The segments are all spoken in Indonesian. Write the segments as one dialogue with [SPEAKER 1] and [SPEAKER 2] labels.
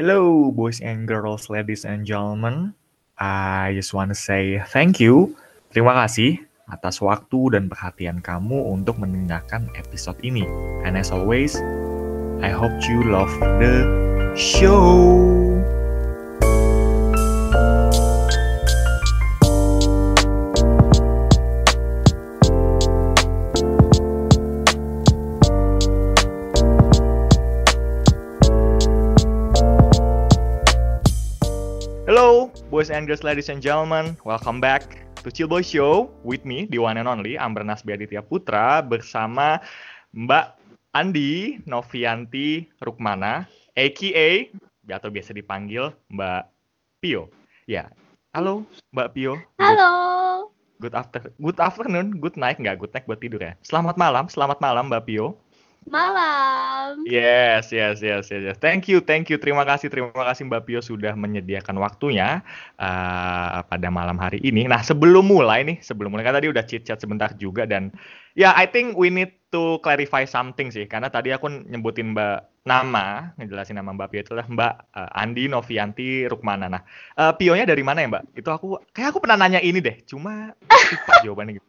[SPEAKER 1] Hello, boys and girls, ladies and gentlemen. I just want to say thank you. Terima kasih atas waktu dan perhatian kamu untuk mendengarkan episode ini. And as always, I hope you love the show. Boys and girls, ladies and gentlemen. Welcome back to Chill Boy Show with me, the one and only Ambernas Biaditya Putra bersama Mbak Andi Novianti Rukmana, aka atau biasa dipanggil Mbak Pio. Ya, halo Mbak Pio.
[SPEAKER 2] Halo.
[SPEAKER 1] Good, good after, good afternoon, good night, nggak good night buat tidur ya. Selamat malam, selamat malam Mbak Pio.
[SPEAKER 2] Malam.
[SPEAKER 1] Yes, yes, yes, yes, yes. Thank you, thank you. Terima kasih, terima kasih Mbak Pio sudah menyediakan waktunya uh, pada malam hari ini. Nah, sebelum mulai nih, sebelum mulai kan tadi udah chit chat sebentar juga dan ya, yeah, I think we need to clarify something sih, karena tadi aku nyebutin Mbak nama, ngejelasin nama Mbak Pio itu adalah Mbak uh, Andi Novianti Rukmana. Nah, uh, Pionya dari mana ya Mbak? Itu aku, kayak aku pernah nanya ini deh, cuma lupa jawabannya gitu.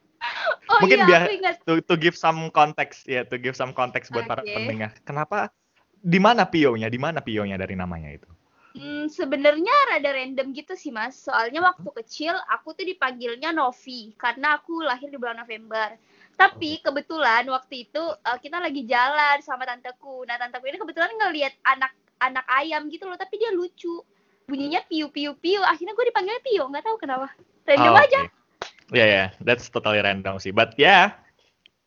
[SPEAKER 2] Oh,
[SPEAKER 1] Mungkin
[SPEAKER 2] iya,
[SPEAKER 1] biar to, to give some context ya, to give some context buat para
[SPEAKER 2] Oke.
[SPEAKER 1] pendengar. Kenapa di mana Pionya? Di mana Pionya dari namanya itu?
[SPEAKER 2] Hmm, sebenarnya rada random gitu sih mas. Soalnya waktu kecil aku tuh dipanggilnya Novi karena aku lahir di bulan November. Tapi kebetulan waktu itu eh, kita lagi jalan sama tanteku. Nah tanteku ini kebetulan ngelihat anak anak ayam gitu loh, tapi dia lucu. Bunyinya piu piu piu. Akhirnya gue dipanggilnya Pio, nggak tahu kenapa. Random
[SPEAKER 1] Oh,
[SPEAKER 2] aja.
[SPEAKER 1] Ya ya, that's totally random sih. But yeah,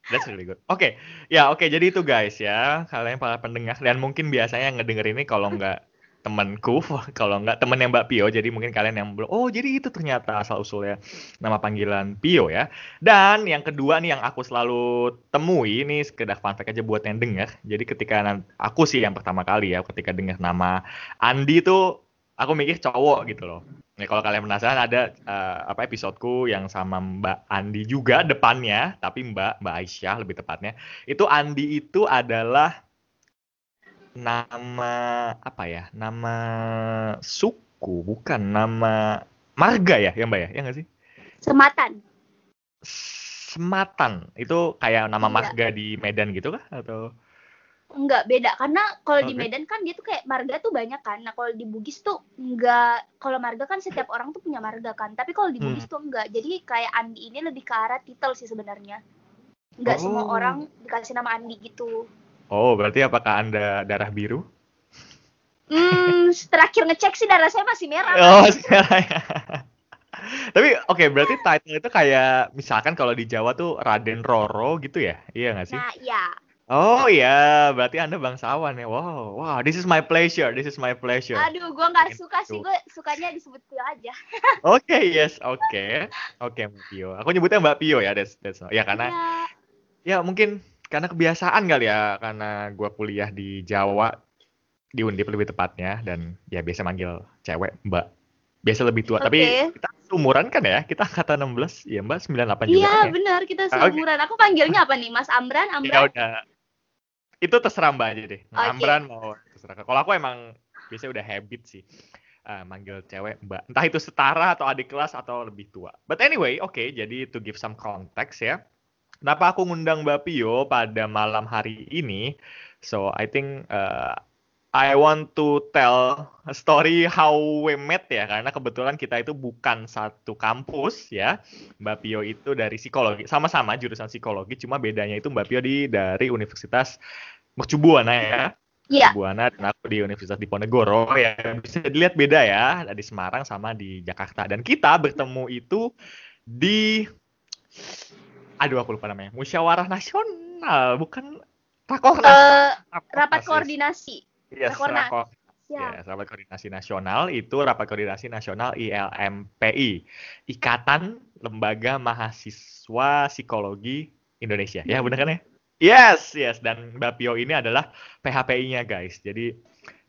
[SPEAKER 1] that's really good. Oke, ya oke. Jadi itu guys ya, kalian para pendengar dan mungkin biasanya yang ngedenger ini kalau nggak temanku, kalau nggak temennya Mbak Pio, jadi mungkin kalian yang belum, oh jadi itu ternyata asal usulnya nama panggilan Pio ya. Dan yang kedua nih yang aku selalu temui ini sekedar fun fact aja buat yang denger. Jadi ketika aku sih yang pertama kali ya, ketika dengar nama Andi tuh aku mikir cowok gitu loh. Nah, kalau kalian penasaran ada eh, apa episodeku yang sama Mbak Andi juga depannya, tapi Mbak Mbak Aisyah lebih tepatnya. Itu Andi itu adalah nama apa ya? Nama suku, bukan nama marga ya, ya Mbak ya? Ya nggak sih?
[SPEAKER 2] Sematan.
[SPEAKER 1] Sematan. Itu kayak nama
[SPEAKER 2] Iya.
[SPEAKER 1] marga di Medan gitu kah atau
[SPEAKER 2] Enggak beda karena kalau di
[SPEAKER 1] Oke.
[SPEAKER 2] Medan kan dia tuh kayak marga tuh banyak kan. Nah, kalau di Bugis tuh enggak kalau marga kan setiap orang tuh punya marga kan. Tapi kalau di
[SPEAKER 1] Hmm.
[SPEAKER 2] Bugis tuh enggak. Jadi kayak Andi ini lebih ke arah titel sih sebenarnya. Enggak semua
[SPEAKER 1] Oh.
[SPEAKER 2] orang dikasih nama Andi gitu.
[SPEAKER 1] Oh, berarti apakah Anda darah biru?
[SPEAKER 2] Hmm, terakhir ngecek sih darah saya masih merah.
[SPEAKER 1] Oh, sekarang ya. Tapi oke, berarti title itu kayak misalkan kalau di Jawa tuh Raden Roro gitu ya? Iya nggak sih?
[SPEAKER 2] Nah, ya.
[SPEAKER 1] Oh iya, berarti Anda bangsawan ya. Wow, wow, this is my pleasure. This is my pleasure.
[SPEAKER 2] Aduh, gua nggak suka sih. Gue sukanya disebut Tio aja.
[SPEAKER 1] Oke, yes, oke. Oke, Mbak Pio. Aku nyebutnya Mbak Pio ya, that's, that's ya karena
[SPEAKER 2] Iya.
[SPEAKER 1] ya mungkin karena kebiasaan kali ya, karena gua kuliah di Jawa di Undip lebih tepatnya dan ya biasa manggil cewek Mbak. Biasa lebih tua, tapi
[SPEAKER 2] Oke.
[SPEAKER 1] kita umuran kan ya? Kita angkatan 16, ya Mbak 98 juga
[SPEAKER 2] Iya,
[SPEAKER 1] kan ya?
[SPEAKER 2] benar kita
[SPEAKER 1] Ah,
[SPEAKER 2] seumuran. Aku panggilnya apa nih? Mas Amran,
[SPEAKER 1] Ya
[SPEAKER 2] Amran.
[SPEAKER 1] udah. Itu terserah Mbak aja deh.
[SPEAKER 2] Oke.
[SPEAKER 1] Ambran mau terserah. Kalau aku emang biasanya udah habit sih. eh, manggil cewek Mbak. Entah itu setara atau adik kelas atau lebih tua. But anyway, oke. jadi to give some context ya. Kenapa aku ngundang Mbak Pio pada malam hari ini? So I think uh, I want to tell a story how we met ya. Karena kebetulan kita itu bukan satu kampus ya. Mbak Pio itu dari psikologi, sama-sama jurusan psikologi, cuma bedanya itu Mbak Pio di dari Universitas Mercubuana ya,
[SPEAKER 2] Iya.
[SPEAKER 1] Mercubuana dan aku di Universitas Diponegoro ya. Bisa dilihat beda ya, di Semarang sama di Jakarta. Dan kita bertemu itu di, aduh aku lupa namanya, Musyawarah Nasional, bukan Rakornas. Rakornas,
[SPEAKER 2] rapat koordinasi.
[SPEAKER 1] Yes,
[SPEAKER 2] Rakornas.
[SPEAKER 1] Rakor-
[SPEAKER 2] Ya.
[SPEAKER 1] Yes, Rapat Koordinasi Nasional itu Rapat Koordinasi Nasional ILMPI, Ikatan Lembaga Mahasiswa Psikologi Indonesia. Ya, benar kan ya? Yes, yes. Dan Mbak Pio ini adalah PHPI-nya, guys. Jadi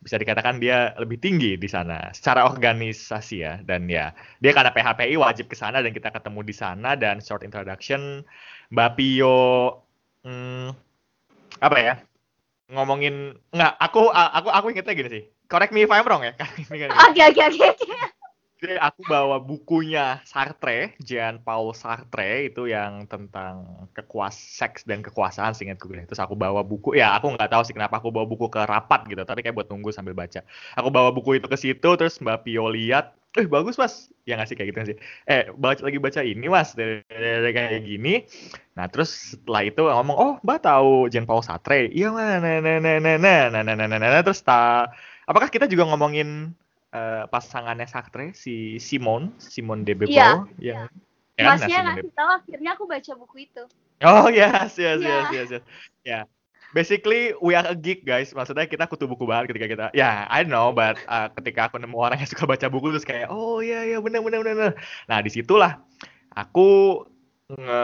[SPEAKER 1] bisa dikatakan dia lebih tinggi di sana secara organisasi ya. Dan ya, dia karena PHPI wajib ke sana dan kita ketemu di sana dan short introduction Mbak Pio hmm, apa ya? Ngomongin nggak aku aku aku ingetnya gini sih correct me if I'm wrong ya.
[SPEAKER 2] Oke oke oke.
[SPEAKER 1] Jadi aku bawa bukunya Sartre, Jean Paul Sartre itu yang tentang kekuas seks dan kekuasaan seingatku gue. Terus aku bawa buku, ya aku nggak tahu sih kenapa aku bawa buku ke rapat gitu, tapi kayak buat nunggu sambil baca. Aku bawa buku itu ke situ, terus Mbak Pio lihat, eh bagus mas, ya nggak sih kayak gitu sih. Eh baca lagi baca ini mas, dari, dari kayak gini. Nah terus setelah itu ngomong, oh Mbak tahu Jean Paul Sartre? Iya mana, nah nah nah nah nah nah nah nah nah terus ta, apakah kita juga ngomongin uh, pasangannya Saktre si Simon Simon de Beauvoir
[SPEAKER 2] Iya.
[SPEAKER 1] yang
[SPEAKER 2] Masnya
[SPEAKER 1] Simon de-
[SPEAKER 2] ngasih tahu akhirnya aku baca buku itu.
[SPEAKER 1] Oh yes yes
[SPEAKER 2] Iya.
[SPEAKER 1] yes yes yes ya basically we are a geek guys maksudnya kita kutu buku banget ketika kita ya I know but uh, ketika aku nemu orang yang suka baca buku terus kayak oh iya iya benar benar benar benar. nah di situlah aku nge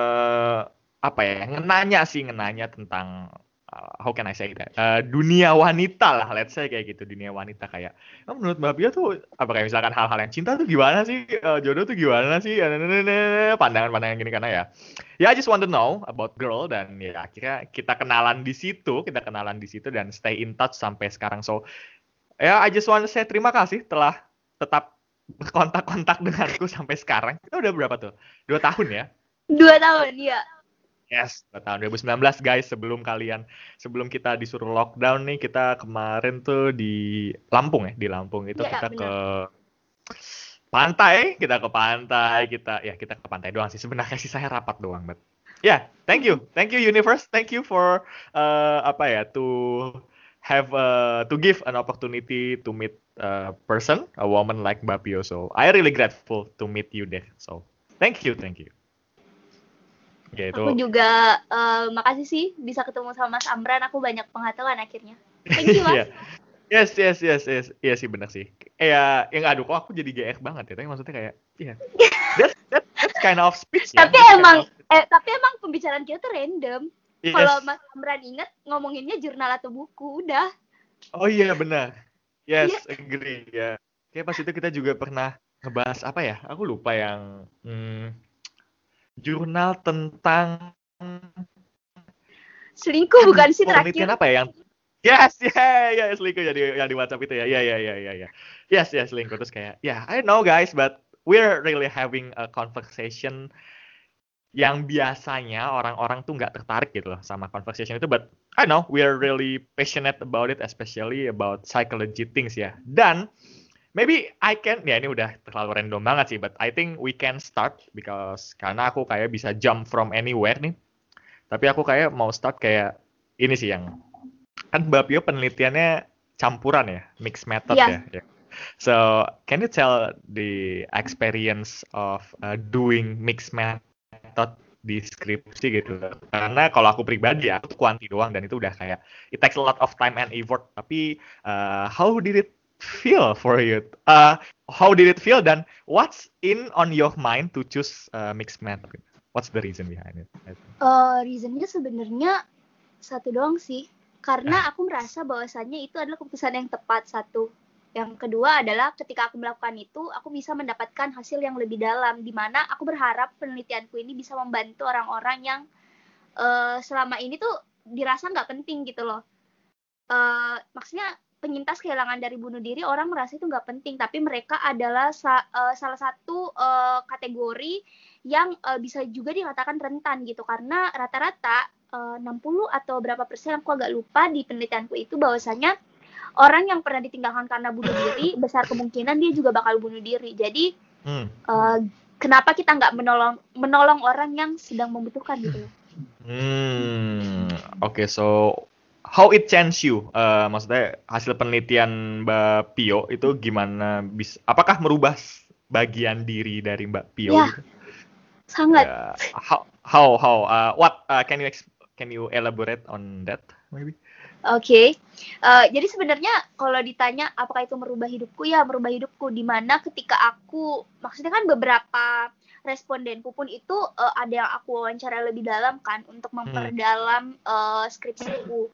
[SPEAKER 1] apa ya ngenanya sih ngenanya tentang how can I say that? Uh, dunia wanita lah let's say kayak gitu dunia wanita kayak "Oh, menurut Mbak Pia tuh apa kayak misalkan hal-hal yang cinta tuh gimana sih? Eh, jodoh tuh gimana sih? Eh, pandangan-pandangan gini karena ya. Ya I just want to know about girl dan ya akhirnya kita kenalan di situ kita kenalan di situ dan stay in touch sampai sekarang. So ya I just want to say terima kasih telah tetap berkontak-kontak denganku sampai sekarang. Kita udah berapa tuh? Dua tahun ya?
[SPEAKER 2] Dua tahun ya.
[SPEAKER 1] Yes, tahun 2019 guys sebelum kalian sebelum kita disuruh lockdown nih kita kemarin tuh di Lampung ya di Lampung. Itu
[SPEAKER 2] Iya,
[SPEAKER 1] kita
[SPEAKER 2] benar.
[SPEAKER 1] ke pantai kita ke pantai kita ya kita ke pantai doang sih sebenarnya sih saya rapat doang but ya thank you. Thank you universe. Thank you for uh, apa ya to have uh, to give an opportunity to meet a person a woman like Mbak Pio so I really grateful to meet you there. So thank you thank you ya itu
[SPEAKER 2] Aku juga eh, makasih sih bisa ketemu sama Mas Amran. Aku banyak pengetahuan akhirnya. Thank you
[SPEAKER 1] Iya.
[SPEAKER 2] Mas.
[SPEAKER 1] Yes, yes, yes, yes. Iya sih benar sih. Ya, yang aduh kok aku jadi GR banget ya. Tapi maksudnya kayak, iya. That's, that, that's kind of speech ya.
[SPEAKER 2] tapi
[SPEAKER 1] That's kind
[SPEAKER 2] emang
[SPEAKER 1] of-
[SPEAKER 2] eh tapi emang pembicaraan kita tuh random.
[SPEAKER 1] Yes.
[SPEAKER 2] Kalau Mas Amran inget ngomonginnya jurnal atau buku udah.
[SPEAKER 1] Oh iya benar. Yes,
[SPEAKER 2] Iya.
[SPEAKER 1] agree ya. Kayak pas itu kita juga pernah ngebahas apa ya? Aku lupa yang hmm, jurnal tentang
[SPEAKER 2] Selingkuh bukan sih
[SPEAKER 1] penelitian
[SPEAKER 2] terakhir.
[SPEAKER 1] apa ya yang Yes, ya, ya, selingkuh jadi yang di WhatsApp itu ya, ya, ya, ya, ya, ya. Yes, yes, selingkuh terus kayak, ya, I know guys, but we're really having a conversation yang biasanya orang-orang tuh nggak tertarik gitu loh sama conversation itu, but I know we're really passionate about it, especially about psychology things ya. Dan maybe I can, ya ini udah terlalu random banget sih, but I think we can start because karena aku kayak bisa jump from anywhere nih. Tapi aku kayak mau start kayak ini sih yang kan Mbak Pio penelitiannya campuran ya, mixed method
[SPEAKER 2] Iya.
[SPEAKER 1] ya. ya. So, can you tell the experience of uh, doing mixed method di skripsi gitu? Karena kalau aku pribadi ya, aku tuh kuanti doang dan itu udah kayak it takes a lot of time and effort. Tapi uh, how did it feel for you? Uh, how did it feel dan what's in on your mind to choose uh, mixed method? What's the reason behind it?
[SPEAKER 2] Eh, reasonnya sebenarnya satu doang sih. Karena aku merasa bahwasannya itu adalah keputusan yang tepat satu. Yang kedua adalah ketika aku melakukan itu, aku bisa mendapatkan hasil yang lebih dalam. Di mana aku berharap penelitianku ini bisa membantu orang-orang yang eh, selama ini tuh dirasa nggak penting gitu loh. Eh, maksudnya penyintas kehilangan dari bunuh diri orang merasa itu nggak penting, tapi mereka adalah sa- eh, salah satu eh, kategori yang eh, bisa juga dikatakan rentan gitu karena rata-rata eh, 60 atau berapa persen aku agak lupa di penelitianku itu bahwasanya orang yang pernah ditinggalkan karena bunuh diri besar kemungkinan dia juga bakal bunuh diri. Jadi
[SPEAKER 1] Hmm.
[SPEAKER 2] eh, kenapa kita nggak menolong menolong orang yang sedang membutuhkan gitu?
[SPEAKER 1] Hmm, oke, so how it change you? Eh, maksudnya hasil penelitian Mbak Pio itu gimana bisa? Apakah merubah bagian diri dari Mbak Pio?
[SPEAKER 2] Ya,
[SPEAKER 1] gitu?
[SPEAKER 2] Sangat.
[SPEAKER 1] Ya, how how how? uh, what uh, can you can you elaborate on that maybe?
[SPEAKER 2] Oke, Eh, jadi sebenarnya kalau ditanya apakah itu merubah hidupku ya merubah hidupku di mana ketika aku maksudnya kan beberapa respondenku pun itu eh, ada yang aku wawancara lebih dalam kan untuk memperdalam eh, skripsiku.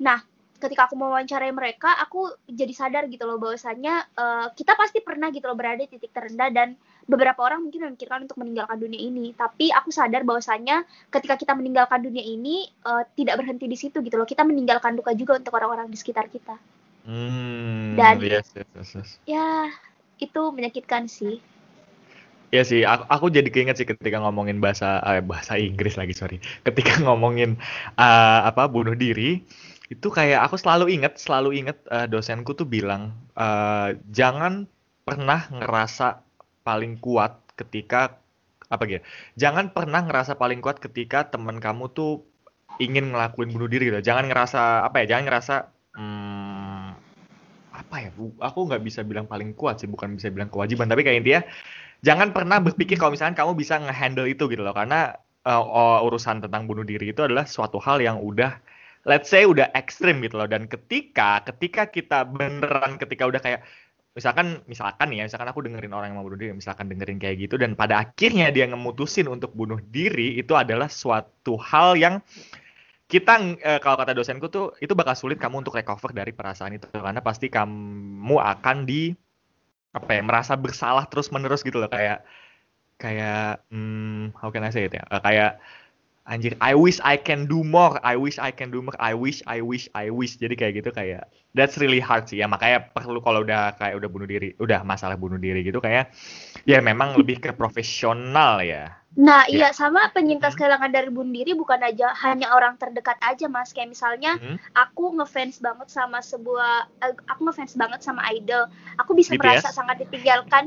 [SPEAKER 2] Nah, ketika aku mewawancarai mereka, aku jadi sadar gitu loh bahwasannya eh, kita pasti pernah gitu loh berada di titik terendah dan beberapa orang mungkin memikirkan untuk meninggalkan dunia ini. Tapi aku sadar bahwasannya ketika kita meninggalkan dunia ini eh, tidak berhenti di situ gitu loh. Kita meninggalkan duka juga untuk orang-orang di sekitar kita.
[SPEAKER 1] Hmm,
[SPEAKER 2] Dan-
[SPEAKER 1] yes, yes, yes, yes.
[SPEAKER 2] Ya, itu menyakitkan sih.
[SPEAKER 1] Iya sih, aku, aku jadi keinget sih ketika ngomongin bahasa eh, bahasa Inggris lagi, sorry. Ketika ngomongin eh, apa bunuh diri, itu kayak aku selalu inget, selalu inget eh, dosenku tuh bilang eh, jangan pernah ngerasa paling kuat ketika apa gitu. Jangan pernah ngerasa paling kuat ketika teman kamu tuh ingin ngelakuin bunuh diri gitu. Jangan ngerasa apa ya? Jangan ngerasa hmm, apa ya? bu- Aku nggak bisa bilang paling kuat sih, bukan bisa bilang kewajiban, tapi kayak intinya jangan pernah berpikir kalau misalkan kamu bisa ngehandle itu gitu loh karena uh, uh, urusan tentang bunuh diri itu adalah suatu hal yang udah let's say udah ekstrim gitu loh. Dan ketika ketika kita beneran ketika udah kayak misalkan misalkan ya misalkan aku dengerin orang yang mau bunuh diri misalkan dengerin kayak gitu dan pada akhirnya dia ngemutusin untuk bunuh diri itu adalah suatu hal yang kita eh, kalau kata dosenku tuh itu bakal sulit kamu untuk recover dari perasaan itu karena pasti kamu akan di apa ya merasa bersalah terus menerus gitu loh. Kayak kayak hmm, how can I say it ya? Eh, kayak anjir I wish I can do more I wish I can do more I wish I wish I wish jadi kayak gitu kayak that's really hard sih ya makanya perlu kalau udah kayak udah bunuh diri udah masalah bunuh diri gitu kayak ya memang lebih ke profesional ya
[SPEAKER 2] Nah,
[SPEAKER 1] Ya.
[SPEAKER 2] iya sama penyintas
[SPEAKER 1] Hmm.
[SPEAKER 2] kehilangan dari bunuh diri bukan aja hanya orang terdekat aja, Mas. Kayak misalnya
[SPEAKER 1] Hmm.
[SPEAKER 2] aku ngefans banget sama sebuah eh, aku ngefans banget sama idol. Aku bisa
[SPEAKER 1] BTS?
[SPEAKER 2] merasa sangat ditinggalkan.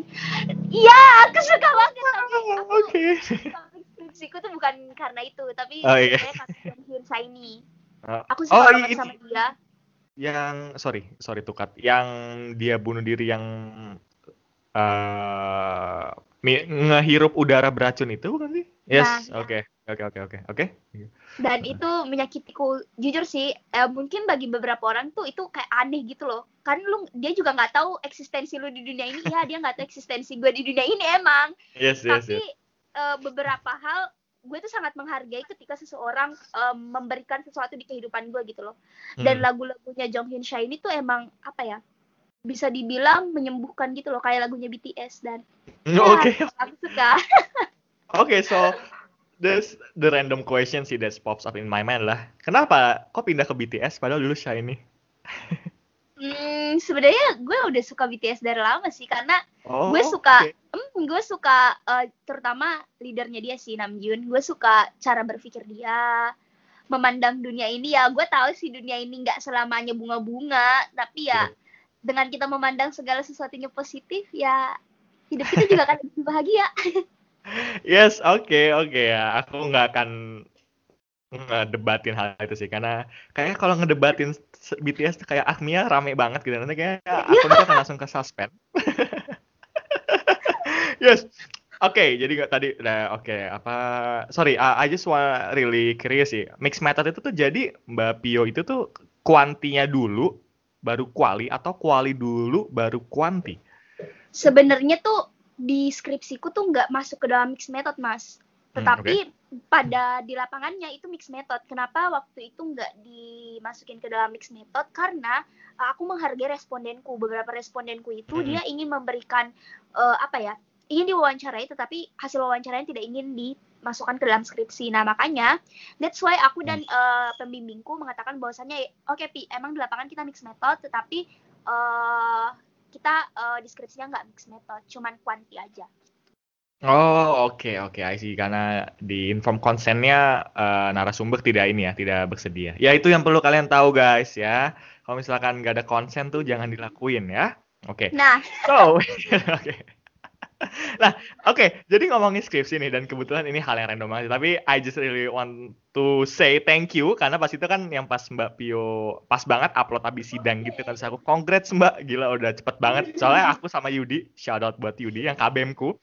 [SPEAKER 2] Iya, aku suka banget aku
[SPEAKER 1] oke
[SPEAKER 2] skripsiku tuh bukan karena itu, tapi
[SPEAKER 1] Oh, iya.
[SPEAKER 2] yang Hyun Saini.
[SPEAKER 1] Oh,
[SPEAKER 2] Aku suka
[SPEAKER 1] oh,
[SPEAKER 2] banget
[SPEAKER 1] ini-
[SPEAKER 2] sama dia.
[SPEAKER 1] yang sorry sorry tukat yang dia bunuh diri yang eh mi- ngehirup udara beracun itu bukan sih? Yes,
[SPEAKER 2] Nah,
[SPEAKER 1] oke, oke, oke, oke, oke.
[SPEAKER 2] Dan itu menyakitiku. Jujur sih, eh, mungkin bagi beberapa orang tuh itu kayak aneh gitu loh. Kan lu dia juga nggak tahu eksistensi lu di dunia ini. Ya, dia nggak tahu eksistensi gue di dunia ini emang.
[SPEAKER 1] Yes, yes,
[SPEAKER 2] Tapi
[SPEAKER 1] yes.
[SPEAKER 2] Eh, beberapa hal gue tuh sangat menghargai ketika seseorang eh, memberikan sesuatu di kehidupan gue gitu loh. Dan
[SPEAKER 1] Hmm.
[SPEAKER 2] lagu-lagunya Jong Hyun Sha ini tuh emang apa ya? Bisa dibilang menyembuhkan gitu loh kayak lagunya BTS dan
[SPEAKER 1] Hmm,
[SPEAKER 2] ya,
[SPEAKER 1] Oke,
[SPEAKER 2] aku suka.
[SPEAKER 1] oke. So, this the random question sih that pops up in my mind lah. Kenapa kok pindah ke BTS padahal dulu Shiny?
[SPEAKER 2] Hmm, sebenarnya gue udah suka BTS dari lama sih karena
[SPEAKER 1] Oh,
[SPEAKER 2] gue suka
[SPEAKER 1] oke.
[SPEAKER 2] hmm, gue suka eh, terutama leadernya dia sih Namjoon gue suka cara berpikir dia memandang dunia ini ya gue tahu sih dunia ini nggak selamanya bunga-bunga tapi ya dengan kita memandang segala sesuatunya positif ya hidup kita juga akan lebih bahagia
[SPEAKER 1] Yes, oke, oke ya. Aku nggak akan ngedebatin hal itu sih karena kayaknya kalau ngedebatin BTS tuh kayak Agmia rame banget gitu nanti kayak aku akan langsung ke suspend. yes. Oke, jadi nggak tadi nah, oke apa sorry, uh, I just want really curious sih. Mixed method itu tuh jadi Mbak Pio itu tuh kuantinya dulu baru kuali atau kuali dulu baru kuanti.
[SPEAKER 2] sebenarnya tuh di skripsiku tuh nggak masuk ke dalam mixed method mas
[SPEAKER 1] Hmm,
[SPEAKER 2] tetapi pada di lapangannya itu mixed method. Kenapa waktu itu nggak dimasukin ke dalam mixed method? Karena uh, aku menghargai respondenku. Beberapa respondenku itu
[SPEAKER 1] Hmm.
[SPEAKER 2] dia ingin memberikan uh, apa ya ingin diwawancarai tetapi hasil wawancaranya tidak ingin dimasukkan ke dalam skripsi. Nah makanya that's why aku dan uh, pembimbingku mengatakan bahwasannya oke pi emang di lapangan kita mixed method tetapi uh, kita uh, deskripsinya nggak mixed method, cuman kuanti aja.
[SPEAKER 1] Oh, oke, oke, I see. Karena di inform konsennya eh, narasumber tidak ini ya, tidak bersedia. Ya, itu yang perlu kalian tahu, guys, ya. Kalau misalkan nggak ada konsen tuh jangan dilakuin ya. Oke.
[SPEAKER 2] Nah,
[SPEAKER 1] So, oke. Nah, oke, jadi ngomongin skripsi nih dan kebetulan ini hal yang random banget, tapi I just really want to say thank you karena pas itu kan yang pas Mbak Pio pas banget upload habis sidang gitu kan terus aku congrats Mbak, gila udah cepet banget. Soalnya aku sama Yudi, shout out buat Yudi yang KBM ku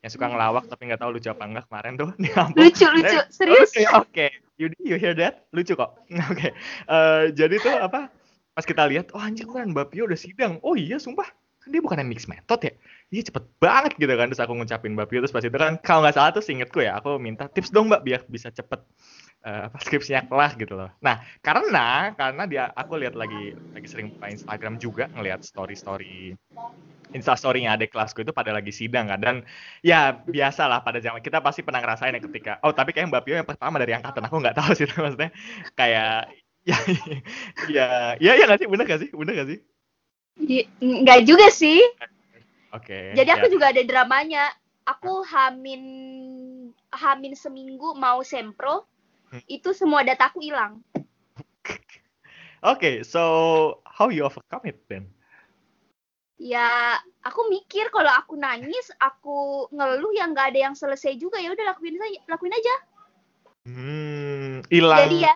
[SPEAKER 1] yang suka ngelawak tapi nggak tahu lucu apa enggak kemarin tuh di kampus.
[SPEAKER 2] lucu lucu, serius.
[SPEAKER 1] Oke, oke. Yudi, you hear that? Lucu kok. Oke. Eh, jadi tuh apa? Pas kita lihat, oh anjir kan Mbak Pio udah sidang. Oh iya, sumpah. Kan dia bukan mix method ya. Iya cepet banget gitu kan. Terus aku ngucapin Mbak Pio. Terus pas itu kan, kalau nggak salah tuh seingetku ya, aku minta tips dong Mbak biar bisa cepet eh, apa skripsinya kelar gitu loh. Nah, karena karena dia aku lihat lagi lagi sering buka Instagram juga ngelihat story-story instastorynya adik kelasku itu pada lagi sidang kan dan ya biasa lah pada zaman kita pasti pernah ngerasain ya ketika oh tapi kayak Mbak Pio yang pertama dari angkatan aku nggak tahu sih maksudnya kayak ya ya ya ya nggak sih bener gak sih bener gak sih
[SPEAKER 2] Nggak juga sih.
[SPEAKER 1] Oke.
[SPEAKER 2] Jadi aku
[SPEAKER 1] ya.
[SPEAKER 2] juga ada dramanya. Aku hamin hamin seminggu mau sempro. Itu semua dataku hilang.
[SPEAKER 1] Oke, so how you overcome it then?
[SPEAKER 2] Ya, aku mikir kalau aku nangis, aku ngeluh yang nggak ada yang selesai juga ya udah lakuin saja, lakuin aja.
[SPEAKER 1] Hmm, hilang
[SPEAKER 2] Jadi ya,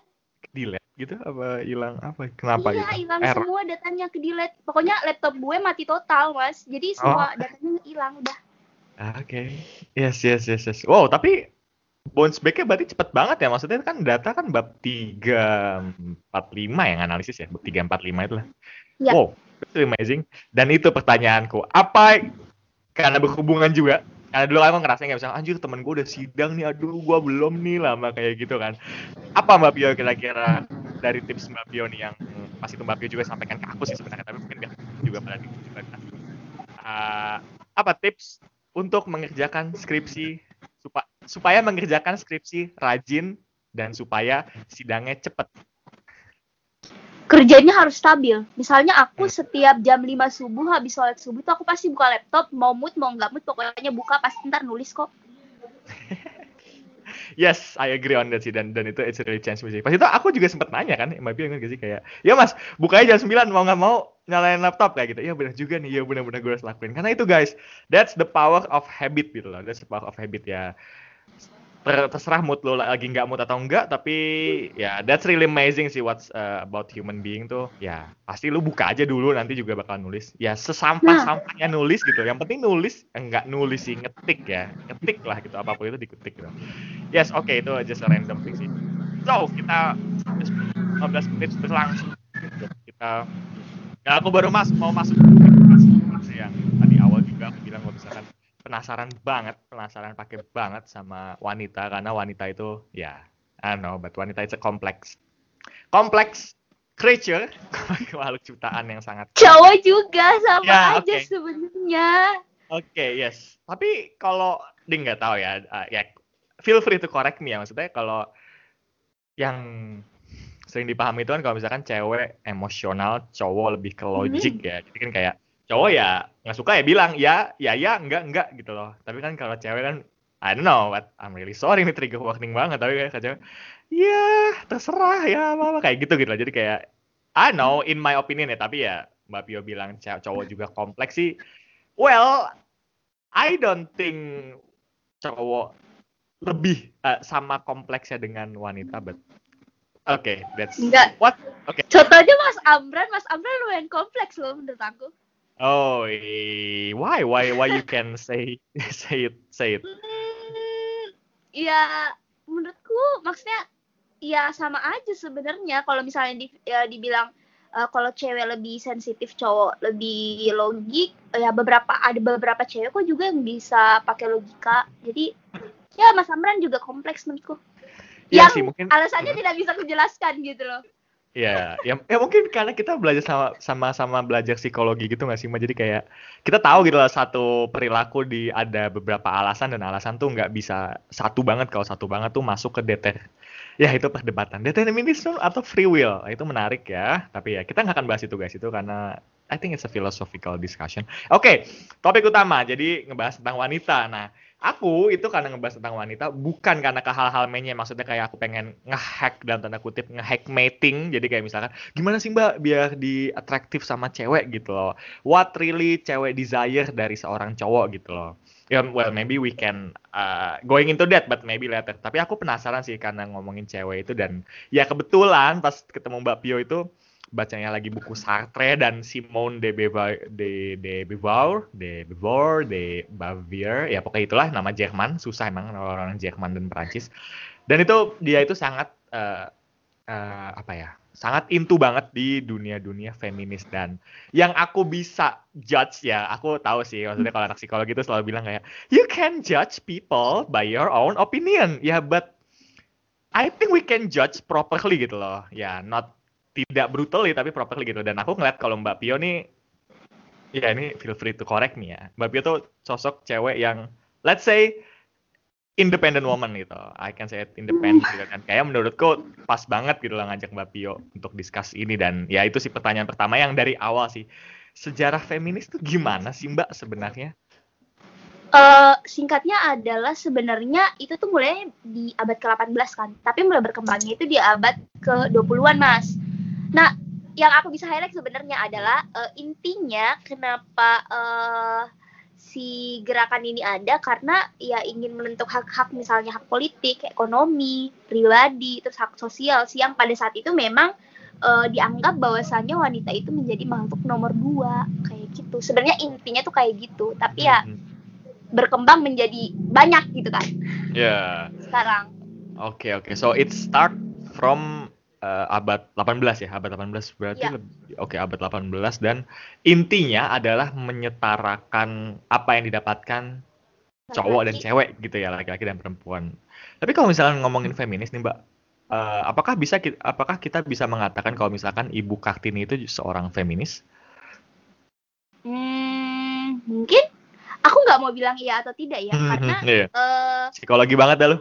[SPEAKER 1] delete gitu apa hilang apa? Kenapa
[SPEAKER 2] iya
[SPEAKER 1] gitu?
[SPEAKER 2] hilang semua datanya ke delete. Pokoknya laptop gue mati total, Mas. Jadi semua datanya hilang udah.
[SPEAKER 1] Ah, Oke. Yes, yes, yes, yes. Wow, tapi bounce back-nya berarti cepet banget ya. Maksudnya kan data kan bab 345 yang analisis ya. Bab 345 itu lah.
[SPEAKER 2] Ya.
[SPEAKER 1] Wow, really amazing. Dan itu pertanyaanku. Apa karena berhubungan juga karena dulu aku ngerasa nggak bisa anjir temen gue udah sidang nih aduh gue belum nih lama kayak gitu kan apa Mbak Pio kira-kira dari tips Mbak Pio nih yang masih Mbak Pio juga sampaikan ke aku sih sebenarnya tapi mungkin juga pada di Uh, apa tips untuk mengerjakan skripsi supa- supaya mengerjakan skripsi rajin dan supaya sidangnya cepet
[SPEAKER 2] Kerjanya harus stabil. Misalnya aku
[SPEAKER 1] Hmm.
[SPEAKER 2] setiap jam 5 subuh habis sholat subuh tuh aku pasti buka laptop, mau mood mau nggak mood pokoknya buka pasti ntar nulis kok.
[SPEAKER 1] Yes, I agree on that sih dan dan itu it's really change me sih. Pas itu aku juga sempat nanya kan, Mbak ingat gak sih kayak, ya Mas, bukanya jam 9 mau nggak mau nyalain laptop kayak gitu. Iya benar juga nih, ya benar-benar gue harus lakuin. Karena itu guys, that's the power of habit gitu loh. That's the power of habit ya. Ter- terserah mood lo lagi nggak mood atau enggak, tapi ya that's really amazing sih what's uh, about human being tuh. Ya pasti lu buka aja dulu nanti juga bakal nulis. Ya sesampah-sampahnya nulis gitu. Yang penting nulis, enggak nulis sih ngetik ya, ngetik lah gitu apa pun itu diketik gitu. Yes, oke itu just a random thing sih. So kita 15 menit berlangsung. Kita, ya aku baru mas mau masuk yang tadi awal juga aku bilang kalau misalkan penasaran banget, penasaran pakai banget sama wanita karena wanita itu ya, I don't know, but wanita itu kompleks, kompleks creature, makhluk ciptaan yang sangat
[SPEAKER 2] Cowok juga sama
[SPEAKER 1] Ya,
[SPEAKER 2] aja
[SPEAKER 1] oke.
[SPEAKER 2] sebenarnya.
[SPEAKER 1] Oke, yes. Tapi kalau dia nggak tahu ya, uh, ya feel free to correct me ya. Maksudnya kalau yang sering dipahami itu kan kalau misalkan cewek emosional, cowok lebih ke logik ya. Jadi kan kayak cowok ya nggak suka ya bilang ya, ya ya, enggak enggak gitu loh. Tapi kan kalau cewek kan I don't know, but I'm really sorry ini trigger warning banget. Tapi kayak cewek, ya terserah ya apa, apa kayak gitu gitu loh. Jadi kayak I know in my opinion ya, tapi ya Mbak Pio bilang cow- cowok juga kompleks sih. Well, I don't think cowok lebih uh, sama kompleksnya dengan wanita, but okay, that's
[SPEAKER 2] Enggak.
[SPEAKER 1] what. Okay.
[SPEAKER 2] Contohnya Mas Amran, Mas Amran lumayan kompleks loh menurut aku.
[SPEAKER 1] Oh, eh, why, why, why you can say say it, say it?
[SPEAKER 2] Hmm, ya menurutku maksudnya ya sama aja sebenarnya. Kalau misalnya di, ya dibilang eh, kalau cewek lebih sensitif cowok lebih logik ya beberapa ada beberapa cewek kok juga yang bisa pakai logika. Jadi ya Mas Amran juga kompleks menurutku.
[SPEAKER 1] Iya
[SPEAKER 2] yang
[SPEAKER 1] sih mungkin.
[SPEAKER 2] alasannya tidak bisa kujelaskan gitu loh
[SPEAKER 1] Ya, ya, ya mungkin karena kita belajar sama sama sama belajar psikologi gitu nggak sih, Ma? Jadi kayak kita tahu gitu lah satu perilaku di ada beberapa alasan dan alasan tuh nggak bisa satu banget kalau satu banget tuh masuk ke deter. Ya itu perdebatan determinisme atau free will Nah, itu menarik ya. Tapi ya kita nggak akan bahas itu guys itu karena I think it's a philosophical discussion. Oke, topik utama jadi ngebahas tentang wanita. Nah, aku itu karena ngebahas tentang wanita bukan karena ke hal-hal mainnya. Maksudnya kayak aku pengen ngehack dalam tanda kutip ngehack mating jadi kayak misalkan gimana sih mbak biar di atraktif sama cewek? gitu loh. What really cewek desire dari seorang cowok? gitu loh. Ya well maybe we can uh, going into that but maybe later. Tapi aku penasaran sih karena ngomongin cewek itu dan ya kebetulan pas ketemu mbak Pio itu bacanya lagi buku Sartre dan Simone de Beauvoir de de Beauvoir de Beauvoir de Bavier ya pokoknya itulah nama Jerman. Susah emang orang-orang Jerman dan Perancis. Dan itu dia itu sangat eh, eh, apa ya sangat into banget di dunia-dunia feminis. Dan yang aku bisa judge ya aku tahu sih maksudnya kalau anak psikologi itu selalu bilang kayak you can judge people by your own opinion. Ya but I think we can judge properly gitu loh. Ya not tidak brutally tapi properly gitu. Dan aku ngeliat kalau Mbak Pio nih ya ini feel free to correct me ya. Mbak Pio tuh sosok cewek yang let's say independent woman gitu. I can say it independent gitu. Kan kayak menurutku pas banget gitu lah ngajak Mbak Pio untuk discuss ini. Dan ya itu sih pertanyaan pertama yang dari awal sih. Sejarah feminis tuh gimana sih Mbak sebenarnya?
[SPEAKER 2] Uh, singkatnya adalah sebenarnya itu tuh mulai di abad ke-18 kan, tapi mulai berkembangnya itu di abad ke-20-an, Mas. Nah, yang aku bisa highlight sebenarnya adalah uh, intinya kenapa uh, si gerakan ini ada karena ya ingin menentuk hak-hak misalnya hak politik, ekonomi, pribadi, terus hak sosial sih yang pada saat itu memang uh, dianggap bahwasannya wanita itu menjadi makhluk nomor dua kayak gitu. Sebenarnya intinya tuh kayak gitu, tapi ya hmm berkembang menjadi banyak gitu kan.
[SPEAKER 1] Ya.
[SPEAKER 2] Yeah. Sekarang.
[SPEAKER 1] Oke okay, oke. Okay. So it start from uh, abad 18 ya, abad 18 berarti yeah. oke okay, abad 18 dan intinya adalah menyetarakan apa yang didapatkan cowok dan cewek gitu ya, laki-laki dan perempuan. Tapi kalau misalnya ngomongin feminis nih, Mbak, uh, apakah bisa apakah kita bisa mengatakan kalau misalkan Ibu Kartini itu seorang feminis?
[SPEAKER 2] Hmm, mungkin aku nggak mau bilang iya atau tidak ya hmm, karena
[SPEAKER 1] iya. uh, psikologi banget dah lu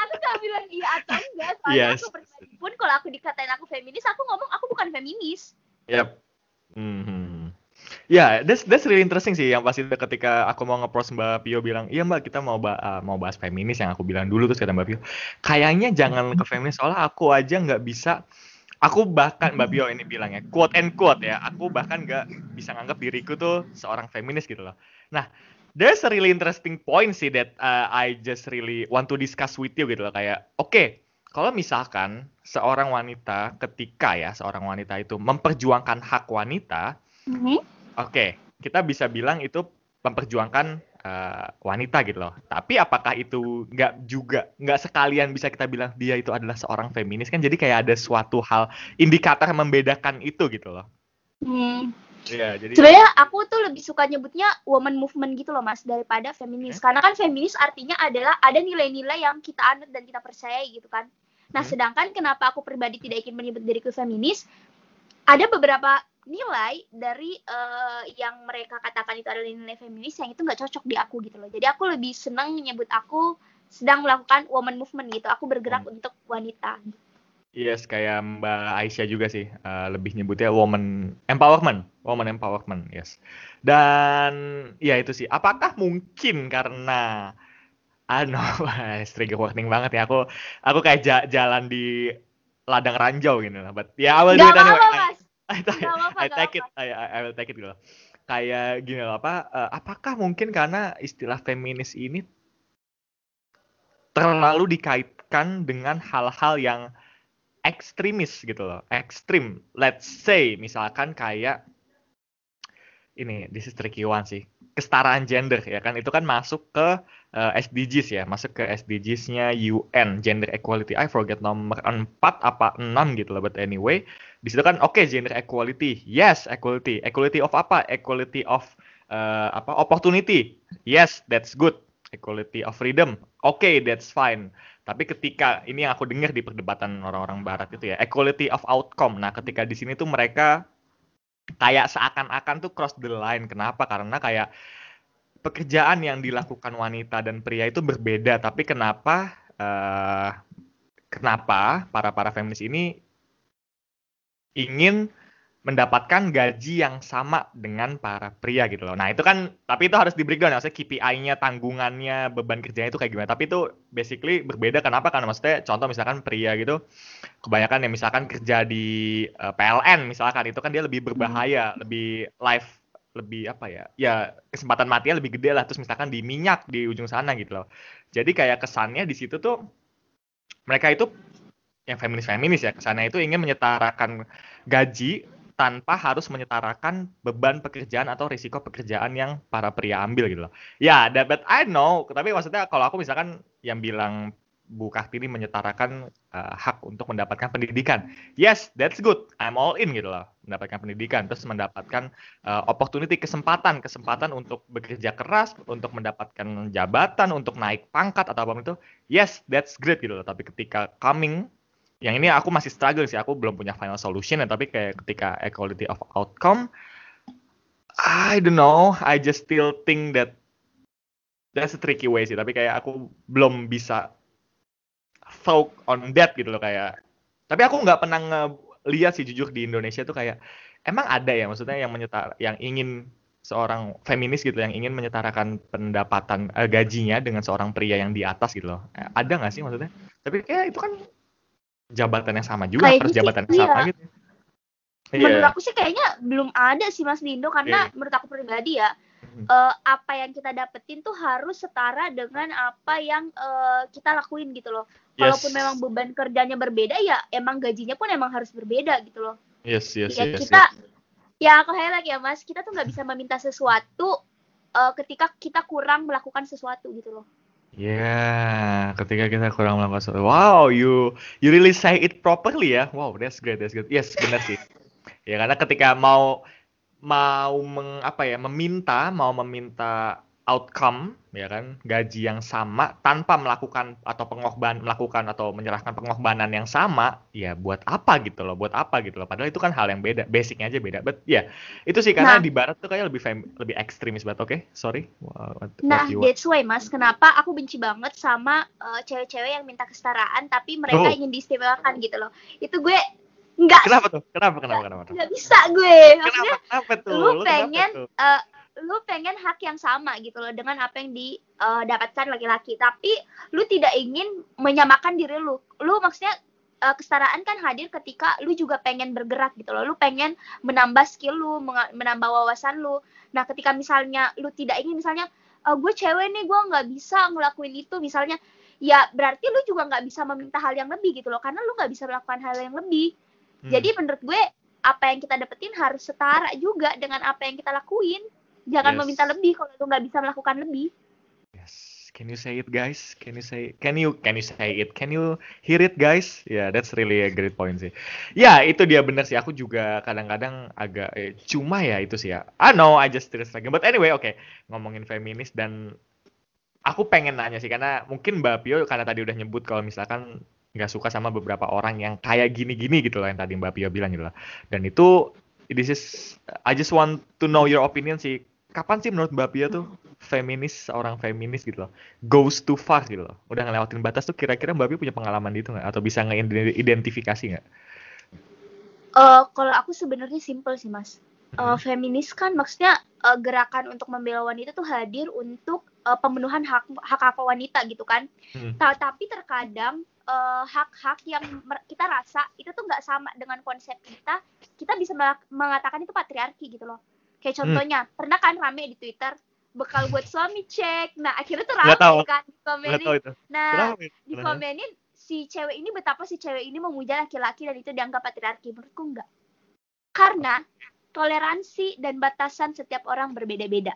[SPEAKER 2] aku nggak bilang iya atau enggak soalnya yes. aku pribadi pun kalau aku dikatain aku feminis aku ngomong aku bukan feminis
[SPEAKER 1] yep hmm. Ya, yeah, that's that's really interesting sih yang pasti ketika aku mau nge Mbak Pio bilang, "Iya Mbak, kita mau ba uh, mau bahas feminis." Yang aku bilang dulu terus kata Mbak Pio, "Kayaknya jangan ke feminis soalnya aku aja nggak bisa aku bahkan Mbak Bio ini bilangnya quote and quote ya aku bahkan nggak bisa nganggap diriku tuh seorang feminis gitu loh nah there's a really interesting point sih that uh, I just really want to discuss with you gitu loh kayak oke okay, kalau misalkan seorang wanita ketika ya seorang wanita itu memperjuangkan hak wanita mm-hmm. oke okay, kita bisa bilang itu memperjuangkan uh, wanita gitu loh. Tapi apakah itu nggak juga nggak sekalian bisa kita bilang dia itu adalah seorang feminis kan? Jadi kayak ada suatu hal indikator membedakan itu gitu loh.
[SPEAKER 2] Hmm. Ya, jadi sebenarnya aku tuh lebih suka nyebutnya woman movement gitu loh mas daripada feminis eh? karena kan feminis artinya adalah ada nilai-nilai yang kita anut dan kita percaya gitu kan. Nah hmm. sedangkan kenapa aku pribadi tidak ingin menyebut diriku feminis ada beberapa nilai dari uh, yang mereka katakan itu adalah nilai feminis yang itu nggak cocok di aku gitu loh. Jadi aku lebih senang menyebut aku sedang melakukan woman movement gitu. Aku bergerak hmm. untuk wanita.
[SPEAKER 1] Yes, kayak Mbak Aisyah juga sih uh, lebih nyebutnya woman empowerment, woman empowerment, yes. Dan ya itu sih. Apakah mungkin karena ano, trigger warning banget ya. Aku aku kayak jalan di ladang ranjau gitu lah. But ya awal
[SPEAKER 2] dulu anyway. I,
[SPEAKER 1] I, I take it, I, I will take it gitu. Kayak gini loh, apa? Uh, apakah mungkin karena istilah feminis ini terlalu dikaitkan dengan hal-hal yang ekstremis gitu loh, ekstrim. Let's say misalkan kayak ini, this is tricky one sih, kesetaraan gender ya kan, itu kan masuk ke uh, eh, SDGs ya, masuk ke SDGs-nya UN, Gender Equality. I forget nomor 4 apa 6 gitu loh, but anyway, di situ kan oke okay, gender equality. Yes, equality. Equality of apa? Equality of uh, apa? Opportunity. Yes, that's good. Equality of freedom. Oke, okay, that's fine. Tapi ketika ini yang aku dengar di perdebatan orang-orang barat itu ya, equality of outcome. Nah, ketika di sini tuh mereka kayak seakan-akan tuh cross the line. Kenapa? Karena kayak pekerjaan yang dilakukan wanita dan pria itu berbeda, tapi kenapa uh, kenapa para para feminis ini ingin mendapatkan gaji yang sama dengan para pria gitu loh. Nah itu kan, tapi itu harus di breakdown ya, maksudnya KPI-nya, tanggungannya, beban kerjanya itu kayak gimana. Tapi itu basically berbeda, kenapa? Karena maksudnya contoh misalkan pria gitu, kebanyakan yang misalkan kerja di uh, eh, PLN misalkan, itu kan dia lebih berbahaya, hmm. lebih live lebih apa ya ya kesempatan matinya lebih gede lah terus misalkan di minyak di ujung sana gitu loh jadi kayak kesannya di situ tuh mereka itu yang feminis feminis ya kesannya itu ingin menyetarakan gaji tanpa harus menyetarakan beban pekerjaan atau risiko pekerjaan yang para pria ambil gitu loh. Ya, yeah, but I know, tapi maksudnya kalau aku misalkan yang bilang Bu Kartini menyetarakan uh, hak untuk mendapatkan pendidikan. Yes, that's good. I'm all in gitu loh. Mendapatkan pendidikan, terus mendapatkan uh, opportunity, kesempatan, kesempatan untuk bekerja keras, untuk mendapatkan jabatan, untuk naik pangkat atau apa pun itu. Yes, that's great gitu loh. Tapi ketika coming, yang ini aku masih struggle sih. Aku belum punya final solution ya. Tapi kayak ketika equality of outcome, I don't know. I just still think that that's a tricky way sih. Tapi kayak aku belum bisa thought on that gitu loh kayak tapi aku nggak pernah lihat sih jujur di Indonesia tuh kayak emang ada ya maksudnya yang menyetar yang ingin seorang feminis gitu yang ingin menyetarakan pendapatan uh, gajinya dengan seorang pria yang di atas gitu loh. Eh, ada nggak sih maksudnya? Tapi kayak itu kan jabatan yang sama juga,
[SPEAKER 2] Kayak
[SPEAKER 1] harus
[SPEAKER 2] gitu,
[SPEAKER 1] jabatan yang
[SPEAKER 2] iya.
[SPEAKER 1] sama gitu.
[SPEAKER 2] Menurut
[SPEAKER 1] Iya.
[SPEAKER 2] aku sih kayaknya belum ada sih Mas di Indo karena
[SPEAKER 1] Iya.
[SPEAKER 2] menurut aku pribadi ya
[SPEAKER 1] Mhm.
[SPEAKER 2] eh, apa yang kita dapetin tuh harus setara dengan apa yang eh, kita lakuin gitu loh. Walaupun
[SPEAKER 1] Yes.
[SPEAKER 2] memang beban kerjanya berbeda ya emang gajinya pun emang harus berbeda gitu loh.
[SPEAKER 1] Yes, yes,
[SPEAKER 2] ya
[SPEAKER 1] yes,
[SPEAKER 2] kita
[SPEAKER 1] yes.
[SPEAKER 2] ya aku highlight ya Mas, kita tuh nggak bisa meminta sesuatu eh, ketika kita kurang melakukan sesuatu gitu loh.
[SPEAKER 1] Ya, ketika kita kurang melakukan sesuatu. Wow, you you really say it properly ya. Wow, that's great, that's good. Yes, benar sih. Ya karena ketika mau mau meng, apa ya meminta mau meminta outcome ya kan gaji yang sama tanpa melakukan atau pengorban melakukan atau menyerahkan pengorbanan yang sama ya buat apa gitu loh buat apa gitu loh padahal itu kan hal yang beda basicnya aja beda but ya itu sih karena
[SPEAKER 2] Nah.
[SPEAKER 1] di barat tuh kayak lebih fem- lebih ekstremis banget oke sorry Wha- what, what
[SPEAKER 2] Nah,
[SPEAKER 1] want?
[SPEAKER 2] that's why Mas, kenapa aku benci banget sama eh, cewek-cewek yang minta kesetaraan tapi mereka
[SPEAKER 1] Oh.
[SPEAKER 2] ingin diistimewakan gitu loh. Itu gue nggak
[SPEAKER 1] kenapa tuh kenapa kenapa kenapa, kenapa?
[SPEAKER 2] nggak bisa gue. Maksudnya
[SPEAKER 1] Kenapa, kenapa tuh?
[SPEAKER 2] lu
[SPEAKER 1] kenapa
[SPEAKER 2] pengen
[SPEAKER 1] tuh?
[SPEAKER 2] eh, lu pengen hak yang sama gitu loh dengan apa yang didapatkan laki-laki. Tapi lu tidak ingin menyamakan diri lu. Lu maksudnya eh, kesetaraan kan hadir ketika lu juga pengen bergerak gitu loh. Lu pengen menambah skill lu menambah wawasan lu. Nah ketika misalnya lu tidak ingin misalnya "Eh, gue cewek nih gue nggak bisa ngelakuin itu misalnya ya berarti lu juga nggak bisa meminta hal yang lebih gitu loh karena lu nggak bisa melakukan hal yang lebih.
[SPEAKER 1] Hmm.
[SPEAKER 2] jadi menurut gue apa yang kita dapetin harus setara juga dengan apa yang kita lakuin. Jangan
[SPEAKER 1] Yes.
[SPEAKER 2] meminta lebih kalau lu nggak bisa melakukan lebih.
[SPEAKER 1] Yes. Can you say it, guys? Can you say? Can you? Can you say it? Can you hear it, guys? Ya, yeah, that's really a great point sih. Ya, itu dia bener sih. Aku juga kadang-kadang agak eh, cuma ya itu sih ya. I know, I just stress lagi. But anyway, oke. Ngomongin feminis dan aku pengen nanya sih karena mungkin Mbak Pio karena tadi udah nyebut kalau misalkan nggak suka sama beberapa orang yang kayak gini-gini gitu loh yang tadi Mbak Pio bilang gitu loh. Dan itu this is I just want to know your opinion sih. Kapan sih menurut Mbak Pio tuh feminis seorang feminis gitu loh goes too far gitu loh. Udah ngelewatin batas tuh kira-kira Mbak Pio punya pengalaman di itu nggak atau bisa ngeidentifikasi nggak?
[SPEAKER 2] Eh kalau aku sebenarnya simple sih mas.
[SPEAKER 1] Mhm.
[SPEAKER 2] feminis kan maksudnya eh, gerakan untuk membela wanita tuh hadir untuk eh, pemenuhan hak hak hak wanita gitu kan.
[SPEAKER 1] Hmm.
[SPEAKER 2] Ta- Tapi terkadang hak-hak yang mer- kita rasa itu tuh nggak sama dengan konsep kita. Kita bisa mengatakan itu patriarki gitu loh. Kayak
[SPEAKER 1] Hmm.
[SPEAKER 2] contohnya, pernah kan rame di Twitter bekal buat suami cek. Nah akhirnya tuh
[SPEAKER 1] Nggak tahu.
[SPEAKER 2] rame kan di
[SPEAKER 1] Nggak
[SPEAKER 2] komenin.
[SPEAKER 1] tahu itu.
[SPEAKER 2] Nah
[SPEAKER 1] Kenapa?
[SPEAKER 2] Di komenin si cewek ini betapa si cewek ini memuja laki-laki dan itu dianggap patriarki menurutku enggak karena toleransi dan batasan setiap orang berbeda-beda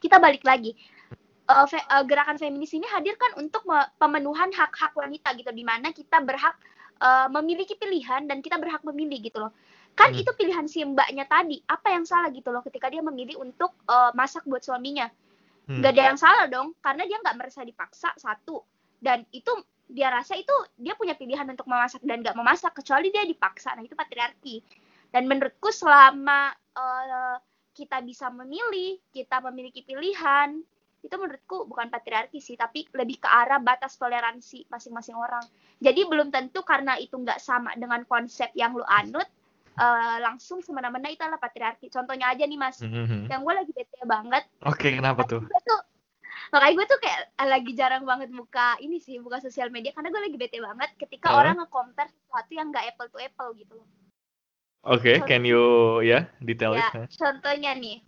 [SPEAKER 2] kita balik lagi Eh, fe- eh, gerakan feminis ini hadir kan untuk me- pemenuhan hak-hak wanita gitu di mana kita berhak eh, memiliki pilihan dan kita berhak memilih gitu loh kan
[SPEAKER 1] Hmm.
[SPEAKER 2] itu pilihan si mbaknya tadi. Apa yang salah gitu loh ketika dia memilih untuk eh, masak buat suaminya?
[SPEAKER 1] Hmm.
[SPEAKER 2] nggak ada yang salah dong karena dia nggak merasa dipaksa satu. Dan itu dia rasa itu dia punya pilihan untuk memasak dan nggak memasak kecuali dia dipaksa. Nah itu patriarki. Dan menurutku selama eh, kita bisa memilih kita memiliki pilihan itu menurutku bukan patriarki sih tapi lebih ke arah batas toleransi masing-masing orang. Jadi belum tentu karena itu nggak sama dengan konsep yang lu anut eh, langsung semena-mena itu adalah patriarki contohnya aja nih mas
[SPEAKER 1] Mhm.
[SPEAKER 2] yang gue lagi bete banget
[SPEAKER 1] Oke, kenapa tuh?
[SPEAKER 2] gue tuh makanya gue tuh kayak lagi jarang banget buka ini sih buka sosial media karena gue lagi bete banget ketika
[SPEAKER 1] Huh?
[SPEAKER 2] orang nge-compare sesuatu yang gak apple to apple gitu loh.
[SPEAKER 1] Oke, can you ya detail
[SPEAKER 2] ya
[SPEAKER 1] it?
[SPEAKER 2] contohnya nih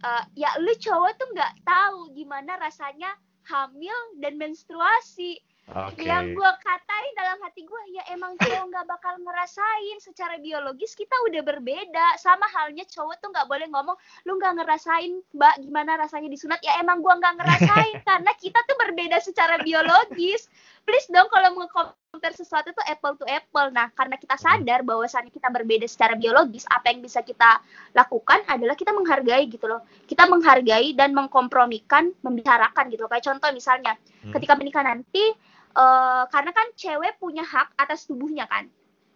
[SPEAKER 2] eh, ya lu cowok tuh nggak tahu gimana rasanya hamil dan menstruasi
[SPEAKER 1] Oke.
[SPEAKER 2] yang gue katain dalam hati gue ya emang cowok nggak bakal ngerasain. Secara biologis kita udah berbeda. Sama halnya cowok tuh nggak boleh ngomong lu nggak ngerasain mbak gimana rasanya disunat? Ya emang gua nggak ngerasain karena kita tuh berbeda secara biologis. Please dong kalau mau compare sesuatu tuh apple to apple. Nah karena kita sadar bahwasannya kita berbeda secara biologis apa yang bisa kita lakukan adalah kita menghargai gitu loh. Kita menghargai dan mengkompromikan membicarakan gitu loh. kayak contoh misalnya
[SPEAKER 1] Hmm.
[SPEAKER 2] ketika menikah nanti eh, karena kan cewek punya hak atas tubuhnya kan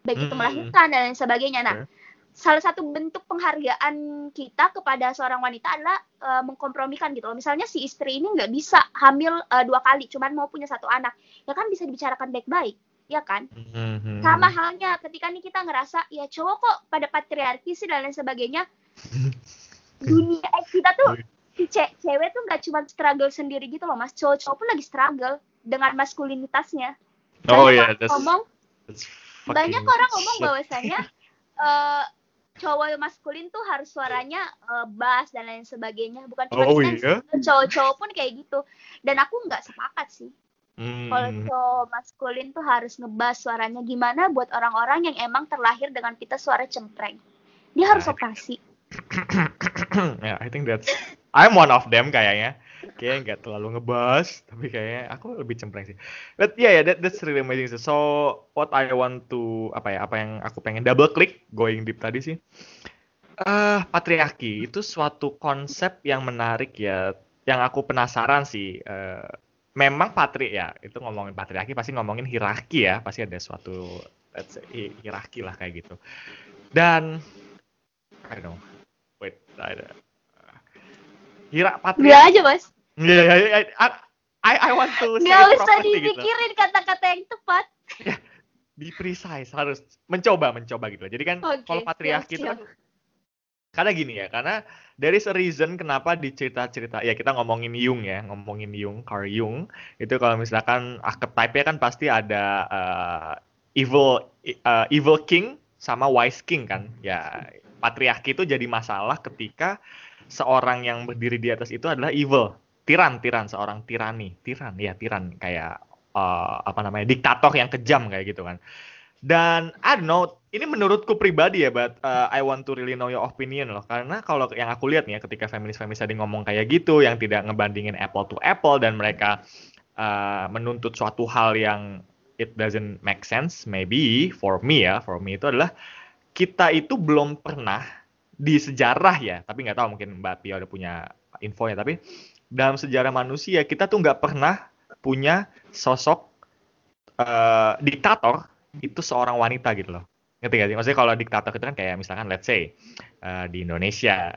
[SPEAKER 2] baik itu
[SPEAKER 1] Hmm.
[SPEAKER 2] melahirkan dan lain sebagainya nah
[SPEAKER 1] Oke.
[SPEAKER 2] salah satu bentuk penghargaan kita kepada seorang wanita adalah eh, mengkompromikan gitu loh misalnya si istri ini nggak bisa hamil eh, dua kali cuman mau punya satu anak ya kan bisa dibicarakan baik-baik ya kan?
[SPEAKER 1] Mhm.
[SPEAKER 2] Sama halnya ketika nih kita ngerasa ya cowok kok pada patriarki sih dan lain sebagainya. Dunia eh, kita tuh si ce- cewek tuh nggak cuma struggle sendiri gitu loh mas, cowok-cowok pun lagi struggle dengan maskulinitasnya.
[SPEAKER 1] Oh ya,
[SPEAKER 2] orang
[SPEAKER 1] that's,
[SPEAKER 2] ngomong,
[SPEAKER 1] that's
[SPEAKER 2] banyak orang ngomong
[SPEAKER 1] shit.
[SPEAKER 2] bahwasanya eh cowok maskulin tuh harus suaranya eh, bass dan lain sebagainya, bukan cuma
[SPEAKER 1] Oh, iya?
[SPEAKER 2] Cowok-cowok pun kayak gitu. Dan aku nggak sepakat sih. Kalau
[SPEAKER 1] Hmm.
[SPEAKER 2] cowok maskulin tuh harus ngebas suaranya gimana buat orang-orang yang emang terlahir dengan pita suara cempreng. Dia harus
[SPEAKER 1] Nah,
[SPEAKER 2] operasi.
[SPEAKER 1] yeah, I think that's I'm one of them kayaknya. Kayaknya nggak terlalu ngebas, tapi kayaknya aku lebih cempreng sih. But yeah, yeah, that, that's really amazing. sih. So what I want to apa ya, apa yang aku pengen double click going deep tadi sih. Eh patriarki itu suatu konsep yang menarik ya, yang aku penasaran sih. Eh, memang patri ya, itu ngomongin patriarki pasti ngomongin hierarki ya, pasti ada suatu let's say, hi- hierarki lah kayak gitu. Dan I don't know. Wait, ada. Hira
[SPEAKER 2] Bilang
[SPEAKER 1] patriarki.
[SPEAKER 2] aja mas.
[SPEAKER 1] Iya, iya, iya. I, I, I want to say
[SPEAKER 2] Nggak
[SPEAKER 1] it
[SPEAKER 2] usah
[SPEAKER 1] gitu.
[SPEAKER 2] dipikirin kata-kata yang tepat.
[SPEAKER 1] Be precise, harus mencoba, mencoba gitu. Jadi kan
[SPEAKER 2] Oke,
[SPEAKER 1] kalau patriarki itu
[SPEAKER 2] siap,
[SPEAKER 1] kan karena gini ya, karena there is a reason kenapa di cerita-cerita ya kita ngomongin Jung ya, ngomongin Jung, Carl Jung itu kalau misalkan archetype-nya kan pasti ada uh, evil uh, evil king sama wise king kan. Ya patriarki itu jadi masalah ketika seorang yang berdiri di atas itu adalah evil, tiran, tiran, seorang tirani, tiran, ya tiran kayak uh, apa namanya diktator yang kejam kayak gitu kan. Dan I don't know, ini menurutku pribadi ya, but uh, I want to really know your opinion loh. Karena kalau yang aku lihat nih ya, ketika feminis-feminis tadi ngomong kayak gitu, yang tidak ngebandingin apple to apple dan mereka uh, menuntut suatu hal yang it doesn't make sense, maybe for me ya, for me itu adalah kita itu belum pernah di sejarah ya, tapi nggak tahu mungkin Mbak Pia udah punya infonya, tapi dalam sejarah manusia kita tuh nggak pernah punya sosok uh, diktator itu seorang wanita gitu loh. Ngerti gak sih? Maksudnya kalau diktator itu kan kayak misalkan let's say uh, di Indonesia.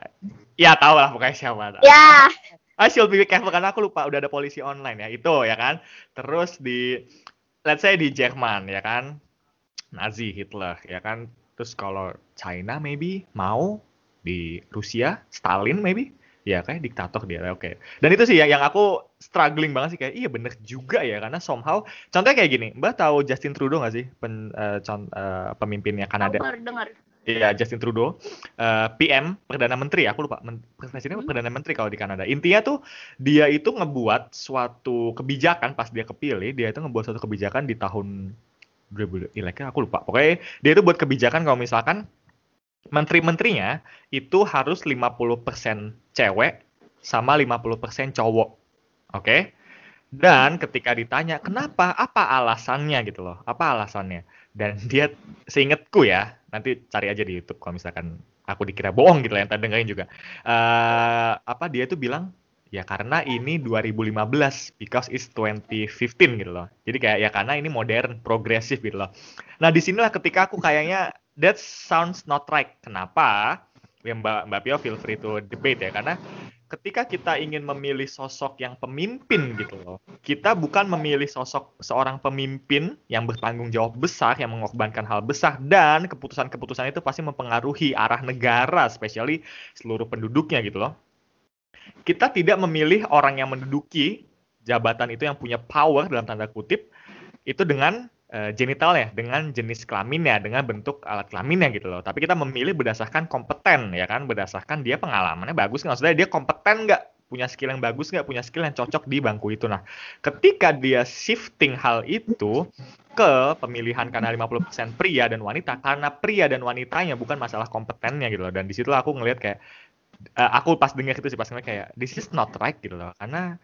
[SPEAKER 1] Ya tau lah pokoknya siapa.
[SPEAKER 2] Ya,
[SPEAKER 1] I should be careful karena aku lupa udah ada polisi online ya. Itu ya kan. Terus di let's say di Jerman ya kan. Nazi Hitler ya kan. Terus kalau China maybe mau di Rusia Stalin maybe ya kayak diktator dia oke dan itu sih ya yang aku struggling banget sih kayak iya bener juga ya karena somehow contohnya kayak gini mbak tahu Justin Trudeau gak sih Pen, eh, con- eh, pemimpinnya Kanada
[SPEAKER 2] dengar dengar.
[SPEAKER 1] Iya, Justin Trudeau, eh, PM, Perdana Menteri, aku lupa, men presiden apa
[SPEAKER 2] Hmm.
[SPEAKER 1] Perdana Menteri kalau di Kanada. Intinya tuh dia itu ngebuat suatu kebijakan pas dia kepilih, dia itu ngebuat suatu kebijakan di tahun 2000, ileknya aku lupa. Pokoknya dia itu buat kebijakan kalau misalkan menteri-menterinya itu harus 50% cewek sama 50% cowok. Oke? Dan ketika ditanya, kenapa? Apa alasannya gitu loh? Apa alasannya? Dan dia seingetku ya, nanti cari aja di YouTube kalau misalkan aku dikira bohong gitu lah yang tadi dengerin juga. Eh apa dia tuh bilang ya karena ini 2015 because it's 2015 gitu loh. Jadi kayak ya karena ini modern, progresif gitu loh. Nah, di sinilah ketika aku kayaknya that sounds not right. Kenapa? Ya Mbak Mbak Pio feel free to debate ya karena ketika kita ingin memilih sosok yang pemimpin gitu loh, kita bukan memilih sosok seorang pemimpin yang bertanggung jawab besar, yang mengorbankan hal besar, dan keputusan-keputusan itu pasti mempengaruhi arah negara, especially seluruh penduduknya gitu loh. Kita tidak memilih orang yang menduduki jabatan itu yang punya power dalam tanda kutip itu dengan uh, genitalnya, dengan jenis kelaminnya, dengan bentuk alat kelaminnya gitu loh. Tapi kita memilih berdasarkan kompeten ya kan, berdasarkan dia pengalamannya bagus nggak, maksudnya dia kompeten nggak, punya skill yang bagus nggak, punya skill yang cocok di bangku itu. Nah, ketika dia shifting hal itu ke pemilihan karena 50% pria dan wanita, karena pria dan wanitanya bukan masalah kompetennya gitu loh. Dan di situlah aku ngelihat kayak, uh, aku pas dengar itu sih pas ngeliat kayak, this is not right gitu loh. Karena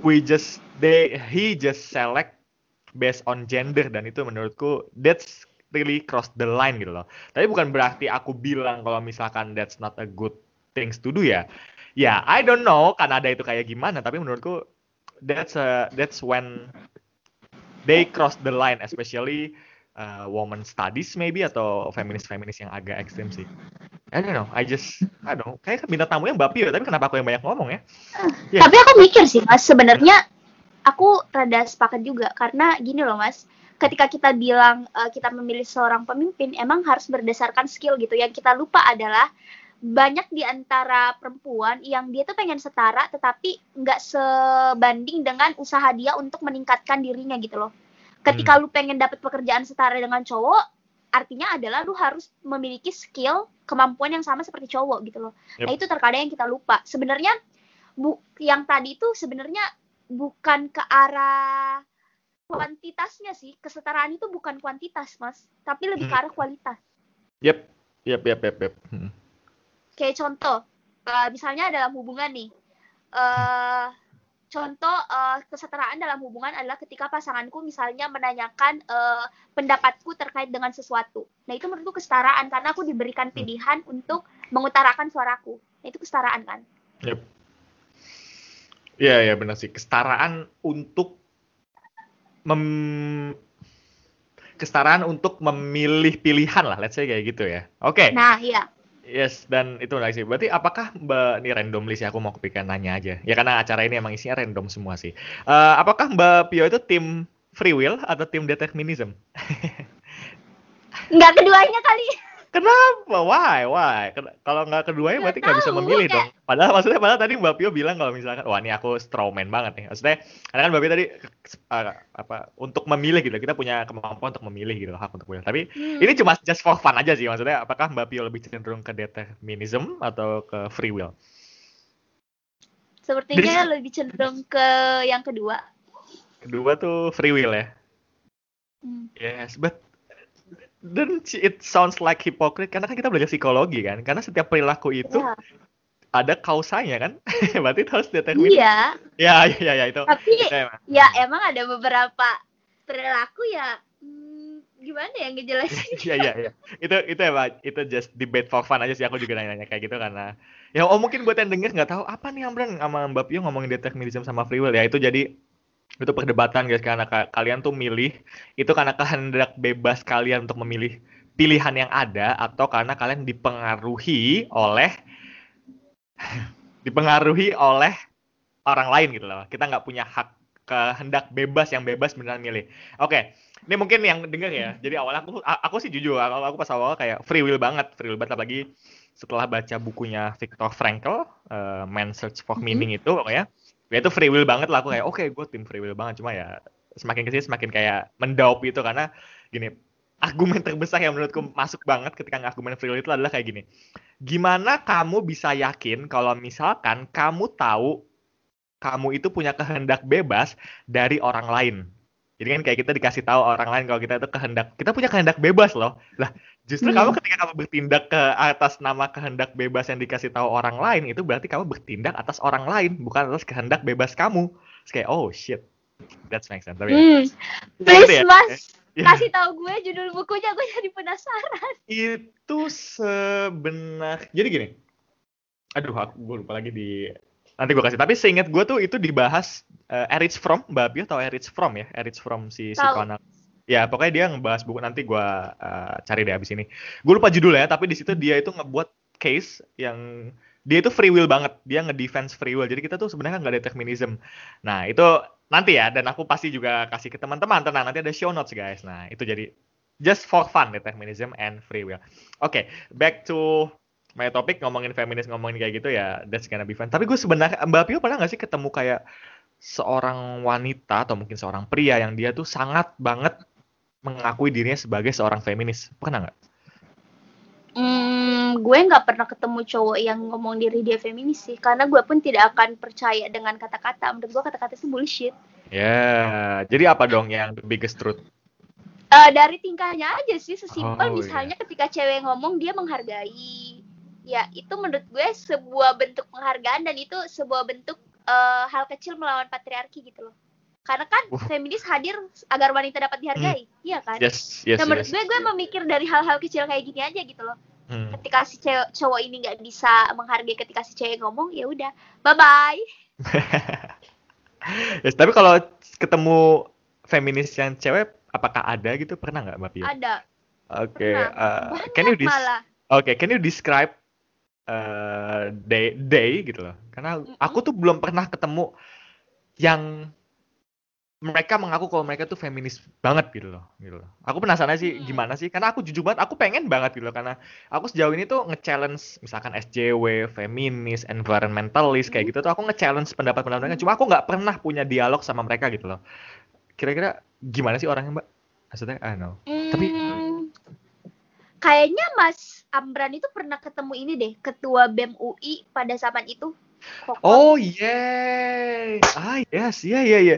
[SPEAKER 1] we just, they, he just select based on gender dan itu menurutku that's really cross the line gitu loh. Tapi bukan berarti aku bilang kalau misalkan that's not a good things to do ya. Ya, I don't know Kanada itu kayak gimana, tapi menurutku that's a, that's when they cross the line especially uh, woman studies maybe atau feminis-feminis yang agak ekstrim sih. I don't know, I just I don't know. Kayak bintang tamu yang Mbak Pio, tapi kenapa aku yang banyak ngomong ya? Ya.
[SPEAKER 2] Tapi aku mikir sih mas, sebenarnya aku rada sepakat juga karena gini loh mas, ketika kita bilang uh, kita memilih seorang pemimpin emang harus berdasarkan skill gitu yang kita lupa adalah banyak di antara perempuan yang dia tuh pengen setara tetapi nggak sebanding dengan usaha dia untuk meningkatkan dirinya gitu loh. Ketika hmm. lu pengen dapat pekerjaan setara dengan cowok, artinya adalah lu harus memiliki skill, kemampuan yang sama seperti cowok gitu loh. Yep. Nah, itu terkadang yang kita lupa. Sebenarnya bu yang tadi itu sebenarnya bukan ke arah kuantitasnya sih. Kesetaraan itu bukan kuantitas, Mas, tapi lebih hmm. ke arah kualitas.
[SPEAKER 1] Yep. Yep, yep, yep, yep. Hmm
[SPEAKER 2] kayak contoh uh, misalnya dalam hubungan nih uh, contoh uh, kesetaraan dalam hubungan adalah ketika pasanganku misalnya menanyakan uh, pendapatku terkait dengan sesuatu. Nah itu menurutku kesetaraan karena aku diberikan hmm. pilihan hmm. untuk mengutarakan suaraku. Nah itu kesetaraan kan?
[SPEAKER 1] Yep. Iya ya benar sih kesetaraan untuk mem kesetaraan untuk memilih pilihan lah, let's say kayak gitu ya. Oke. Okay.
[SPEAKER 2] Nah iya.
[SPEAKER 1] Yes, dan itu menarik sih. Berarti apakah Mbak, ini random sih, aku mau kepikiran nanya aja. Ya karena acara ini emang isinya random semua sih. Uh, apakah Mbak Pio itu tim free will atau tim determinism?
[SPEAKER 2] Enggak keduanya kali.
[SPEAKER 1] Kenapa? Why? Why? Kalau nggak keduanya berarti nggak bisa memilih kayak... dong. Padahal maksudnya padahal tadi Mbak Pio bilang kalau misalkan wah ini aku strawman banget nih. Maksudnya karena kan Mbak Pio tadi uh, apa untuk memilih gitu. Kita punya kemampuan untuk memilih gitu hak untuk memilih. Tapi hmm. ini cuma just for fun aja sih maksudnya. Apakah Mbak Pio lebih cenderung ke determinism atau ke free will?
[SPEAKER 2] Sepertinya Jadi, lebih cenderung ke yang kedua.
[SPEAKER 1] Kedua tuh free will ya. Hmm. Yes, but dan it sounds like hypocrite karena kan kita belajar psikologi kan. Karena setiap perilaku itu yeah. ada kausanya kan. Berarti harus determin
[SPEAKER 2] iya.
[SPEAKER 1] Ya ya ya itu.
[SPEAKER 2] Tapi itu emang. ya emang ada beberapa perilaku ya hmm, gimana ya ngejelasin
[SPEAKER 1] ya ya ya itu itu emang itu just debate for fun aja sih aku juga nanya-nanya kayak gitu karena ya oh mungkin buat yang denger nggak tahu apa nih Amran sama Mbak Pio ngomongin determinism sama free will ya? Itu jadi itu perdebatan guys karena kalian tuh milih itu karena kehendak bebas kalian untuk memilih pilihan yang ada atau karena kalian dipengaruhi oleh dipengaruhi oleh orang lain gitu loh. Kita nggak punya hak kehendak bebas yang bebas beneran milih. Oke ini mungkin yang denger ya. Jadi awalnya aku aku sih jujur aku, aku pas awal kayak free will banget free will banget. Apalagi setelah baca bukunya Viktor Frankl uh, Man Search for mm-hmm. Meaning itu pokoknya. ya itu free will banget lah aku kayak oke okay, gue tim free will banget. Cuma ya semakin ke sini semakin kayak mendaup itu karena gini argumen terbesar yang menurutku masuk banget ketika argumen free will itu adalah kayak gini gimana kamu bisa yakin kalau misalkan kamu tahu kamu itu punya kehendak bebas dari orang lain jadi kan kayak kita dikasih tahu orang lain kalau kita itu kehendak kita punya kehendak bebas loh lah Justru hmm. kamu ketika kamu bertindak ke atas nama kehendak bebas yang dikasih tahu orang lain itu berarti kamu bertindak atas orang lain bukan atas kehendak bebas kamu. Terus kayak oh shit. That's makes sense. Tapi ya.
[SPEAKER 2] hmm. ya. Please ya. Mas, ya. kasih tahu gue judul bukunya gue jadi penasaran.
[SPEAKER 1] Itu sebenar jadi gini. Aduh, aku gue lupa lagi di nanti gue kasih. Tapi seingat gue tuh itu dibahas uh, Erich Fromm, Mbak atau Erich Fromm ya, Erich Fromm si psikoanalisis ya pokoknya dia ngebahas buku nanti gue uh, cari deh abis ini. Gue lupa judulnya tapi di situ dia itu ngebuat case yang dia itu free will banget. Dia ngedefense free will. Jadi kita tuh sebenarnya nggak determinism. Nah itu nanti ya dan aku pasti juga kasih ke teman-teman. Tenang nanti ada show notes guys. Nah itu jadi just for fun determinism and free will. Oke okay, back to my topic ngomongin feminis ngomongin kayak gitu ya that's gonna be fun tapi gue sebenarnya mbak Pio pernah gak sih ketemu kayak seorang wanita atau mungkin seorang pria yang dia tuh sangat banget mengakui dirinya sebagai seorang feminis? Pernah nggak?
[SPEAKER 2] Hmm, gue nggak pernah ketemu cowok yang ngomong diri dia feminis sih, karena gue pun tidak akan percaya dengan kata-kata. Menurut gue kata-kata itu bullshit.
[SPEAKER 1] Ya, yeah. jadi apa dong yang the biggest truth?
[SPEAKER 2] Uh, dari tingkahnya aja sih, sesimpel oh, misalnya yeah. ketika cewek ngomong dia menghargai. Ya, itu menurut gue sebuah bentuk penghargaan dan itu sebuah bentuk uh, hal kecil melawan patriarki gitu loh karena kan uh. feminis hadir agar wanita dapat dihargai hmm. iya kan
[SPEAKER 1] yes, yes,
[SPEAKER 2] nah menurut yes. gue gue memikir dari hal-hal kecil kayak gini aja gitu loh hmm. ketika si cewek, cowok ini nggak bisa menghargai ketika si cewek ngomong ya udah bye bye
[SPEAKER 1] yes, tapi kalau ketemu feminis yang cewek apakah ada gitu pernah nggak mbak Pia?
[SPEAKER 2] ada
[SPEAKER 1] oke okay, uh, can you oke okay, can you describe uh, day day gitu loh karena mm aku tuh belum pernah ketemu yang mereka mengaku kalau mereka tuh feminis banget gitu loh, gitu loh. Aku penasaran sih gimana sih, karena aku jujur banget, aku pengen banget gitu loh, karena aku sejauh ini tuh nge-challenge misalkan SJW, feminis, environmentalist kayak gitu tuh aku nge-challenge pendapat-pendapat mereka. Cuma aku nggak pernah punya dialog sama mereka gitu loh. Kira-kira gimana sih orangnya Mbak? Maksudnya, I know. Tapi-
[SPEAKER 2] Hmm, kayaknya Mas Amran itu pernah ketemu ini deh, ketua BEM UI pada zaman itu. Kokon.
[SPEAKER 1] Oh yeah, ah yes, iya iya iya.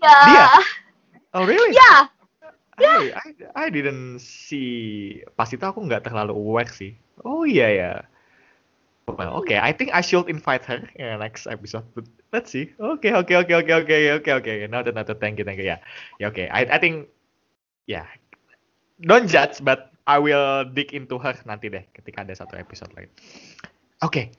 [SPEAKER 2] Ya.
[SPEAKER 1] Dia? Oh really?
[SPEAKER 2] Ya.
[SPEAKER 1] I, I, I didn't see. Pas itu aku nggak terlalu aware sih. Oh iya ya. Well, okay. I think I should invite her in the next episode. But let's see. Okay, okay, okay, okay, okay, okay, okay. Noted, noted. Thank you, thank you. Ya, yeah. okay. I, I think, yeah. Don't judge, but I will dig into her nanti deh ketika ada satu episode lagi. Oke.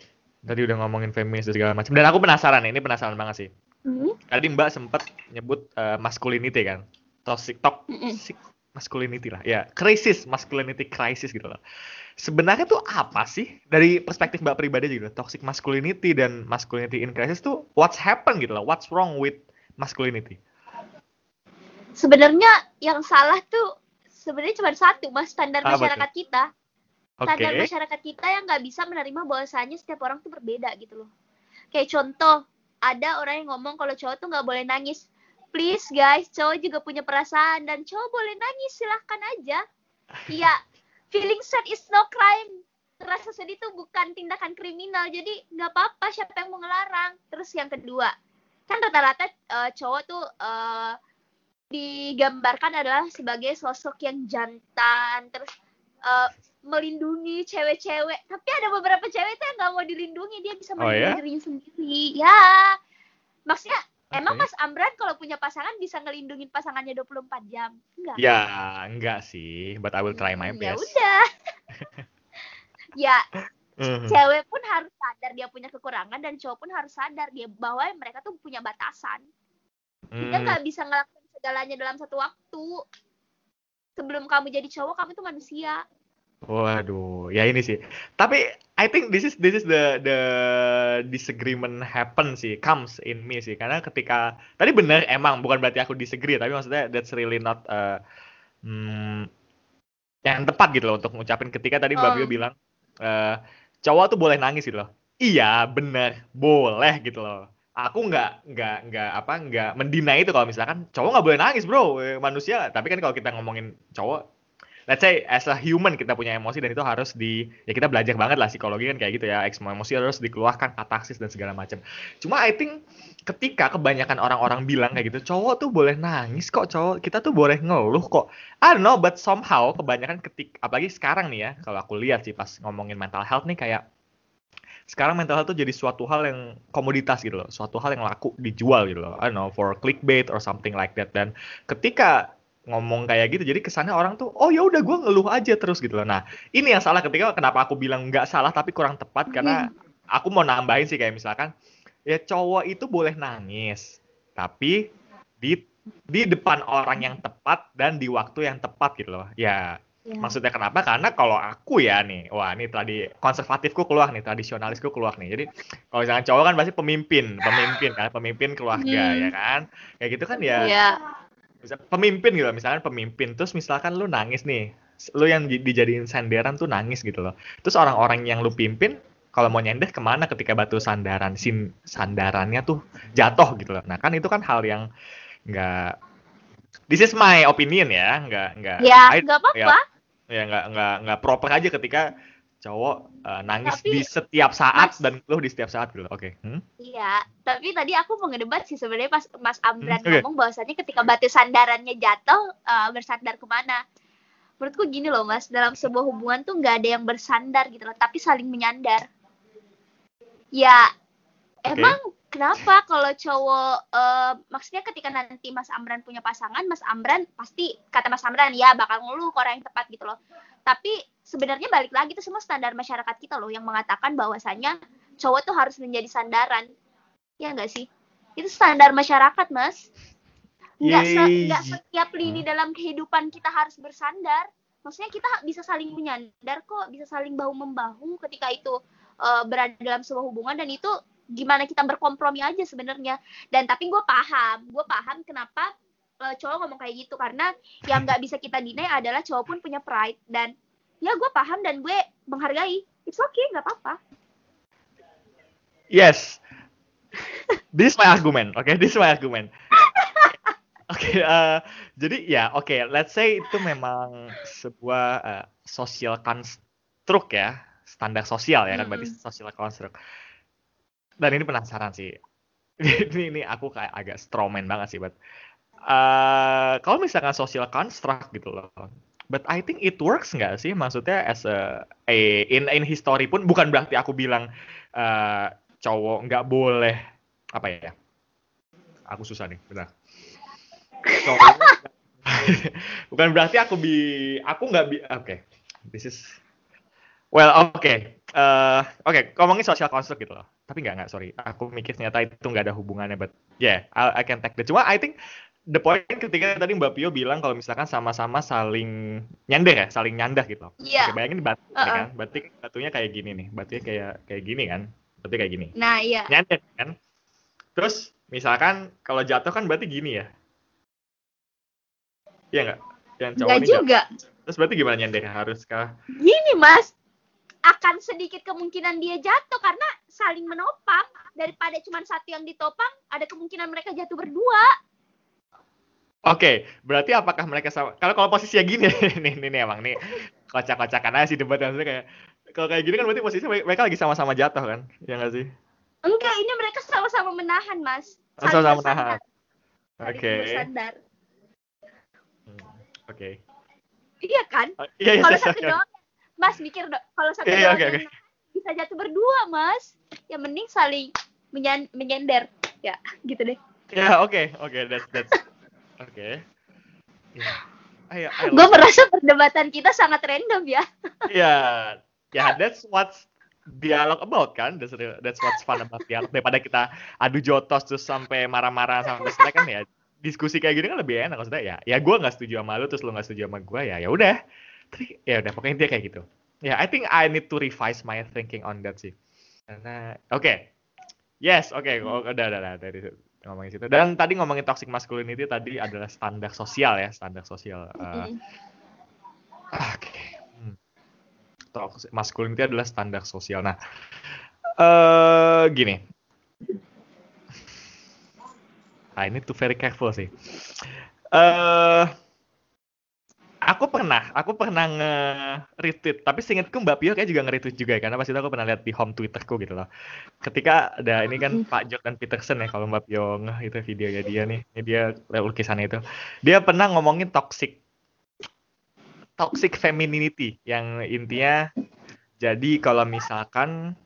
[SPEAKER 1] Tadi udah ngomongin feminis dan segala macam. Dan aku penasaran ini penasaran banget sih.
[SPEAKER 2] Hmm,
[SPEAKER 1] Tadi Mbak sempat nyebut uh, masculinity kan, toxic, toxic masculinity lah, ya, crisis, masculinity crisis gitu loh. Sebenarnya tuh apa sih dari perspektif Mbak pribadi gitu, toxic masculinity dan masculinity in crisis tuh what's happen gitu loh, what's wrong with masculinity?
[SPEAKER 2] Sebenarnya yang salah tuh sebenarnya cuma satu, Mas, standar
[SPEAKER 1] Apa
[SPEAKER 2] masyarakat kita.
[SPEAKER 1] Oke,
[SPEAKER 2] Standar masyarakat kita yang nggak bisa menerima bahwasanya setiap orang tuh berbeda gitu loh. Kayak contoh, ada orang yang ngomong kalau cowok tuh nggak boleh nangis. Please guys, cowok juga punya perasaan dan cowok boleh nangis silahkan aja. Iya, feeling sad is no crime. Rasa sedih tuh bukan tindakan kriminal, jadi nggak apa-apa siapa yang mau ngelarang. Terus yang kedua, kan rata-rata eh, cowok tuh eh, digambarkan adalah sebagai sosok yang jantan, terus eh, melindungi cewek-cewek. Tapi ada beberapa cewek tuh yang nggak mau dilindungi, dia bisa
[SPEAKER 1] Oh,
[SPEAKER 2] melindungi
[SPEAKER 1] ya?
[SPEAKER 2] dirinya sendiri. Ya, maksudnya emang
[SPEAKER 1] Oke.
[SPEAKER 2] Mas Amran kalau punya pasangan bisa ngelindungin pasangannya 24 jam? Enggak.
[SPEAKER 1] Ya, enggak sih, but I will try my
[SPEAKER 2] Ya
[SPEAKER 1] best.
[SPEAKER 2] udah. ya,
[SPEAKER 1] Mhm.
[SPEAKER 2] cewek pun harus sadar dia punya kekurangan dan cowok pun harus sadar dia bahwa mereka tuh punya batasan. Kita
[SPEAKER 1] Hmm,
[SPEAKER 2] nggak bisa ngelakuin segalanya dalam satu waktu. Sebelum kamu jadi cowok, kamu tuh manusia.
[SPEAKER 1] Waduh, ya ini sih. Tapi I think this is this is the the disagreement happen sih, comes in me sih. Karena ketika tadi benar emang bukan berarti aku disagree, tapi maksudnya that's really not uh, hmm, yang tepat gitu loh untuk ngucapin ketika tadi Mbak
[SPEAKER 2] Oh.
[SPEAKER 1] Bio bilang eh, cowok tuh boleh nangis gitu loh. Iya, benar, boleh gitu loh. Aku nggak nggak nggak apa nggak mendinai itu kalau misalkan cowok nggak boleh nangis bro, Eh, manusia. Tapi kan kalau kita ngomongin cowok let's say as a human kita punya emosi dan itu harus di ya kita belajar banget lah psikologi kan kayak gitu ya. Emosi harus dikeluarkan katarsis dan segala macam. Cuma I think ketika kebanyakan orang-orang bilang kayak gitu cowok tuh boleh nangis kok cowok. Kita tuh boleh ngeluh kok. I don't know but somehow kebanyakan ketik apalagi sekarang nih ya kalau aku lihat sih pas ngomongin mental health nih kayak sekarang mental health tuh jadi suatu hal yang komoditas gitu loh. Suatu hal yang laku dijual gitu loh. I don't know for clickbait or something like that. Dan ketika ngomong kayak gitu jadi kesannya orang tuh oh ya udah gue ngeluh aja terus gitu loh. Nah ini yang salah ketika kenapa aku bilang nggak salah tapi kurang tepat karena aku mau nambahin sih kayak misalkan ya cowok itu boleh nangis tapi di di depan orang yang tepat dan di waktu yang tepat gitu loh. Ya
[SPEAKER 2] Ya.
[SPEAKER 1] maksudnya kenapa karena kalau aku ya nih wah ini tadi konservatifku keluar nih tradisionalisku keluar nih jadi kalau misalkan cowok kan pasti pemimpin pemimpin kan pemimpin keluarga
[SPEAKER 2] Hmm.
[SPEAKER 1] ya kan kayak gitu kan ya
[SPEAKER 2] Iya.
[SPEAKER 1] Misal, pemimpin gitu misalkan pemimpin terus misalkan lu nangis nih lu yang di- dijadiin sandaran tuh nangis gitu loh terus orang-orang yang lu pimpin kalau mau nyender ke mana ketika batu sandaran sin sandarannya tuh jatuh gitu loh nah kan itu kan hal yang nggak this is my opinion ya nggak nggak
[SPEAKER 2] Ya, nggak apa-apa.
[SPEAKER 1] ya, ya nggak nggak nggak proper aja ketika cowok eh, nangis
[SPEAKER 2] Tapi,
[SPEAKER 1] di setiap saat
[SPEAKER 2] Mas-
[SPEAKER 1] dan lu di setiap saat gitu oke hmm?
[SPEAKER 2] Iya, tapi tadi aku mau ngedebat sih sebenarnya pas Mas Amran
[SPEAKER 1] Hmm, oke.
[SPEAKER 2] ngomong bahwasannya ketika batu sandarannya jatuh eh, bersandar ke mana? Menurutku gini loh Mas, dalam sebuah hubungan tuh nggak ada yang bersandar gitu loh, tapi saling menyandar. Ya, emang kenapa kalau cowok eh, maksudnya ketika nanti Mas Amran punya pasangan, Mas Amran pasti kata Mas Amran ya bakal ngeluh ke orang yang tepat gitu loh. Tapi sebenarnya balik lagi itu semua standar masyarakat kita loh yang mengatakan bahwasanya cowok tuh harus menjadi sandaran. Ya enggak sih? Itu standar masyarakat, Mas. Enggak se nggak setiap lini dalam kehidupan kita harus bersandar. Maksudnya kita bisa saling menyandar kok, bisa saling bahu membahu ketika itu eh, berada dalam sebuah hubungan dan itu gimana kita berkompromi aja sebenarnya. Dan tapi gue paham gue paham kenapa uh, cowok ngomong kayak gitu. Karena yang nggak bisa kita deny adalah cowok pun punya pride. Dan ya gue paham dan gue menghargai. It's okay nggak apa-apa.
[SPEAKER 1] Yes. This is my argument oke okay? this is my argument. Oke okay, uh, jadi ya oke okay, let's say itu memang sebuah uh, social construct ya. Standar sosial ya kan berarti social construct dan ini penasaran sih. Ini ini aku kayak agak strawman banget sih but uh, kalau misalkan social construct gitu loh. But I think it works nggak sih? Maksudnya as a, a in in history pun bukan berarti aku bilang uh, cowok nggak boleh apa ya? Aku susah nih benar. Bukan berarti aku bi aku nggak bi oke. Okay. this is well oke. Okay. uh, oke okay. ngomongin social construct gitu loh tapi nggak nggak sorry. Aku mikir ternyata itu nggak ada hubungannya but yeah I, I can take the cuma I think the point ketika tadi Mbak Pio bilang kalau misalkan sama-sama saling nyandar ya saling nyandah gitu.
[SPEAKER 2] Iya. Yeah.
[SPEAKER 1] bayangin batu uh -uh. kan berarti batunya kayak gini nih batunya kayak kayak gini kan berarti kayak gini.
[SPEAKER 2] Nah iya.
[SPEAKER 1] Nyandar kan. Terus misalkan kalau jatuh kan berarti gini ya? Iya nggak?
[SPEAKER 2] Yang cowok Nggak juga
[SPEAKER 1] jatuh. terus berarti gimana nyandar haruskah?
[SPEAKER 2] Gini mas akan sedikit kemungkinan dia jatuh karena saling menopang daripada cuma satu yang ditopang ada kemungkinan mereka jatuh berdua
[SPEAKER 1] Oke, okay, berarti apakah mereka sama? Kalau kalau posisinya gini, nih, nih, nih emang nih kocak-kocakan aja sih debat maksudnya kayak kalau kayak gini kan berarti posisinya mereka lagi sama-sama jatuh kan, ya nggak sih?
[SPEAKER 2] Enggak, ini mereka sama-sama menahan mas.
[SPEAKER 1] Sama-sama menahan. Oke. Okay.
[SPEAKER 2] Hmm, Oke.
[SPEAKER 1] Okay.
[SPEAKER 2] Iya kan?
[SPEAKER 1] Uh, iya, iya,
[SPEAKER 2] kalau satu doang Mas mikir dong, kalau satu
[SPEAKER 1] yeah, okay, okay.
[SPEAKER 2] bisa jatuh berdua, Mas. Yang mending saling menyan menyender. Ya, gitu deh.
[SPEAKER 1] Ya, yeah, oke, okay. oke, okay, that's that's oke. Okay.
[SPEAKER 2] Yeah. Gue merasa perdebatan kita sangat random ya.
[SPEAKER 1] Iya, ya, yeah, that's what's dialog about kan that's, that's what's fun about dialog daripada kita adu jotos terus sampai marah-marah sampai selesai kan ya diskusi kayak gini kan lebih enak maksudnya ya ya gue nggak setuju sama lu terus lu nggak setuju sama gue ya ya udah tapi ya udah pokoknya dia kayak gitu. Ya yeah, I think I need to revise my thinking on that sih. Karena oke. Okay. yes oke. Okay. oh, udah udah udah. Dari ngomongin situ. Dan tadi ngomongin toxic masculinity tadi adalah standar sosial ya standar sosial. Uh, oke. Okay. hmm. toxic masculinity adalah standar sosial. Nah uh, gini. I need to very careful sih. Uh, aku pernah, aku pernah nge-retweet, tapi seingatku Mbak Pio kayak juga nge-retweet juga ya, karena pas itu aku pernah lihat di home Twitterku gitu loh. Ketika ada ini kan Pak Jordan Peterson ya, kalau Mbak Pio nge itu videonya dia nih, ini dia lukisannya itu. Dia pernah ngomongin toxic toxic femininity yang intinya jadi kalau misalkan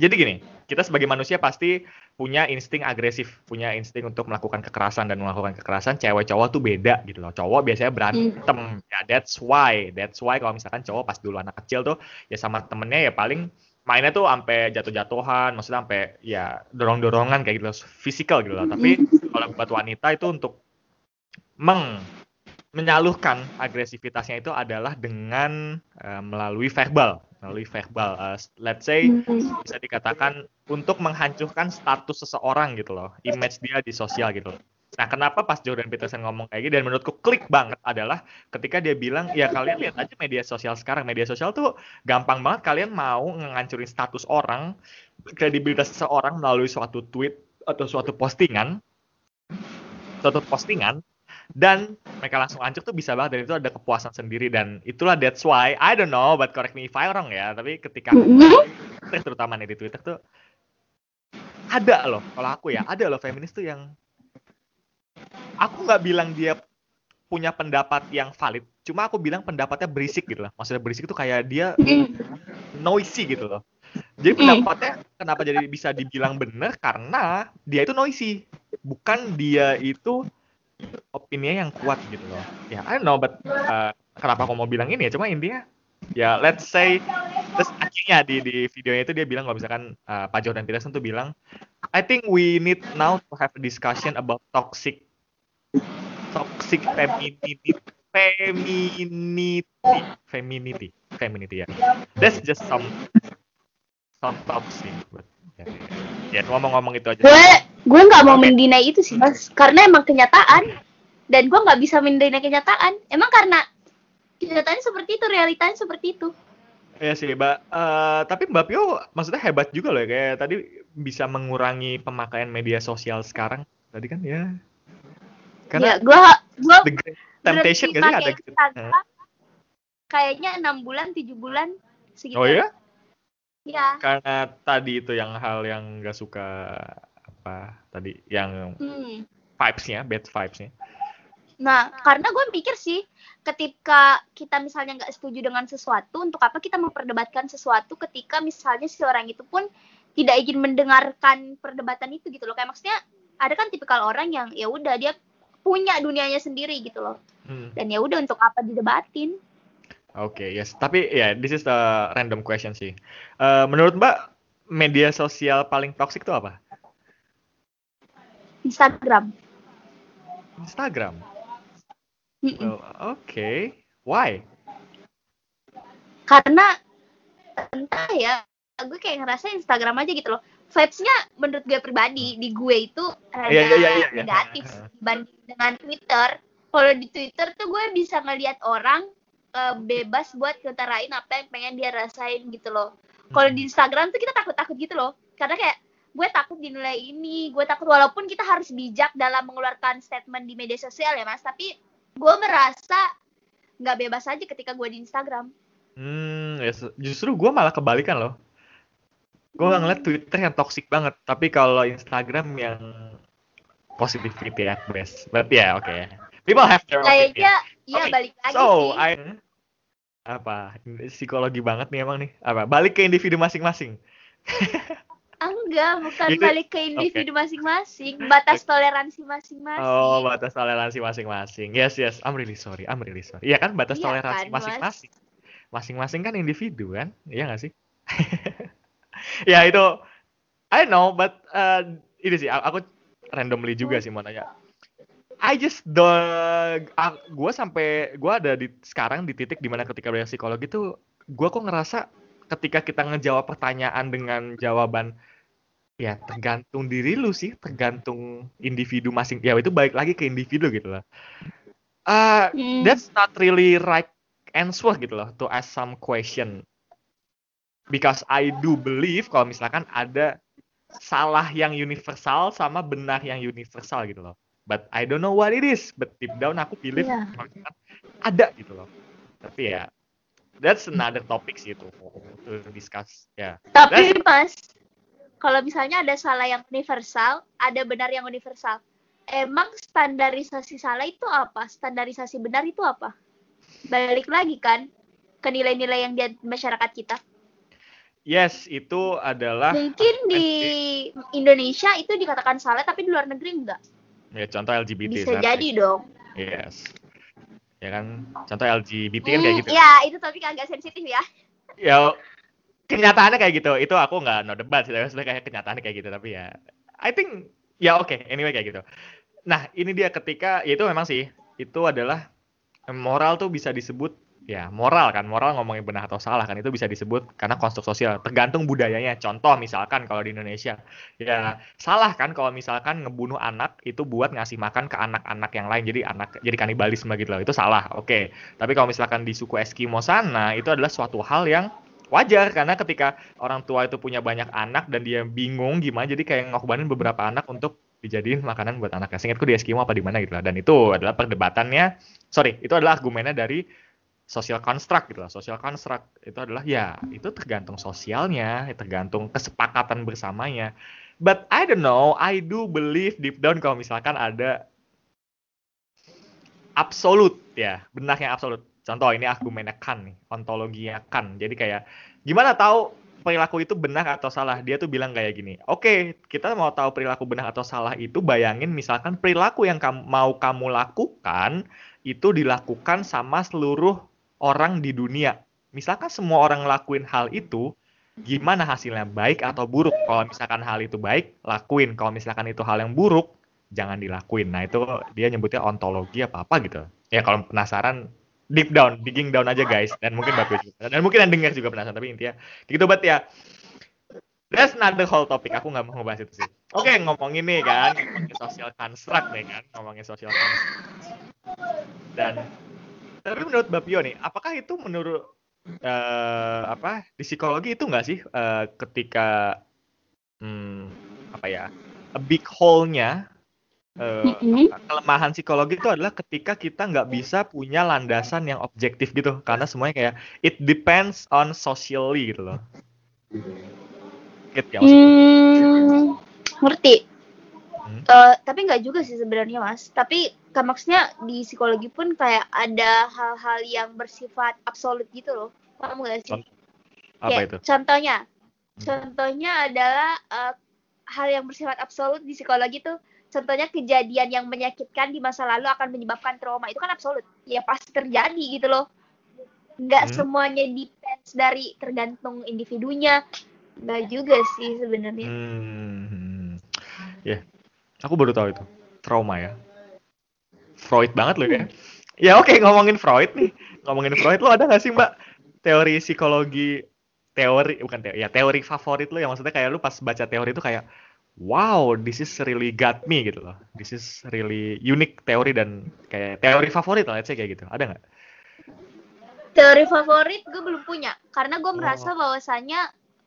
[SPEAKER 1] jadi gini, kita sebagai manusia pasti punya insting agresif, punya insting untuk melakukan kekerasan dan melakukan kekerasan. Cewek cowok tuh beda gitu loh. Cowok biasanya berantem. Mm. Ya that's why, that's why kalau misalkan cowok pas dulu anak kecil tuh ya sama temennya ya paling mainnya tuh sampai jatuh-jatuhan, maksudnya sampai ya dorong-dorongan kayak gitu loh, fisikal gitu loh. Tapi kalau buat wanita itu untuk meng menyalurkan agresivitasnya itu adalah dengan uh, melalui verbal melalui verbal. Uh, let's say mm-hmm. bisa dikatakan untuk menghancurkan status seseorang gitu loh, image dia di sosial gitu. Nah, kenapa pas Jordan Peterson ngomong kayak gitu dan menurutku klik banget adalah ketika dia bilang, ya kalian lihat aja media sosial sekarang. Media sosial tuh gampang banget kalian mau ngancurin status orang, kredibilitas seseorang melalui suatu tweet atau suatu postingan, suatu postingan dan mereka langsung hancur tuh bisa banget dan itu ada kepuasan sendiri dan itulah that's why I don't know but correct me if I wrong ya tapi ketika terutama nih di Twitter tuh ada loh kalau aku ya ada loh feminis tuh yang aku nggak bilang dia punya pendapat yang valid cuma aku bilang pendapatnya berisik gitu loh maksudnya berisik tuh kayak dia noisy gitu loh. Jadi pendapatnya kenapa jadi bisa dibilang benar karena dia itu noisy bukan dia itu opininya yang kuat gitu loh. Ya, I don't know, but uh, kenapa aku mau bilang ini ya? Cuma intinya, ya let's say, terus akhirnya di, di videonya itu dia bilang kalau misalkan uh, Pak Jordan Peterson tuh bilang, I think we need now to have a discussion about toxic toxic femininity femininity femininity femininity ya. That's just some some toxic, but yeah, yeah. Ya ngomong-ngomong itu aja.
[SPEAKER 2] Gue nggak mau mendinai itu sih mas karena emang kenyataan dan gue nggak bisa mendinai kenyataan emang karena kenyataannya seperti itu realitanya seperti itu
[SPEAKER 1] Iya sih, Mbak. Eh, tapi Mbak Pio maksudnya hebat juga loh ya. Kayak tadi bisa mengurangi pemakaian media sosial sekarang. Tadi kan ya.
[SPEAKER 2] ya
[SPEAKER 1] Karena
[SPEAKER 2] gue gue
[SPEAKER 1] the great temptation gak sih ada gitu.
[SPEAKER 2] Instagram kayaknya enam bulan tujuh bulan segitu
[SPEAKER 1] Oh ya?
[SPEAKER 2] ya
[SPEAKER 1] Karena tadi itu yang hal yang gak suka apa tadi yang
[SPEAKER 2] hmm.
[SPEAKER 1] vibes-nya, bad vibes-nya.
[SPEAKER 2] Nah, karena gue pikir sih, ketika kita misalnya nggak setuju dengan sesuatu, untuk apa kita memperdebatkan sesuatu ketika misalnya si orang itu pun tidak ingin mendengarkan perdebatan itu gitu loh. Kayak maksudnya ada kan tipikal orang yang ya udah dia punya dunianya sendiri gitu loh.
[SPEAKER 1] Hmm.
[SPEAKER 2] Dan ya udah untuk apa didebatin?
[SPEAKER 1] Oke, yes. Tapi ya, this is the random question sih. Eh, menurut Mbak, media sosial paling toxic itu apa?
[SPEAKER 2] Instagram.
[SPEAKER 1] Instagram. Well, oke. Why?
[SPEAKER 2] Karena entah ya, gue kayak ngerasa Instagram aja gitu loh. Vibes-nya menurut gue pribadi di gue itu rada
[SPEAKER 1] Iya, iya, iya, iya.
[SPEAKER 2] negatif dibanding dengan Twitter. Kalau di Twitter tuh gue bisa ngelihat orang eh, bebas buat ngutarain apa yang pengen dia rasain gitu loh. Kalau di Instagram tuh kita takut-takut gitu loh. Karena kayak gue takut dinilai ini, gue takut walaupun kita harus bijak dalam mengeluarkan statement di media sosial ya mas, tapi gue merasa nggak bebas aja ketika gue di Instagram.
[SPEAKER 1] Hmm, yes. justru gue malah kebalikan loh. Gue
[SPEAKER 2] Hmm.
[SPEAKER 1] ngeliat Twitter yang toxic banget, tapi kalau Instagram yang positivity at best. But ya, oke. People have their opinion.
[SPEAKER 2] Kayaknya ya
[SPEAKER 1] Oke,
[SPEAKER 2] balik lagi
[SPEAKER 1] So,
[SPEAKER 2] sih.
[SPEAKER 1] I apa psikologi banget nih emang nih apa balik ke individu masing-masing
[SPEAKER 2] Enggak, bukan
[SPEAKER 1] Itu-
[SPEAKER 2] balik ke individu masing-masing, batas toleransi masing-masing.
[SPEAKER 1] oh batas toleransi masing-masing. Yes yes. I'm really sorry I'm really sorry. Iya kan batas
[SPEAKER 2] Iya
[SPEAKER 1] toleransi
[SPEAKER 2] kan, Mas?
[SPEAKER 1] masing-masing. Masing-masing kan individu kan? Iya nggak sih? Ya itu I know but uh, ini sih aku randomly juga sih mau nanya. I just don't gue sampai gue ada di sekarang di titik di mana ketika belajar psikologi tuh gue kok ngerasa ketika kita ngejawab pertanyaan dengan jawaban ya tergantung diri lu sih tergantung individu masing ya itu balik lagi ke individu gitu loh. Uh,
[SPEAKER 2] Hmm.
[SPEAKER 1] that's not really right answer gitu loh to ask some question. Because I do believe kalau misalkan ada salah yang universal sama benar yang universal gitu loh. But I don't know what it is. But deep down aku believe kalau misalkan ada gitu loh. Tapi ya that's another topic sih itu to discuss ya
[SPEAKER 2] Tapi Mas, kalau misalnya ada salah yang universal, ada benar yang universal. Emang standarisasi salah itu apa? Standarisasi benar itu apa? Balik lagi kan ke nilai-nilai yang di masyarakat kita.
[SPEAKER 1] yes itu adalah
[SPEAKER 2] Mungkin di Indonesia itu dikatakan salah, tapi di luar negeri enggak.
[SPEAKER 1] ya contoh LGBT
[SPEAKER 2] Bisa jadi dong.
[SPEAKER 1] yes ya kan? Contoh LGBT kan kayak
[SPEAKER 2] Hmm,
[SPEAKER 1] gitu.
[SPEAKER 2] Ya, itu topik agak sensitif ya.
[SPEAKER 1] ya kenyataannya kayak gitu. Itu aku nggak no debat sih tapi kayak kenyataannya kayak gitu. Tapi ya I think ya oke. Anyway kayak gitu. Nah ini dia ketika ya itu memang sih. Itu adalah moral tuh bisa disebut ya moral kan moral ngomongin benar atau salah kan itu bisa disebut karena konstruk sosial. Tergantung budayanya. Contoh misalkan kalau di Indonesia. Ya salah kan kalau misalkan ngebunuh anak itu buat ngasih makan ke anak-anak yang lain. Jadi anak jadi kanibalisme gitu loh. Itu salah oke. Tapi kalau misalkan di suku Eskimo sana itu adalah suatu hal yang wajar. Karena ketika orang tua itu punya banyak anak dan dia bingung gimana jadi kayak ngorbanin beberapa anak untuk dijadiin makanan buat anaknya. Seingatku di Eskimo apa di mana gitu lah. Dan itu adalah perdebatannya, sorry, itu adalah argumennya dari social construct gitu lah. Social construct itu adalah ya itu tergantung sosialnya, tergantung kesepakatan bersamanya. But I don't know, I do believe deep down kalau misalkan ada absolut ya, benar yang absolut. Contoh ini argumennya Kant nih, ontologinya Kant. Jadi kayak gimana tahu perilaku itu benar atau salah? Dia tuh bilang kayak gini. Oke, kita mau tahu perilaku benar atau salah itu bayangin misalkan perilaku yang kamu, mau kamu lakukan itu dilakukan sama seluruh orang di dunia. Misalkan semua orang ngelakuin hal itu, gimana hasilnya baik atau buruk? Kalau misalkan hal itu baik, lakuin. Kalau misalkan itu hal yang buruk, jangan dilakuin. Nah, itu dia nyebutnya ontologi apa apa gitu. Ya kalau penasaran deep down, digging down aja guys. Dan mungkin Bapak juga. Dan mungkin yang dengar juga penasaran, tapi intinya gitu buat ya. That's not the whole topic. Aku nggak mau ngebahas itu sih. Oke, ngomongin nih kan, ngomongin social construct nih kan, ngomongin social construct. Dan tapi menurut Mbak Pio nih, apakah itu menurut eh apa di psikologi itu nggak sih eh, ketika hmm, apa ya a big hole-nya eh, apa, kelemahan psikologi itu adalah ketika kita nggak bisa punya landasan yang objektif gitu karena semuanya kayak it depends on socially gitu loh. Gitu ya maksudnya.
[SPEAKER 2] Hmm, ngerti.
[SPEAKER 1] Hmm.
[SPEAKER 2] Eh, tapi nggak juga sih sebenarnya mas. Tapi kan maksudnya di psikologi pun kayak ada hal-hal yang bersifat absolut gitu loh. Paham nggak sih?
[SPEAKER 1] Apa
[SPEAKER 2] Kayak
[SPEAKER 1] itu?
[SPEAKER 2] Contohnya, contohnya adalah eh, hal yang bersifat absolut di psikologi tuh. Contohnya kejadian yang menyakitkan di masa lalu akan menyebabkan trauma itu kan absolut. Ya pasti terjadi gitu loh. Nggak
[SPEAKER 1] Hmm.
[SPEAKER 2] semuanya depends dari tergantung individunya. Nggak juga sih sebenarnya.
[SPEAKER 1] Hmm. Ya, aku baru tahu itu. Trauma ya. Freud banget loh ya. Ya oke ngomongin Freud nih. Ngomongin Freud lo ada gak sih Mbak teori psikologi teori bukan teori ya teori favorit lo yang maksudnya kayak lu pas baca teori itu kayak wow this is really got me gitu loh. This is really unique teori dan kayak teori favorit lah let's say kayak gitu. Ada nggak?
[SPEAKER 2] Teori favorit gue belum punya karena gue
[SPEAKER 1] Oh.
[SPEAKER 2] merasa bahwasannya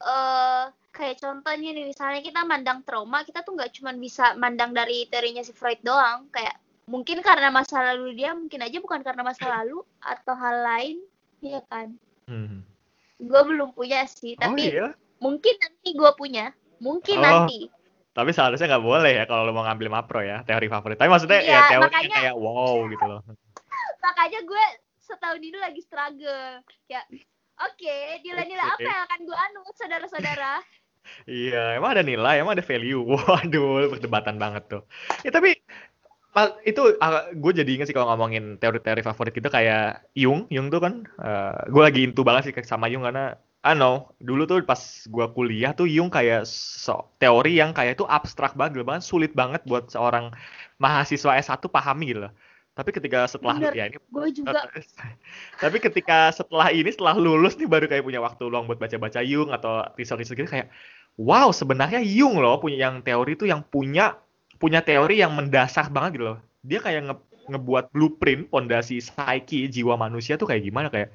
[SPEAKER 2] eh kayak contohnya nih misalnya kita mandang trauma kita tuh nggak cuma bisa mandang dari teorinya si Freud doang kayak mungkin karena masa lalu dia mungkin aja bukan karena masa lalu atau hal lain ya kan
[SPEAKER 1] Hmm.
[SPEAKER 2] gue belum punya sih
[SPEAKER 1] Oh
[SPEAKER 2] tapi
[SPEAKER 1] iya.
[SPEAKER 2] mungkin nanti gue punya mungkin
[SPEAKER 1] Oh.
[SPEAKER 2] nanti
[SPEAKER 1] Tapi seharusnya nggak boleh ya kalau lo mau ngambil mapro ya teori favorit. Tapi maksudnya
[SPEAKER 2] Iya,
[SPEAKER 1] ya teori
[SPEAKER 2] makanya-
[SPEAKER 1] kayak wow gitu loh.
[SPEAKER 2] makanya gue setahun ini lagi struggle kayak oke nilai-nilai apa
[SPEAKER 1] Oke.
[SPEAKER 2] yang akan gue anut saudara-saudara
[SPEAKER 1] Iya, emang ada nilai, emang ada value. Waduh, perdebatan banget tuh. Ya tapi itu gue jadi inget sih kalau ngomongin teori-teori favorit gitu kayak Jung. Jung tuh kan, gue lagi into banget sih sama Jung karena, I know, dulu tuh pas gue kuliah tuh Jung kayak so, teori yang kayak itu abstrak banget, banget, sulit banget buat seorang mahasiswa S1 pahami gitu loh. Tapi ketika setelah
[SPEAKER 2] Bener.
[SPEAKER 1] ya ini
[SPEAKER 2] gue juga
[SPEAKER 1] tapi ketika setelah ini setelah lulus nih baru kayak punya waktu luang buat baca-baca Jung atau riset-riset gitu kayak wow sebenarnya Jung loh punya yang teori itu yang punya punya teori yang mendasar banget gitu loh. Dia kayak nge ngebuat blueprint pondasi psyche jiwa manusia tuh kayak gimana kayak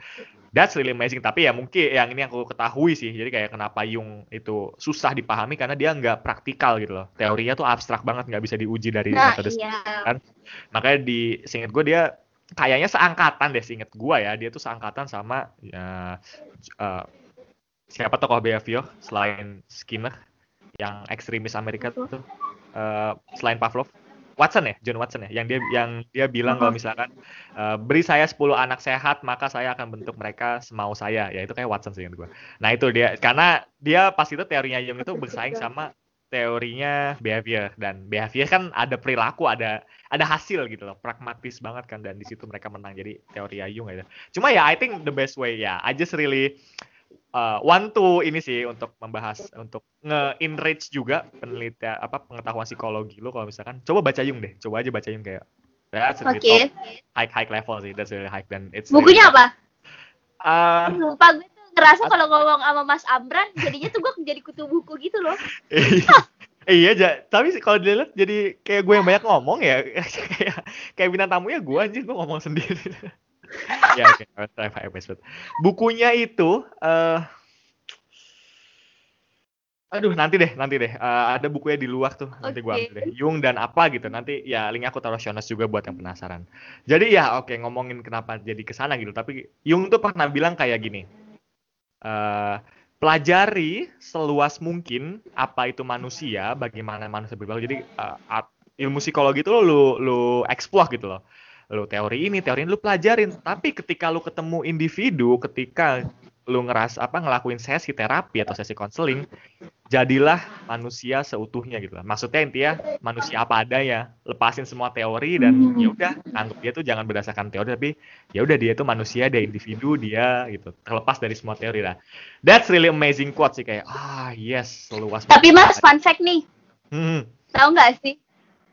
[SPEAKER 1] that's really amazing. Tapi ya mungkin yang ini aku ketahui sih jadi kayak kenapa Jung itu susah dipahami karena dia nggak praktikal gitu loh. Teorinya tuh abstrak banget nggak bisa diuji dari
[SPEAKER 2] nah
[SPEAKER 1] metode
[SPEAKER 2] iya.
[SPEAKER 1] makanya di seinget gue dia kayaknya seangkatan deh seinget gue ya dia tuh seangkatan sama ya eh, siapa tokoh behavior selain Skinner yang ekstremis Amerika tuh eh, selain Pavlov Watson ya John Watson ya yang dia yang dia bilang kalau misalkan eh, beri saya 10 anak sehat maka saya akan bentuk mereka semau saya. Ya itu kayak Watson sih gue nah itu dia karena dia pas itu teorinya Jung itu bersaing sama teorinya behavior. Dan behavior kan ada perilaku ada ada hasil gitu loh pragmatis banget kan dan di situ mereka menang. Jadi teori Jung gitu cuma ya I think the best way ya I just really uh, want to ini sih untuk membahas untuk nge-enrich juga penelitian apa pengetahuan psikologi lo kalau misalkan. Coba baca Jung deh. Coba aja baca Jung kayak that's really top, high high level sih. That's really high dan it's
[SPEAKER 2] bukunya apa?
[SPEAKER 1] Apa
[SPEAKER 2] lupa gue tuh. Ngerasa kalau ngomong sama Mas Amran jadinya tuh gue jadi kutu buku gitu loh.
[SPEAKER 1] Iya ja, tapi kalau dilihat jadi kayak gue yang banyak ngomong ya. Kayak kayak bintang tamunya gue anjir gue ngomong sendiri ya oke. But bukunya itu eh aduh nanti deh nanti deh. Eh, ada bukunya di luar tuh. Nanti gue
[SPEAKER 2] Oke.
[SPEAKER 1] ambil deh. Jung dan apa gitu. Nanti ya linknya aku taruh show notes juga buat yang penasaran. Jadi ya oke ngomongin kenapa jadi ke sana gitu. Tapi Jung tuh pernah bilang kayak gini eh pelajari seluas mungkin apa itu manusia, bagaimana manusia berperilaku. Jadi art- ilmu psikologi itu lo lu, lu explore gitu loh. Lu teori ini, teori ini lu pelajarin. Tapi ketika lu ketemu individu, ketika lu ngeras apa ngelakuin sesi terapi atau sesi konseling, jadilah manusia seutuhnya gitu lah. Maksudnya intinya manusia apa adanya, lepasin semua teori dan
[SPEAKER 2] Hmm.
[SPEAKER 1] ya udah anggap dia tuh jangan berdasarkan teori tapi ya udah dia itu manusia, dia individu, dia gitu. Terlepas dari semua teori lah. That's really amazing quote sih kayak ah yes seluas
[SPEAKER 2] tapi Mas fun fact nih
[SPEAKER 1] Hmm.
[SPEAKER 2] tahu nggak sih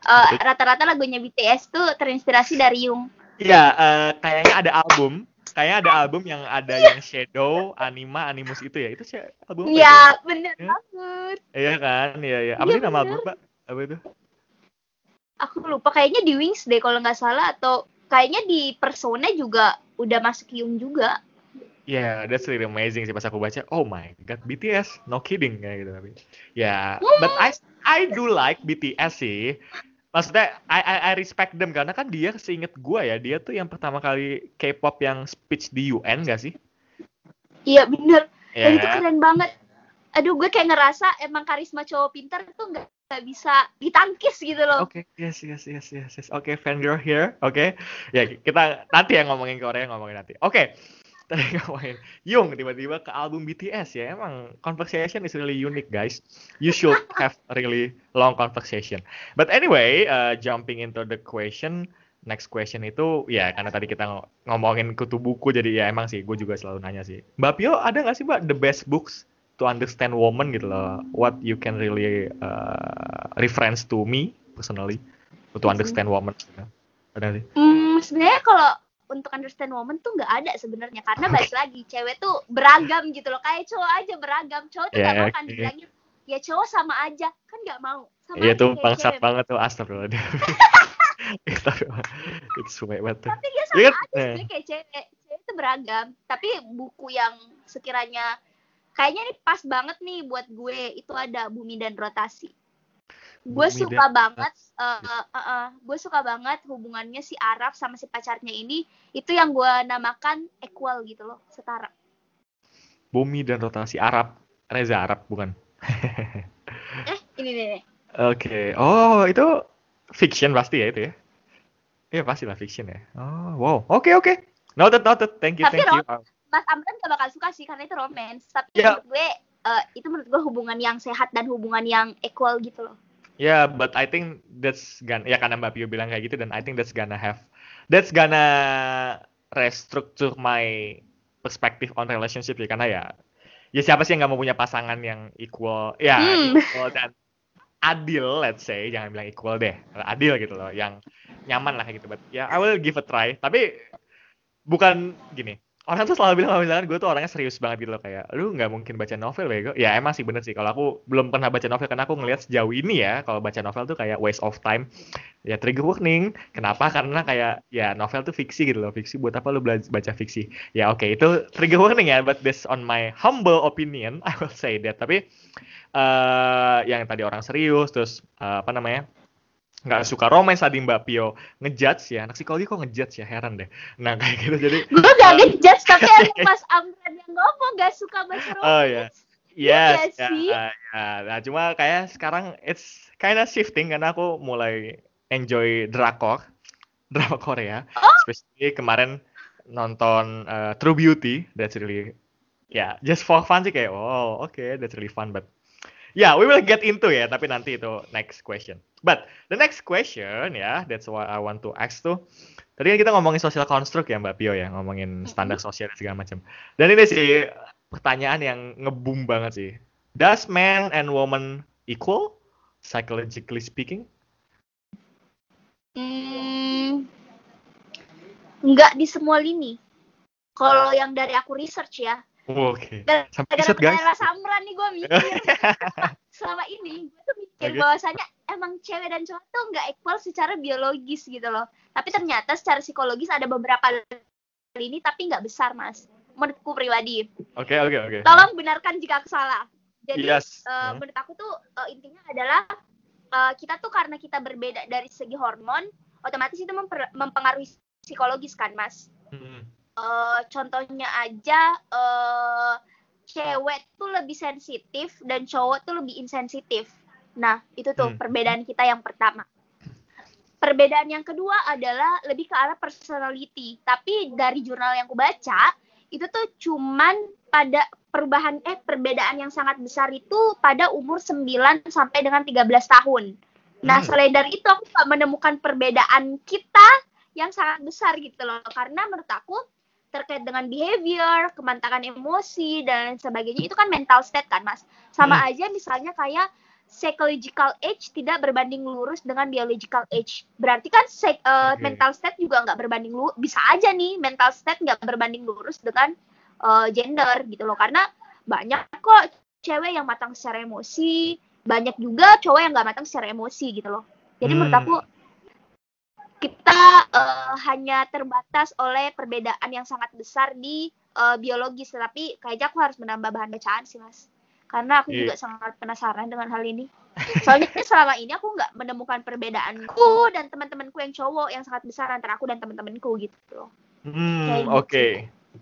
[SPEAKER 2] Eh, rata-rata lagunya BTS tuh terinspirasi dari Jung
[SPEAKER 1] Iya, eh, kayaknya ada album kayaknya ada album yang ada yang shadow, anima, animus itu ya. Itu sih album
[SPEAKER 2] Iya, bener
[SPEAKER 1] Ya.
[SPEAKER 2] banget.
[SPEAKER 1] Iya kan? Iya, iya. Apa
[SPEAKER 2] Iya,
[SPEAKER 1] sih nama album, Pak? Apa itu?
[SPEAKER 2] Aku lupa kayaknya di Wings deh kalau nggak salah atau kayaknya di Persona juga udah masuk Hyung juga.
[SPEAKER 1] Yeah, that's really amazing sih pas aku baca. Oh my god, BTS, no kidding kayak gitu tapi. Ya,
[SPEAKER 2] Hmm.
[SPEAKER 1] but I I do like BTS sih. Maksudnya I I, I respect them karena kan dia seinget gua ya, dia tuh yang pertama kali K-pop yang speech di UN gak sih?
[SPEAKER 2] Iya bener.
[SPEAKER 1] Ya.
[SPEAKER 2] Dan itu keren banget. Aduh gue kayak ngerasa emang karisma cowok pinter tuh nggak nggak bisa ditangkis gitu loh.
[SPEAKER 1] Oke, yes, yes, yes, yes, yes. Oke, fangirl here. Oke, ya kita nanti yang ngomongin Korea ngomongin nanti. Oke, tadi ngomongin Yung tiba-tiba ke album BTS ya. Emang conversation is really unique, guys. You should have a really long conversation. But anyway, uh, jumping into the question, next question itu ya karena tadi kita ngo- ngomongin kutu buku jadi ya emang sih gue juga selalu nanya sih. Mbak Pio ada nggak sih Mbak the best books to understand woman gitu loh? What you can really uh, reference to me personally to understand woman? Gitu. Ada sih?
[SPEAKER 2] Hmm, sebenarnya kalau untuk understand woman tuh nggak ada sebenarnya karena balik lagi cewek tuh beragam gitu loh kayak cowok aja beragam cowok tuh nggak
[SPEAKER 1] Ya,
[SPEAKER 2] mau kan
[SPEAKER 1] oke.
[SPEAKER 2] dibilangin ya cowok sama aja kan nggak mau sama
[SPEAKER 1] Iya tuh bangsat
[SPEAKER 2] cewek.
[SPEAKER 1] banget tuh astagfirullah. It's way better.
[SPEAKER 2] tapi dia sama
[SPEAKER 1] kan?
[SPEAKER 2] aja sebenarnya kayak cewek cewek itu beragam tapi buku yang sekiranya kayaknya ini pas banget nih buat gue itu ada bumi dan rotasi gue suka banget eh, eh, eh, eh, gue suka banget hubungannya si Araf sama si pacarnya ini itu yang gue namakan equal gitu loh setara
[SPEAKER 1] Bumi dan rotasi Arab. Reza Arab bukan?
[SPEAKER 2] eh ini nih, nih.
[SPEAKER 1] Oke. Oh, itu fiction pasti ya itu ya? Iya pasti lah fiction ya. Oh, wow. Oke, oke. Noted, noted. Thank you,
[SPEAKER 2] Tapi
[SPEAKER 1] thank you.
[SPEAKER 2] Mas Amran gak bakal suka sih karena itu romance tapi
[SPEAKER 1] Ya.
[SPEAKER 2] menurut gue eh, itu menurut gue hubungan yang sehat dan hubungan yang equal gitu loh
[SPEAKER 1] Yeah, but I think that's gonna ya karena Mbak Pio bilang kayak gitu dan I think that's gonna have that's gonna restructure my perspective on relationship ya karena ya ya siapa sih yang nggak mau punya pasangan yang equal ya
[SPEAKER 2] Hmm.
[SPEAKER 1] equal dan adil let's say jangan bilang equal deh adil gitu loh yang nyaman lah kayak gitu but ya I will give a try tapi bukan gini orang tuh selalu bilang kalau misalkan gue tuh orangnya serius banget gitu loh kayak lu nggak mungkin baca novel bego. Ya emang sih bener sih kalau aku belum pernah baca novel karena aku ngelihat sejauh ini ya kalau baca novel tuh kayak waste of time. Ya trigger warning. Kenapa? Karena kayak ya novel tuh fiksi gitu loh fiksi. Buat apa lu baca fiksi? Ya oke itu trigger warning ya but this on my humble opinion I will say that. Tapi eh yang tadi orang serius terus eh, apa namanya nggak suka romance tadi Mbak Pio ngejudge ya anak psikologi kok ngejudge ya heran deh nah kayak gitu jadi
[SPEAKER 2] gue gak ngejudge tapi emang Mas Amran yang ngomong gak suka baca romance
[SPEAKER 1] Oh, iya.
[SPEAKER 2] Iya
[SPEAKER 1] Yes, ya,
[SPEAKER 2] sih?
[SPEAKER 1] ya. Nah, cuma kayak sekarang it's kinda shifting karena aku mulai enjoy drakor, drama Korea.
[SPEAKER 2] Oh.
[SPEAKER 1] Especially kemarin nonton uh, True Beauty, that's really ya just for fun sih kayak oh oke that's really fun but yeah we will get into ya tapi nanti itu next question. But the next question ya that's what I want to ask tuh tadi kan kita ngomongin social construct ya Mbak Pio ya ngomongin standar sosial dan segala macam. Dan ini sih pertanyaan yang ngebum banget sih. Does man and woman equal psychologically speaking?
[SPEAKER 2] Hmm, nggak di semua lini. Kalau yang dari aku research ya,
[SPEAKER 1] Oke.
[SPEAKER 2] dan
[SPEAKER 1] Sampai riset guys.
[SPEAKER 2] pertanyaan Samran nih gue mikir. Selama ini gue tuh mikir
[SPEAKER 1] Oke.
[SPEAKER 2] bahwasanya emang cewek dan cowok tuh nggak equal secara biologis gitu loh. Tapi ternyata secara psikologis ada beberapa lini tapi nggak besar mas. Menurutku pribadi.
[SPEAKER 1] Oke oke oke.
[SPEAKER 2] Tolong benarkan jika aku salah. Jadi
[SPEAKER 1] Yes.
[SPEAKER 2] eh,
[SPEAKER 1] Hmm.
[SPEAKER 2] menurut aku tuh eh, intinya adalah eh, kita tuh karena kita berbeda dari segi hormon, otomatis itu mempengaruhi psikologis kan, Mas.
[SPEAKER 1] Hmm.
[SPEAKER 2] Eh, contohnya aja eh cewek tuh lebih sensitif dan cowok tuh lebih insensitif. Nah, itu tuh
[SPEAKER 1] Hmm.
[SPEAKER 2] perbedaan kita yang pertama. Perbedaan yang kedua adalah lebih ke arah personality. Tapi dari jurnal yang aku baca, itu tuh cuman pada perubahan eh perbedaan yang sangat besar itu pada umur 9 sampai dengan 13 tahun. Nah,
[SPEAKER 1] Hmm.
[SPEAKER 2] selain dari itu aku nggak menemukan perbedaan kita yang sangat besar gitu loh. Karena menurut aku terkait dengan behavior, kemantakan emosi dan sebagainya itu kan mental state kan, Mas. Sama
[SPEAKER 1] Hmm.
[SPEAKER 2] aja misalnya kayak psychological age tidak berbanding lurus dengan biological age. Berarti kan uh, okay. mental state juga nggak berbanding lurus. Bisa aja nih mental state nggak berbanding lurus dengan uh, gender gitu loh. Karena banyak kok cewek yang matang secara emosi, banyak juga cowok yang nggak matang secara emosi gitu loh. Jadi hmm. menurut aku kita uh, hanya terbatas oleh perbedaan yang sangat besar di uh, biologis, tapi kayaknya aku harus menambah bahan bacaan sih mas karena aku yeah. juga sangat penasaran dengan hal ini. Soalnya selama ini aku nggak menemukan perbedaanku dan teman-temanku yang cowok yang sangat besar antara aku dan teman-temanku gitu.
[SPEAKER 1] Hmm, gitu. oke. Okay.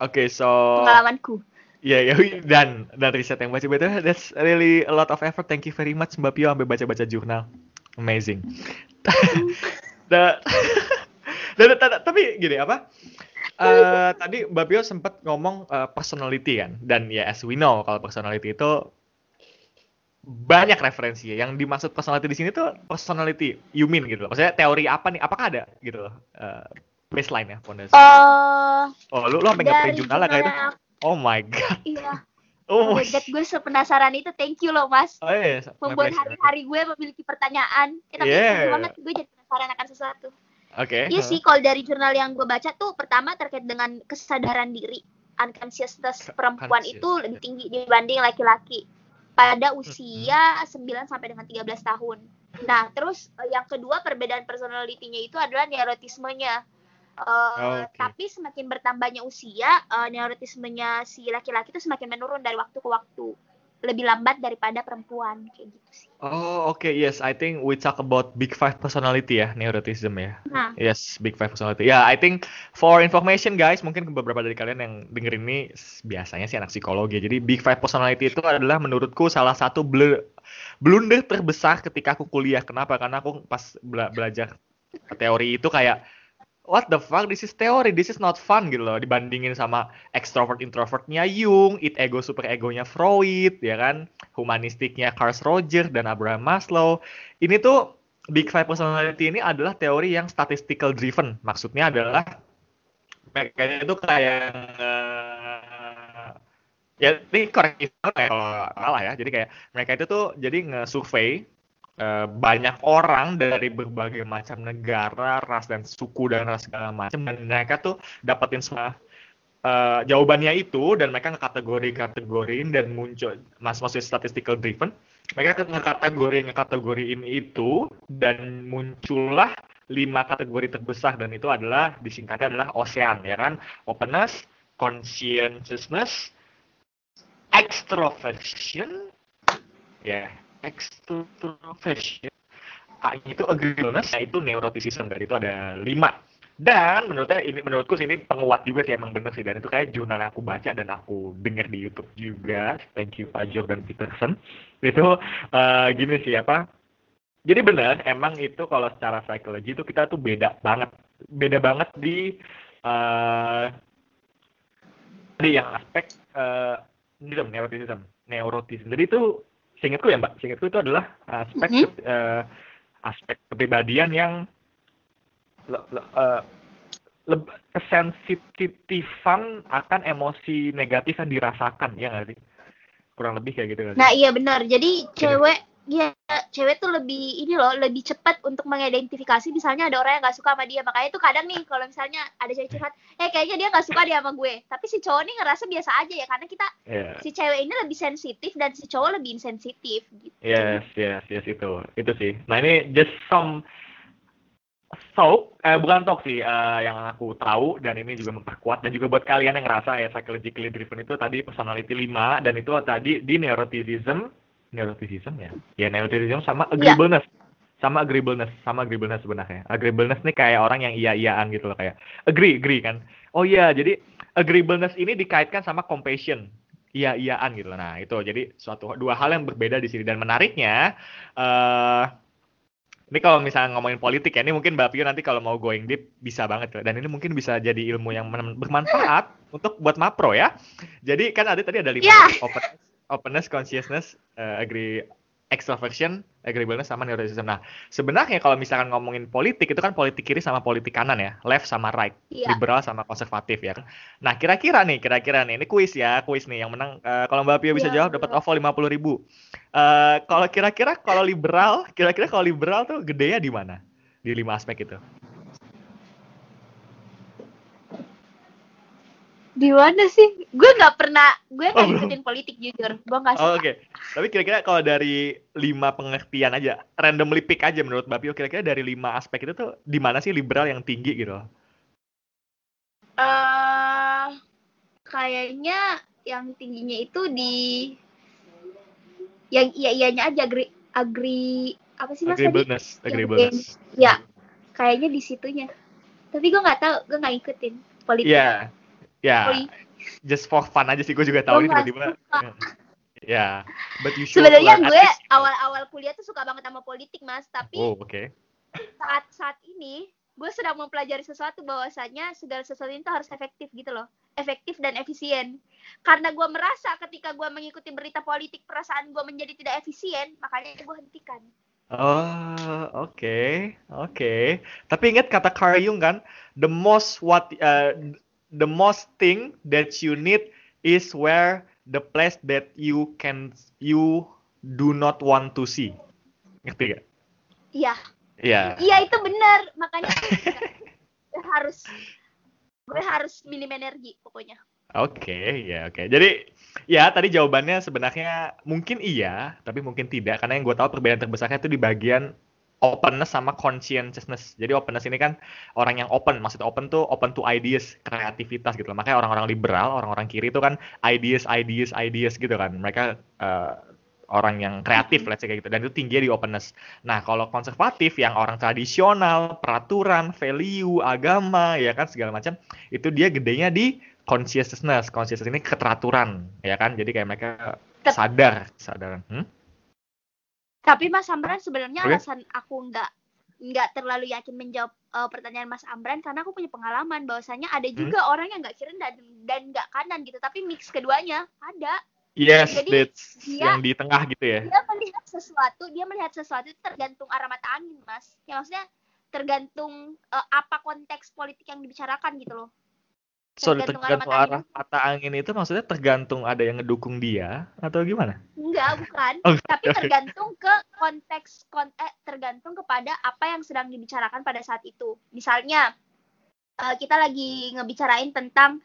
[SPEAKER 1] Oke, okay, so
[SPEAKER 2] pengalamanku.
[SPEAKER 1] Iya, yeah, yeah, dan dan riset yang baca betul that's really a lot of effort. Thank you very much Mbak Pio sampai baca-baca jurnal. Amazing. Dan, dan, tapi gini apa? Uh, tadi Mbak Pio sempat ngomong uh, personality kan, dan ya as we know kalau personality itu banyak referensi ya. Yang dimaksud personality di sini tuh personality you mean gitu loh. Maksudnya teori apa nih? Apakah ada gitu loh uh, baseline ya fondasi? Uh, oh, lu lu sampai nggak jurnal lah kayak itu? Oh my god.
[SPEAKER 2] Iya. Oh, oh my god, gue sepenasaran itu. Thank you loh, Mas. Oh, iya, Membuat hari-hari gue memiliki pertanyaan. Eh, tapi yeah. banget gue jadi penasaran akan sesuatu.
[SPEAKER 1] Oke. Okay.
[SPEAKER 2] Iya sih, kalau dari jurnal yang gue baca tuh pertama terkait dengan kesadaran diri. Unconsciousness perempuan itu lebih tinggi dibanding laki-laki pada usia 9 sampai dengan 13 tahun. Nah, terus eh, yang kedua perbedaan personalitinya itu adalah neurotismenya. Uh, okay. Tapi semakin bertambahnya usia, uh, neurotismenya si laki-laki itu semakin menurun dari waktu ke waktu lebih lambat daripada perempuan kayak gitu sih.
[SPEAKER 1] Oh oke okay. yes I think we talk about big five personality ya neuroticism ya. Nah. Yes big five personality. Ya yeah, I think for information guys mungkin beberapa dari kalian yang denger ini biasanya sih anak psikologi. Jadi big five personality itu adalah menurutku salah satu blunder terbesar ketika aku kuliah. Kenapa? Karena aku pas bela belajar teori itu kayak what the fuck this is theory this is not fun gitu loh. Dibandingin sama extrovert introvertnya Jung it ego super egonya Freud ya kan? Humanistiknya Carl Roger dan Abraham Maslow. Ini tuh big five personality ini adalah teori yang statistical driven. Maksudnya adalah mereka itu kayak uh, ya ini koreksi kalau salah ya. Jadi kayak mereka itu tuh jadi nge-survey Eh, banyak orang dari berbagai macam negara, ras dan suku dan ras segala macam dan mereka tuh dapetin semua uh, jawabannya itu dan mereka ngekategori-kategoriin dan muncul mas maksudnya statistical driven. Mereka ngekategori ngekategoriin itu dan muncullah lima kategori terbesar dan itu adalah disingkatnya adalah ocean ya kan? Openness conscientiousness extroversion ya. yeah extroversion. A itu agreeableness itu neuroticism. Dan itu ada lima. Dan menurutnya ini menurutku sini penguat juga sih emang bener sih. Dan itu kayak jurnal yang aku baca dan aku dengar di YouTube juga. Thank you Pak Jordan Peterson. Itu uh, gini sih apa? Jadi benar emang itu kalau secara psikologi itu kita tuh beda banget. Beda banget di uh, di yang aspek uh, neuroticism. Neuroticism. Jadi itu seingatku ya mbak. Seingatku itu adalah aspek mm -hmm. uh, aspek kepribadian yang le, le, uh, le, kesensitifan akan emosi negatif yang dirasakan ya nggak sih? Kurang lebih kayak gitu kan
[SPEAKER 2] nah iya benar. Jadi cewek ya cewek tuh lebih ini loh lebih cepat untuk mengidentifikasi misalnya ada orang yang gak suka sama dia. Makanya tuh kadang nih kalau misalnya ada cewek curhat eh kayaknya dia gak suka dia sama gue. Tapi si cowok nih ngerasa biasa aja ya karena kita yeah. si cewek ini lebih sensitif dan si cowok lebih insensitif gitu.
[SPEAKER 1] Yes yes yes itu itu sih. Nah ini just some so eh, bukan talk sih uh, yang aku tahu dan ini juga memperkuat dan juga buat kalian yang ngerasa ya psychologically driven itu tadi personality 5 dan itu tadi di neuroticism neuroticism ya ya neuroticism sama iya. agreeableness yeah. sama agreeableness sama agreeableness sebenarnya agreeableness nih kayak orang yang iya-iyaan gitu loh kayak agree agree kan oh iya jadi agreeableness ini dikaitkan sama compassion iya-iyaan gitu loh nah itu jadi suatu dua hal yang berbeda di sini dan menariknya uh, ini kalau misalnya ngomongin politik ya, ini mungkin Mbak Pio nanti kalau mau going deep bisa banget. Dan ini mungkin bisa jadi ilmu yang bermanfaat untuk buat Mapro ya. Jadi kan ada tadi ada lima yeah. open openness, consciousness, uh, agree, extroversion, agreeableness sama neuroticism. Nah, sebenarnya kalau misalkan ngomongin politik itu kan politik kiri sama politik kanan ya, left sama right,
[SPEAKER 2] Iya.
[SPEAKER 1] liberal sama konservatif ya. kan. Nah, kira-kira nih, kira-kira nih, ini kuis ya, kuis nih yang menang. eh, kalau Mbak Pio bisa
[SPEAKER 2] Iya,
[SPEAKER 1] jawab dapat OVO 50 ribu. Eh, kalau kira-kira kalau liberal, kira-kira kalau liberal tuh gedenya di mana? Di lima aspek itu.
[SPEAKER 2] Di mana sih? Gue nggak pernah, gue nggak
[SPEAKER 1] Oh, belum.
[SPEAKER 2] ngikutin politik jujur. Gue nggak
[SPEAKER 1] Oh,
[SPEAKER 2] suka.
[SPEAKER 1] Oke, tapi kira-kira kalau dari lima pengertian aja, randomly pick aja menurut Mbak Pio, kira-kira dari lima aspek itu tuh di mana sih liberal yang tinggi gitu?
[SPEAKER 2] eh kayaknya yang tingginya itu di yang iya iyanya aja agri agri apa sih mas tadi?
[SPEAKER 1] Agreeableness, agreeableness.
[SPEAKER 2] Ya, kayaknya di situnya. Tapi gue nggak tahu, gue nggak ikutin politik.
[SPEAKER 1] Iya, ya,
[SPEAKER 2] Poli-
[SPEAKER 1] just for fun aja sih, gue juga tahu
[SPEAKER 2] Gua
[SPEAKER 1] ini tiba-tiba. Ya, but you should
[SPEAKER 2] Sebenarnya gue awal-awal kuliah tuh suka banget sama politik mas, tapi
[SPEAKER 1] Oh, oke.
[SPEAKER 2] saat saat ini gue sedang mempelajari sesuatu bahwasanya segala sesuatu itu harus efektif gitu loh efektif dan efisien karena gue merasa ketika gue mengikuti berita politik perasaan gue menjadi tidak efisien makanya gue hentikan
[SPEAKER 1] Oh, oke, oke. Tapi ingat kata Carl Jung kan, the most what uh, the most thing that you need is where the place that you can you do not want to see. Ngerti gak?
[SPEAKER 2] iya
[SPEAKER 1] Iya.
[SPEAKER 2] iya itu benar makanya gue harus gue harus minim energi pokoknya
[SPEAKER 1] Oke, ya oke. Jadi ya tadi jawabannya sebenarnya mungkin iya, tapi mungkin tidak karena yang gue tahu perbedaan terbesarnya itu di bagian openness sama conscientiousness. Jadi openness ini kan orang yang open, maksud open tuh open to ideas, kreativitas gitu loh. Makanya orang-orang liberal, orang-orang kiri itu kan ideas, ideas, ideas gitu kan. Mereka eh, orang yang kreatif, let's say kayak gitu. Dan itu tinggi di openness. Nah, kalau konservatif yang orang tradisional, peraturan, value, agama, ya kan segala macam, itu dia gedenya di consciousness. Consciousness ini keteraturan, ya kan? Jadi kayak mereka sadar, sadar. Hmm?
[SPEAKER 2] Tapi Mas Amran sebenarnya
[SPEAKER 1] Oke.
[SPEAKER 2] alasan aku nggak nggak terlalu yakin menjawab uh, pertanyaan Mas Amran karena aku punya pengalaman bahwasanya ada
[SPEAKER 1] Hmm.
[SPEAKER 2] juga orang yang nggak kiri dan dan nggak kanan gitu tapi mix keduanya ada
[SPEAKER 1] Yes,
[SPEAKER 2] Jadi,
[SPEAKER 1] that's
[SPEAKER 2] dia-
[SPEAKER 1] yang di tengah gitu ya.
[SPEAKER 2] dia melihat sesuatu dia melihat sesuatu tergantung arah mata angin mas ya maksudnya tergantung uh, apa konteks politik yang dibicarakan gitu loh
[SPEAKER 1] So,
[SPEAKER 2] tergantung arah
[SPEAKER 1] tergantung
[SPEAKER 2] mata
[SPEAKER 1] arah mata angin itu maksudnya tergantung ada yang ngedukung dia atau gimana?
[SPEAKER 2] enggak bukan.
[SPEAKER 1] Oh,
[SPEAKER 2] tapi tergantung ke konteks kon eh, tergantung kepada apa yang sedang dibicarakan pada saat itu. Misalnya eh, kita lagi ngebicarain tentang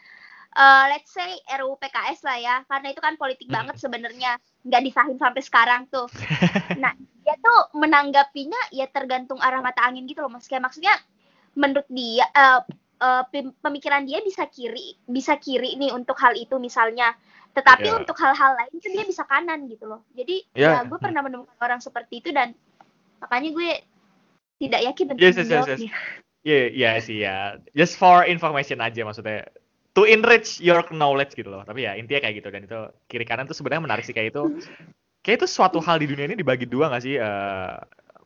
[SPEAKER 2] eh, let's say RUU PKS lah ya. Karena itu kan politik
[SPEAKER 1] Hmm.
[SPEAKER 2] banget sebenarnya. Nggak disahin sampai sekarang tuh. Nah dia tuh menanggapinya ya tergantung arah mata angin gitu loh mas. Kayak maksudnya menurut dia eh, pem- pemikiran dia bisa kiri bisa kiri nih untuk hal itu misalnya tetapi
[SPEAKER 1] Ya.
[SPEAKER 2] untuk hal-hal lain tuh dia bisa kanan gitu loh jadi
[SPEAKER 1] Ya.
[SPEAKER 2] ya gue pernah menemukan orang seperti itu dan makanya gue tidak yakin untuk
[SPEAKER 1] Yes, yes, yes, yes. Iya, iya sih ya. Just for information aja maksudnya. To enrich your knowledge gitu loh. Tapi ya intinya kayak gitu dan itu kiri kanan tuh sebenarnya menarik sih kayak itu. Kayak itu suatu hal di dunia ini dibagi dua nggak sih? Eh,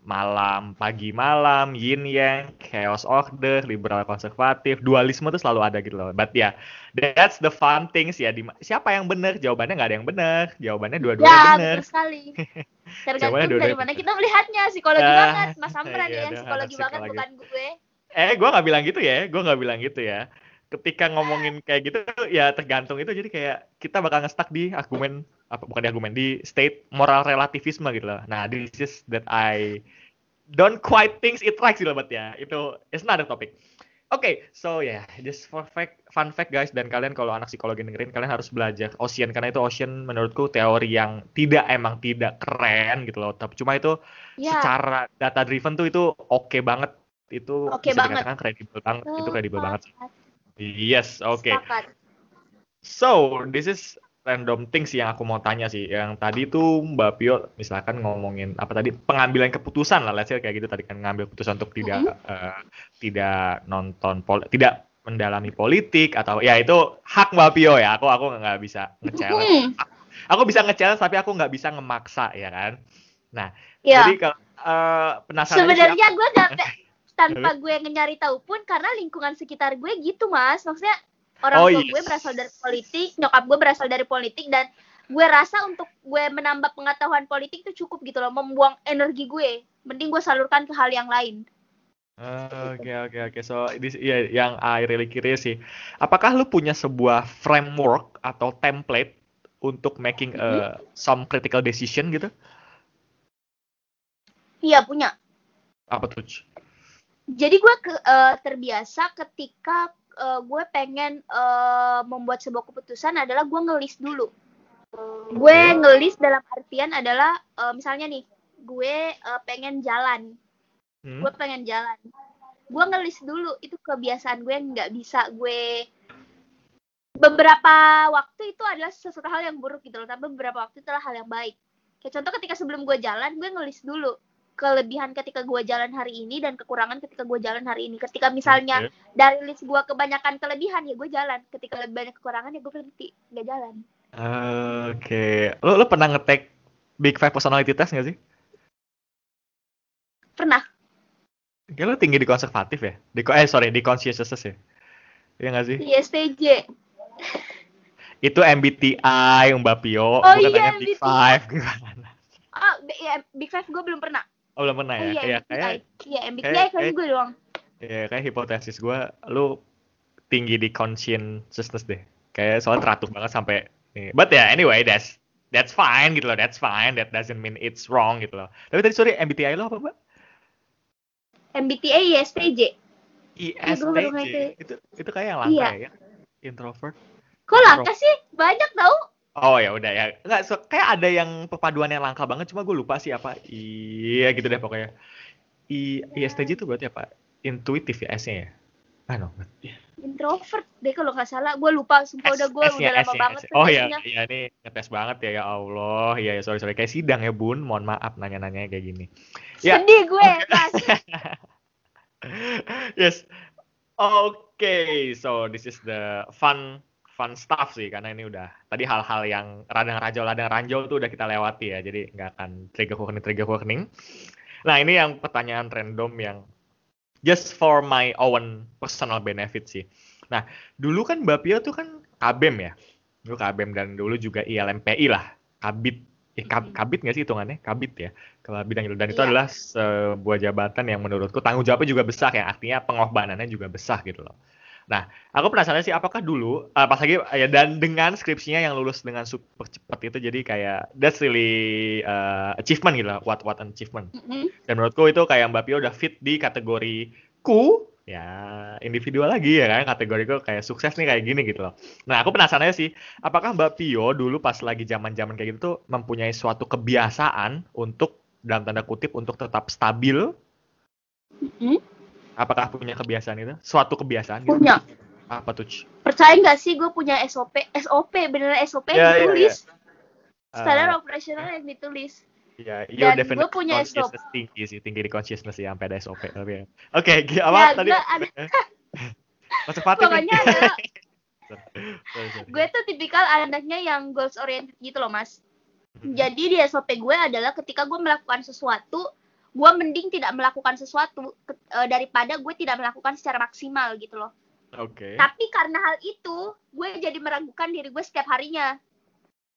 [SPEAKER 1] malam, pagi malam, yin yang, chaos order, liberal konservatif, dualisme tuh selalu ada gitu loh. But ya, that's the fun things ya. Di, siapa yang benar? Jawabannya nggak ada yang benar. Jawabannya dua-duanya
[SPEAKER 2] ya
[SPEAKER 1] benar.
[SPEAKER 2] betul sekali tergantung
[SPEAKER 1] dua-duanya
[SPEAKER 2] dari mana kita melihatnya psikologi
[SPEAKER 1] Ah,
[SPEAKER 2] banget mas Amran
[SPEAKER 1] iya,
[SPEAKER 2] ya
[SPEAKER 1] ada-
[SPEAKER 2] psikologi
[SPEAKER 1] ada
[SPEAKER 2] banget
[SPEAKER 1] psikologi.
[SPEAKER 2] bukan gue
[SPEAKER 1] Eh, gue nggak bilang gitu ya. Gue nggak bilang gitu ya. Ketika ngomongin kayak gitu, ya tergantung itu. Jadi kayak kita bakal ngestak di argumen apa bukan di argumen di state moral relativisme gitu loh. Nah, this is that I don't quite think it right sih loh, but ya itu it's another topic. Oke, so ya, yeah, just for fact, fun fact guys, dan kalian kalau anak psikologi dengerin, kalian harus belajar Ocean karena itu Ocean menurutku teori yang tidak emang tidak keren gitu loh, tapi cuma itu
[SPEAKER 2] ya
[SPEAKER 1] secara data driven tuh itu oke banget itu
[SPEAKER 2] Oke
[SPEAKER 1] bisa
[SPEAKER 2] banget.
[SPEAKER 1] dikatakan kredibel banget itu kredibel banget
[SPEAKER 2] Sepakat,
[SPEAKER 1] yes oke.
[SPEAKER 2] Sepakat.
[SPEAKER 1] so this is random things yang aku mau tanya sih. Yang tadi tuh Mbak Pio misalkan ngomongin apa tadi? Pengambilan keputusan lah. Let's say kayak gitu tadi kan ngambil keputusan untuk tidak eh, tidak nonton pol tidak mendalami politik atau ya itu hak Mbak Pio ya. Aku aku nggak bisa nge-challenge
[SPEAKER 2] Hmm,
[SPEAKER 1] aku bisa nge-challenge tapi aku nggak bisa ngemaksa ya kan?
[SPEAKER 2] Ya.
[SPEAKER 1] jadi kalau eh, penasaran
[SPEAKER 2] sebenarnya gue gak tanpa gue nyari tahu pun karena lingkungan sekitar gue gitu mas maksudnya orang
[SPEAKER 1] Oh,
[SPEAKER 2] tua
[SPEAKER 1] yes.
[SPEAKER 2] gue berasal dari politik nyokap gue berasal dari politik dan gue rasa untuk gue menambah pengetahuan politik itu cukup gitu loh membuang energi gue mending gue salurkan ke hal yang lain
[SPEAKER 1] Oke oke oke. So this iya yang I really curious sih. Apakah lu punya sebuah framework atau template untuk making a some critical decision gitu?
[SPEAKER 2] iya punya
[SPEAKER 1] Apa tuh?
[SPEAKER 2] Jadi gue ke, eh, terbiasa ketika eh, gue pengen eh, membuat sebuah keputusan adalah gue ngelis dulu. Gue ngelis dalam artian adalah eh, misalnya nih gue eh, pengen jalan.
[SPEAKER 1] Hmm?
[SPEAKER 2] gue pengen jalan. Gue ngelis dulu itu kebiasaan gue nggak bisa gue beberapa waktu itu adalah sesuatu hal yang buruk gitu loh tapi beberapa waktu itu adalah hal yang baik. Kayak contoh ketika sebelum gue jalan gue ngelis dulu kelebihan ketika gue jalan hari ini dan kekurangan ketika gue jalan hari ini ketika misalnya
[SPEAKER 1] Oke.
[SPEAKER 2] dari list gue kebanyakan kelebihan ya gue jalan ketika lebih banyak kekurangan ya gue berhenti nggak jalan
[SPEAKER 1] Oke. Lu lu pernah ngetek Big Five personality test nggak sih?
[SPEAKER 2] pernah
[SPEAKER 1] Kayak lu tinggi di konservatif ya? Di ko- eh sorry di conscientiousness ya? Iya nggak sih?
[SPEAKER 2] di STJ
[SPEAKER 1] Itu MBTI Mbak Pio,
[SPEAKER 2] Oh
[SPEAKER 1] bukan
[SPEAKER 2] iya, MBTI. Ah B- ya, Big Five gue belum pernah
[SPEAKER 1] Oh belum pernah
[SPEAKER 2] oh
[SPEAKER 1] ya?
[SPEAKER 2] iya
[SPEAKER 1] Kayak
[SPEAKER 2] MBTI
[SPEAKER 1] kayak
[SPEAKER 2] iya MBTI
[SPEAKER 1] kayak-
[SPEAKER 2] kan
[SPEAKER 1] kayak-
[SPEAKER 2] gue doang
[SPEAKER 1] ya kayak hipotesis gue, lu tinggi di conscientiousness deh. Kayak soalnya teratur banget sampai nih. But ya anyway, that's that's fine gitu loh. That's fine. That doesn't mean it's wrong gitu loh. Tapi tadi sorry MBTI lo apa, Mbak?
[SPEAKER 2] MBTI ISTJ
[SPEAKER 1] ISTJ. Itu itu kayak yang langka
[SPEAKER 2] Iya.
[SPEAKER 1] ya? Introvert.
[SPEAKER 2] kok langka sih banyak tau
[SPEAKER 1] Oh ya udah ya. Enggak, so, kayak ada yang perpaduan yang langka banget cuma gue lupa sih apa. Iya gitu deh pokoknya. I ISTJ itu berarti apa? Intuitif ya S-nya ya? Ah no.
[SPEAKER 2] introvert deh kalau nggak salah gue lupa sumpah udah gue udah lama
[SPEAKER 1] S-nya,
[SPEAKER 2] banget
[SPEAKER 1] S-nya. Oh iya, iya ini ngetes banget ya ya Allah. Iya ya sorry sorry kayak sidang ya Bun. Mohon maaf nanya-nanya kayak gini. Ya.
[SPEAKER 2] sedih gue
[SPEAKER 1] yes. Okay, so this is the fun fun stuff sih karena ini udah tadi hal-hal yang radang rajau ladang ranjau tuh udah kita lewati ya jadi nggak akan trigger warning trigger warning. Nah ini yang pertanyaan random yang just for my own personal benefit sih. Nah dulu kan Bapio tuh kan kabem ya, dulu kabem dan dulu juga ILMPI lah, kabit. Eh, kab- kabit nggak sih hitungannya? Kabit ya, kalau bidang itu. Dan itu
[SPEAKER 2] Iya.
[SPEAKER 1] adalah sebuah jabatan yang menurutku tanggung jawabnya juga besar ya, artinya pengorbanannya juga besar gitu loh. Nah, aku penasaran sih apakah dulu eh, pas lagi ya dan dengan skripsinya yang lulus dengan super cepat itu jadi kayak that's really uh, achievement gitu what what an achievement.
[SPEAKER 2] Mm-mm.
[SPEAKER 1] Dan menurutku itu kayak Mbak Pio udah fit di kategori ku ya individual lagi ya kan kategoriku kayak sukses nih kayak gini gitu loh. Nah aku penasaran sih apakah Mbak Pio dulu pas lagi zaman-zaman kayak gitu tuh mempunyai suatu kebiasaan untuk dalam tanda kutip untuk tetap stabil?
[SPEAKER 2] Mm-mm.
[SPEAKER 1] Apakah punya kebiasaan itu? Suatu kebiasaan gitu?
[SPEAKER 2] punya
[SPEAKER 1] Apa tuh?
[SPEAKER 2] Percaya nggak sih gue punya SOP SOP beneran SOP
[SPEAKER 1] Ya, ya, ya.
[SPEAKER 2] ditulis
[SPEAKER 1] Eh,
[SPEAKER 2] standar operasional yang ditulis
[SPEAKER 1] Ya, you
[SPEAKER 2] Dan gua punya
[SPEAKER 1] consciousness tinggi sih, tinggi di consciousness ya sampai ada SOP tapi ya. Oke, gi- apa
[SPEAKER 2] Ya,
[SPEAKER 1] tadi?
[SPEAKER 2] ada-
[SPEAKER 1] kan?
[SPEAKER 2] pokoknya adalah gue tuh tipikal anaknya yang goals oriented gitu loh mas
[SPEAKER 1] Mhm.
[SPEAKER 2] jadi di SOP gue adalah ketika gue melakukan sesuatu gue mending tidak melakukan sesuatu ke- eh, daripada gue tidak melakukan secara maksimal gitu loh
[SPEAKER 1] Oke.
[SPEAKER 2] tapi karena hal itu gue jadi meragukan diri gue setiap harinya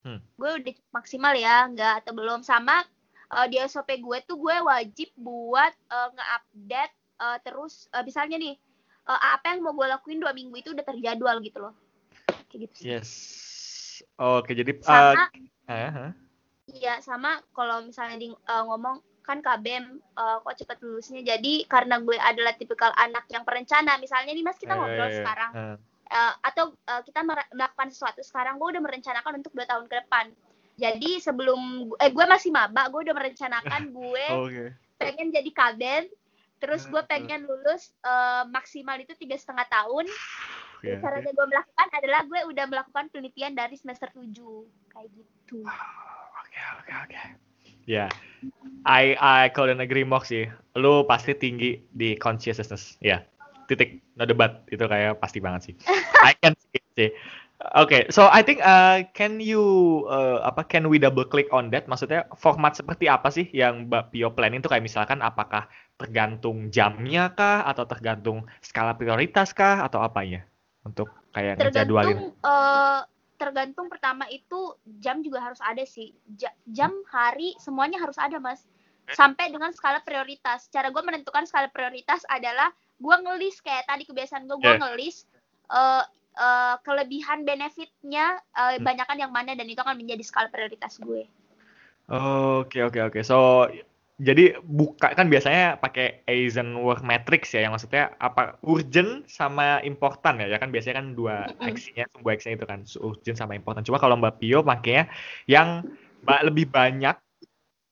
[SPEAKER 1] Hmm.
[SPEAKER 2] gue udah maksimal ya nggak atau belum sama eh, di SOP gue tuh gue wajib buat eh, nge-update eh, terus eh, misalnya nih eh, apa yang mau gue lakuin dua minggu itu udah terjadwal gitu loh kayak gitu sih
[SPEAKER 1] Yes. Oke, jadi
[SPEAKER 2] sama
[SPEAKER 1] uh, eh, eh.
[SPEAKER 2] iya sama kalau misalnya di eh, ngomong kan KBM eh, kok cepet lulusnya jadi karena gue adalah tipikal anak yang perencana misalnya nih mas kita
[SPEAKER 1] Eh,
[SPEAKER 2] ngobrol
[SPEAKER 1] eh, eh,
[SPEAKER 2] sekarang
[SPEAKER 1] eh.
[SPEAKER 2] Eh, atau eh, kita melakukan sesuatu sekarang gue udah merencanakan untuk dua tahun ke depan jadi sebelum eh gue masih maba gue udah merencanakan gue
[SPEAKER 1] Oke.
[SPEAKER 2] pengen jadi kabin terus gue
[SPEAKER 1] Hmm.
[SPEAKER 2] pengen lulus eh, maksimal itu tiga setengah tahun Dan caranya gue melakukan adalah gue udah melakukan penelitian dari semester 7 kayak gitu
[SPEAKER 1] Oke, oke, oke. Ya. I I couldn't agree more sih. Lu pasti tinggi di consciousness. Ya. Titik. No debat. Itu kayak pasti banget sih. I can see. Oke, so I think uh, can you uh, apa can we double click on that? Maksudnya format seperti apa sih yang Mbak Pio planning itu kayak misalkan apakah tergantung jamnya kah atau tergantung skala prioritas kah atau apanya untuk kayak
[SPEAKER 2] tergantung eh, tergantung pertama itu jam juga harus ada sih. Ja- jam, hari, semuanya harus ada, Mas. Sampai dengan skala prioritas. Cara gue menentukan skala prioritas adalah gue ngelis kayak tadi kebiasaan gue, gue
[SPEAKER 1] Yeah.
[SPEAKER 2] ngelis eh, eh, kelebihan benefitnya eh,
[SPEAKER 1] Hmm.
[SPEAKER 2] banyakan yang mana dan itu akan menjadi skala prioritas gue.
[SPEAKER 1] Oke oke oke. So jadi buka kan biasanya pakai Eisenhower matrix ya yang maksudnya apa urgent sama important ya ya kan biasanya kan dua aksinya sebuah aksinya itu kan urgent sama important. Cuma kalau Mbak Pio pakainya yang ba- lebih banyak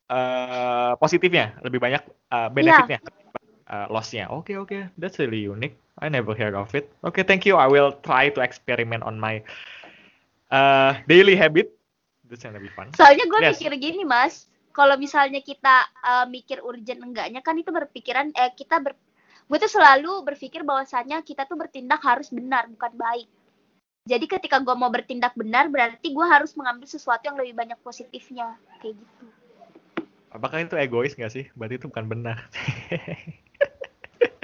[SPEAKER 1] eh positifnya, lebih banyak eh, benefitnya, eh, lossnya. Oke oke, that's really unique. I never heard of it. Oke, thank you. I will try to experiment on my eh, daily habit. That's gonna be fun.
[SPEAKER 2] Soalnya gue
[SPEAKER 1] Yes.
[SPEAKER 2] mikir gini, Mas. Kalau misalnya kita eh, mikir urgent enggaknya kan itu berpikiran eh kita ber gue tuh selalu berpikir bahwasannya kita tuh bertindak harus benar bukan baik. Jadi ketika gue mau bertindak benar berarti gue harus mengambil sesuatu yang lebih banyak positifnya kayak gitu.
[SPEAKER 1] Apakah itu egois nggak sih? Berarti itu bukan benar.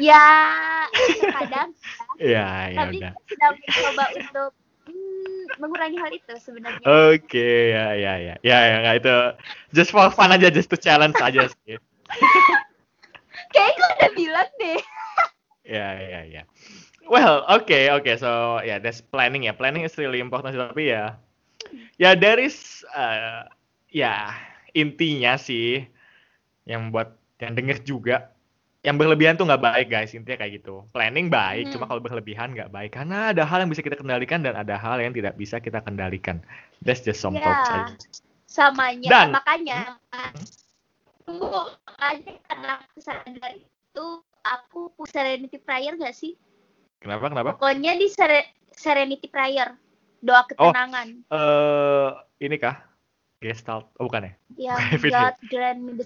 [SPEAKER 2] Ya, ya kadang.
[SPEAKER 1] Ya, ya
[SPEAKER 2] tapi
[SPEAKER 1] udah.
[SPEAKER 2] kita sedang mencoba untuk mengurangi hal itu sebenarnya.
[SPEAKER 1] Oke, ya, ya, ya, ya, ya, nggak itu. Just for fun aja, just to challenge aja sih.
[SPEAKER 2] Kayaknya gue udah bilang deh.
[SPEAKER 1] Ya, ya, ya. Well, okay, okay. So, yeah, that's planning ya. Planning is really important sih, tapi ya, ya there is, uh, ya intinya sih yang buat yang denger juga yang berlebihan tuh nggak baik guys. Intinya kayak gitu. Planning baik
[SPEAKER 2] Hmm.
[SPEAKER 1] cuma kalau berlebihan nggak baik. Karena ada hal yang bisa kita kendalikan dan ada hal yang tidak bisa kita kendalikan. That's just some
[SPEAKER 2] Ya.
[SPEAKER 1] thoughts aja.
[SPEAKER 2] samanya.
[SPEAKER 1] Dan-
[SPEAKER 2] makanya tunggu makanya karena aku sadar itu aku serenity prayer gak sih?
[SPEAKER 1] Kenapa kenapa?
[SPEAKER 2] Pokoknya di sere- serenity prayer doa ketenangan.
[SPEAKER 1] eh ini kah gestalt oh bukan ya
[SPEAKER 2] yang. God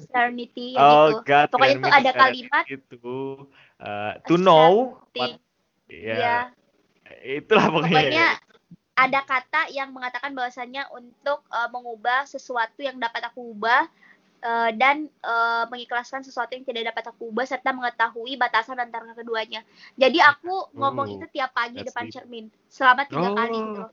[SPEAKER 2] serenity yang
[SPEAKER 1] oh
[SPEAKER 2] itu
[SPEAKER 1] God
[SPEAKER 2] Pokoknya itu ada kalimat,
[SPEAKER 1] itu uh, to know what
[SPEAKER 2] ya
[SPEAKER 1] ya itulah pokoknya
[SPEAKER 2] pokoknya ada kata yang mengatakan bahwasannya untuk eh, mengubah sesuatu yang dapat aku ubah eh, dan eh, mengikhlaskan sesuatu yang tidak dapat aku ubah serta mengetahui batasan antara keduanya. Jadi aku ngomong
[SPEAKER 1] Oh,
[SPEAKER 2] itu tiap pagi depan
[SPEAKER 1] deep.
[SPEAKER 2] cermin selama tiga
[SPEAKER 1] Oh.
[SPEAKER 2] kali gitu loh.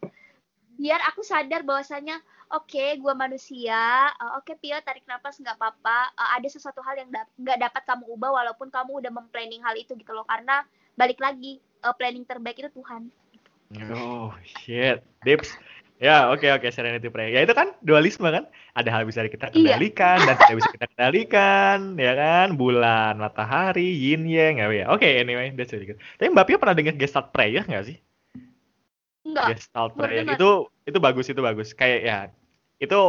[SPEAKER 2] Biar aku sadar bahwasannya oke gua manusia, eh, oke Pio tarik napas nggak apa-apa, eh, ada sesuatu hal yang nggak dapat kamu ubah walaupun kamu udah memplanning hal itu gitu loh karena balik lagi eh, planning terbaik itu Tuhan.
[SPEAKER 1] Oh shit, dips. Ya oke oke Serenity Prayer. Ya itu kan dualisme kan. Ada hal bisa kita
[SPEAKER 2] Iya.
[SPEAKER 1] kendalikan dan tidak bisa kita kendalikan, ya kan? Bulan, matahari, yin yang, ya. ya. Oke anyway, that's really good. Tapi Mbak Pio pernah dengar Gestalt Prayer nggak sih?
[SPEAKER 2] Enggak.
[SPEAKER 1] Gestalt
[SPEAKER 2] baru
[SPEAKER 1] Prayer
[SPEAKER 2] dengar.
[SPEAKER 1] itu itu bagus itu bagus. Kayak ya itu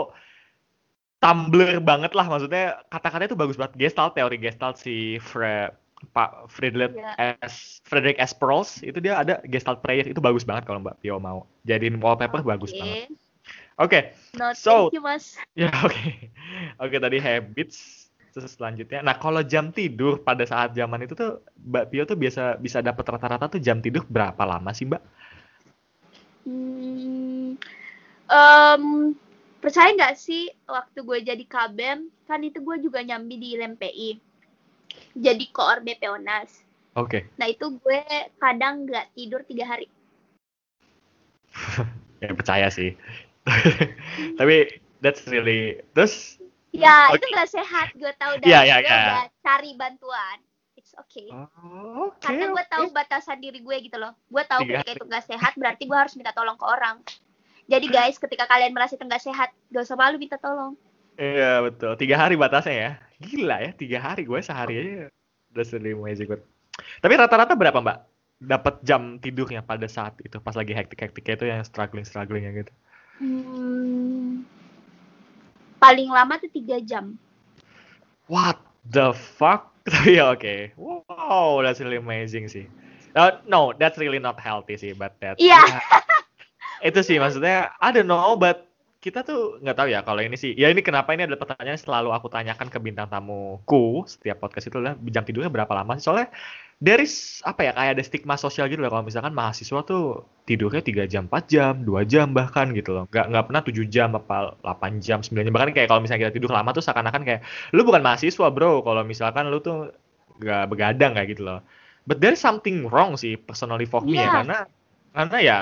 [SPEAKER 1] tumbler banget lah maksudnya kata-kata itu bagus banget Gestalt teori Gestalt si Fre Pak Friedrich
[SPEAKER 2] Iya.
[SPEAKER 1] S Frederick S Perls itu dia ada Gestalt Prayer itu bagus banget kalau Mbak Pio mau jadiin wallpaper bagus
[SPEAKER 2] Oke.
[SPEAKER 1] banget. Oke,
[SPEAKER 2] No,
[SPEAKER 1] So-
[SPEAKER 2] thank you, Mas.
[SPEAKER 1] ya oke. Oke tadi habits terus selanjutnya. Nah, kalau jam tidur pada saat zaman itu tuh Mbak Pio tuh biasa bisa dapat rata-rata tuh jam tidur berapa lama sih, Mbak?
[SPEAKER 2] Hmm, em, percaya nggak sih waktu gue jadi kabem, kan itu gue juga nyambi di LMPI. Jadi koor BP Onas.
[SPEAKER 1] Oke.
[SPEAKER 2] Nah itu gue kadang nggak tidur tiga hari.
[SPEAKER 1] Ya percaya sih. Tapi that's really terus
[SPEAKER 2] Ya
[SPEAKER 1] Oke.
[SPEAKER 2] itu nggak sehat. Gue tahu dan
[SPEAKER 1] Iya, iya,
[SPEAKER 2] gue
[SPEAKER 1] iya.
[SPEAKER 2] udah cari bantuan. It's okay.
[SPEAKER 1] Oh, oke.
[SPEAKER 2] Karena gue
[SPEAKER 1] oke.
[SPEAKER 2] tahu batasan diri gue gitu loh. Gue tahu
[SPEAKER 1] Tiga
[SPEAKER 2] ketika itu nggak sehat berarti gue harus minta tolong ke orang. Jadi guys, ketika kalian merasa itu nggak sehat, gak usah malu minta tolong.
[SPEAKER 1] Iya betul. Tiga hari batasnya ya. Gila ya, tiga hari gue sehari aja. Really amazing. But... Tapi rata-rata berapa mbak? Dapat jam tidurnya pada saat itu pas lagi hektik-hektiknya itu yang struggling-strugglingnya gitu.
[SPEAKER 2] Hmm, paling lama tuh tiga jam.
[SPEAKER 1] What the fuck? Tapi ya oke. Wow, that's really amazing sih. Uh, no, that's really not healthy sih, but that.
[SPEAKER 2] Iya.
[SPEAKER 1] ya, itu sih maksudnya, I don't know, but kita tuh nggak tahu ya kalau ini sih. Ya ini kenapa ini adalah pertanyaan yang selalu aku tanyakan ke bintang tamuku setiap podcast itu adalah jam tidurnya berapa lama sih? Soalnya dari apa ya kayak ada stigma sosial gitu loh kalau misalkan mahasiswa tuh tidurnya 3 jam, 4 jam, 2 jam bahkan gitu loh. Nggak nggak pernah 7 jam apa 8 jam, 9 jam. Bahkan kayak kalau misalnya kita tidur lama tuh seakan-akan kayak lu bukan mahasiswa, Bro. Kalau misalkan lu tuh nggak begadang kayak gitu loh. But there's something wrong sih personally for me ya
[SPEAKER 2] Iya.
[SPEAKER 1] karena karena ya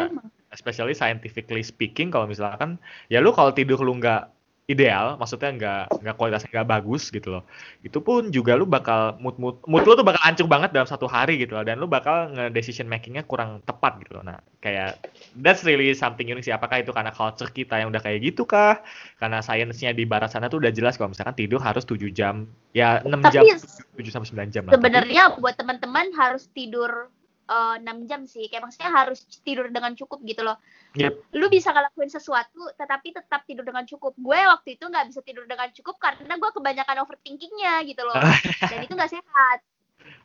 [SPEAKER 1] especially scientifically speaking kalau misalkan ya lu kalau tidur lu nggak ideal, maksudnya nggak nggak kualitasnya nggak bagus gitu loh. Itu pun juga lu bakal mood mood mood lu tuh bakal hancur banget dalam satu hari gitu loh, dan lu bakal nge decision makingnya kurang tepat gitu loh. Nah kayak that's really something unique sih. Apakah itu karena culture kita yang udah kayak gitu kah? Karena sainsnya di barat sana tuh udah jelas kalau misalkan tidur harus 7 jam, ya 6
[SPEAKER 2] Tapi
[SPEAKER 1] jam, 7 sampai 9 jam lah.
[SPEAKER 2] Sebenarnya buat teman-teman harus tidur eh, 6 jam sih. Kayak maksudnya harus tidur dengan cukup gitu loh.
[SPEAKER 1] Yep.
[SPEAKER 2] Lu bisa ngelakuin sesuatu tetapi tetap tidur dengan cukup. Gue waktu itu nggak bisa tidur dengan cukup karena gue kebanyakan overthinkingnya gitu loh. Dan itu nggak sehat.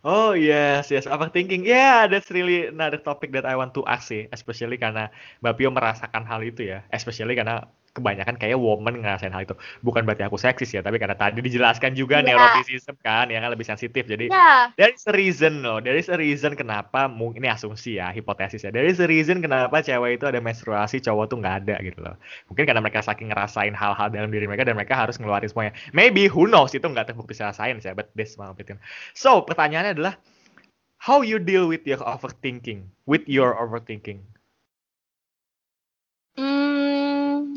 [SPEAKER 1] Oh yes, yes, overthinking. Yeah, that's really another topic that I want to ask sih, especially karena Mbak Pio merasakan hal itu ya, especially karena kebanyakan kayak woman ngerasain hal itu. Bukan berarti aku seksis ya, tapi karena tadi dijelaskan juga
[SPEAKER 2] Iya.
[SPEAKER 1] neuroticism kan, ya kan lebih sensitif. Jadi
[SPEAKER 2] Ya,
[SPEAKER 1] there is a reason loh, there is a reason kenapa, mu- ini asumsi ya, hipotesis ya, there is a reason kenapa cewek itu ada menstruasi, cowok tuh nggak ada gitu loh. Mungkin karena mereka saking ngerasain hal-hal dalam diri mereka dan mereka harus ngeluarin semuanya. Maybe, who knows, itu nggak terbukti secara sains ya, but this opinion. So, pertanyaannya adalah, how you deal with your overthinking, with your overthinking?
[SPEAKER 2] hmm,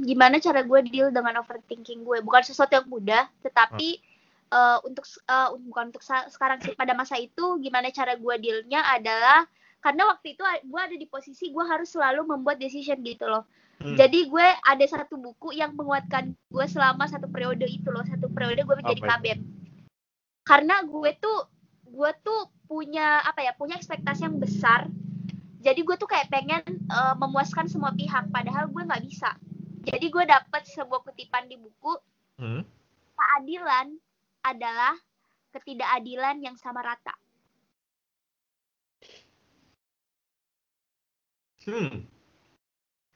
[SPEAKER 2] gimana cara gue deal dengan overthinking gue? Bukan sesuatu yang mudah, tetapi eh, untuk eh, bukan untuk sekarang sih pada masa itu gimana cara gue dealnya adalah karena waktu itu gue ada di posisi gue harus selalu membuat decision gitu loh.
[SPEAKER 1] Hmm.
[SPEAKER 2] Jadi gue ada satu buku yang menguatkan gue selama satu periode itu loh, satu periode gue menjadi
[SPEAKER 1] Apa itu?
[SPEAKER 2] kabin. Karena gue tuh gue tuh punya apa ya, punya ekspektasi yang besar. Jadi gue tuh kayak pengen eh, memuaskan semua pihak, padahal gue nggak bisa. Jadi gue dapat sebuah kutipan di buku,
[SPEAKER 1] Hmm?
[SPEAKER 2] keadilan adalah ketidakadilan yang sama rata.
[SPEAKER 1] Hmm.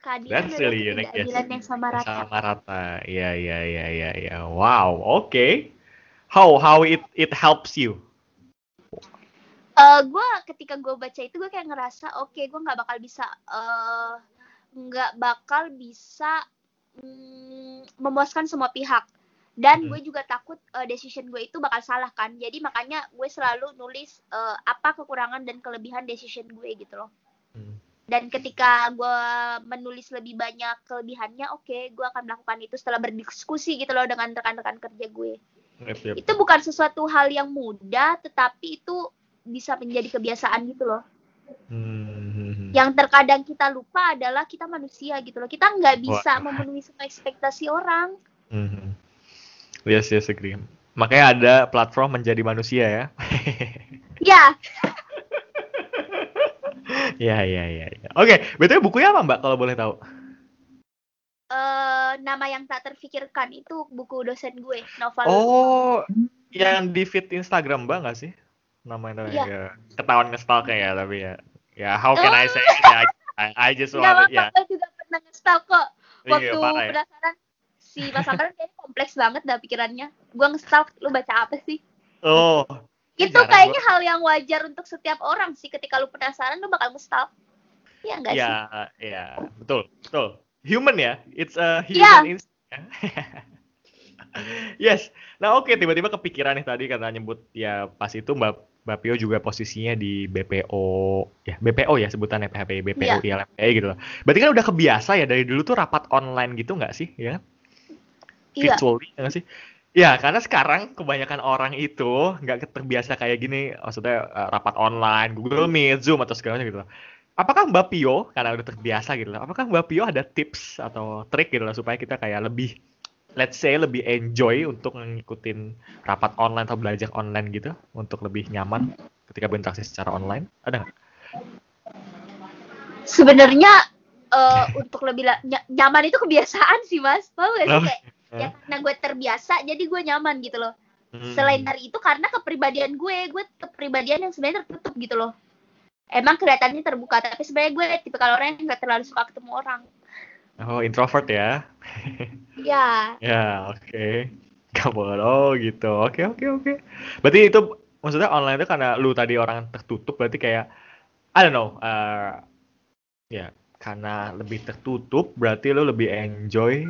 [SPEAKER 2] Keadilan
[SPEAKER 1] That's really unique, yes.
[SPEAKER 2] yang sama rata.
[SPEAKER 1] Sama rata. Ya, ya, ya, ya, ya. Wow, oke. How, how it, it helps you?
[SPEAKER 2] eh gue ketika gue baca itu gue kayak ngerasa oke gue nggak bakal bisa eh nggak bakal bisa mm, memuaskan semua pihak dan
[SPEAKER 1] Hmm.
[SPEAKER 2] gue juga takut eh, decision gue itu bakal salah kan jadi makanya gue selalu nulis eh, apa kekurangan dan kelebihan decision gue gitu loh
[SPEAKER 1] Hmm.
[SPEAKER 2] dan ketika gue menulis lebih banyak kelebihannya oke gue akan melakukan itu setelah berdiskusi gitu loh dengan rekan-rekan kerja gue
[SPEAKER 1] Yep, yep.
[SPEAKER 2] itu bukan sesuatu hal yang mudah tetapi itu bisa menjadi kebiasaan gitu loh
[SPEAKER 1] Hmm.
[SPEAKER 2] Yang terkadang kita lupa adalah kita manusia gitu loh kita nggak bisa
[SPEAKER 1] Wah.
[SPEAKER 2] memenuhi semua ekspektasi orang
[SPEAKER 1] Mhm. Yes, yes, agree. Makanya ada platform menjadi manusia ya.
[SPEAKER 2] ya
[SPEAKER 1] ya, ya, ya, ya. Oke, betulnya bukunya apa Mbak kalau boleh tahu?
[SPEAKER 2] eh, nama yang tak terfikirkan itu buku dosen gue novel
[SPEAKER 1] Oh, yang di feed Instagram Mbak nggak sih? Namanya
[SPEAKER 2] Iya.
[SPEAKER 1] ya. Ketahuan nge-stalk ya, tapi ya. Ya, how can I say? Ya, I, I just
[SPEAKER 2] nggak
[SPEAKER 1] want
[SPEAKER 2] apa-apa
[SPEAKER 1] ya.
[SPEAKER 2] gue juga pernah nge-stalk kok
[SPEAKER 1] Iya,
[SPEAKER 2] waktu
[SPEAKER 1] parah ya.
[SPEAKER 2] penasaran si Mas Akran kayaknya kompleks banget dah pikirannya gue nge-stalk lu baca apa sih
[SPEAKER 1] Oh,
[SPEAKER 2] itu kayaknya hal yang wajar untuk setiap orang sih ketika lu penasaran lu bakal nge-stalk Iya enggak sih?
[SPEAKER 1] ya, ya, betul, betul. Human ya, it's a
[SPEAKER 2] Iya.
[SPEAKER 1] human instinct. ya. yes. Nah, oke, tiba-tiba kepikiran nih tadi karena nyebut ya pas itu Mbak Mbak Pio juga posisinya di BPO, ya BPO ya sebutannya PHP, BPO,
[SPEAKER 2] Iya.
[SPEAKER 1] ILMPI gitu loh. Berarti kan udah kebiasa ya dari dulu tuh rapat online gitu nggak sih, ya? kan?
[SPEAKER 2] Iya.
[SPEAKER 1] Virtually ya nggak sih? Ya, karena sekarang kebanyakan orang itu nggak terbiasa kayak gini, maksudnya eh, rapat online, Google Meet, Zoom atau segala macam gitu. loh. Apakah Mbak Pio, karena udah terbiasa gitu, loh, apakah Mbak Pio ada tips atau trik gitu loh supaya kita kayak lebih, let's say lebih enjoy untuk ngikutin rapat online atau belajar online gitu, untuk lebih nyaman ketika berinteraksi secara online? Ada nggak?
[SPEAKER 2] Sebenarnya eh, untuk lebih ny- nyaman itu kebiasaan sih Mas. Paham gak sih
[SPEAKER 1] Oh,
[SPEAKER 2] kayak ya karena gue terbiasa jadi gue nyaman gitu loh.
[SPEAKER 1] Hmm.
[SPEAKER 2] Selain dari itu karena kepribadian gue, gue kepribadian yang sebenarnya tertutup gitu loh. Emang kelihatannya terbuka, tapi sebenarnya gue tipe kalau orang yang nggak terlalu suka ketemu orang.
[SPEAKER 1] Oh, introvert ya?
[SPEAKER 2] Ya,
[SPEAKER 1] Ya, oke. Kamu oh gitu. Oke, oke, oke. Berarti itu maksudnya online itu karena lu tadi orang tertutup berarti kayak I don't know, eh, ya karena lebih tertutup berarti lu lebih enjoy.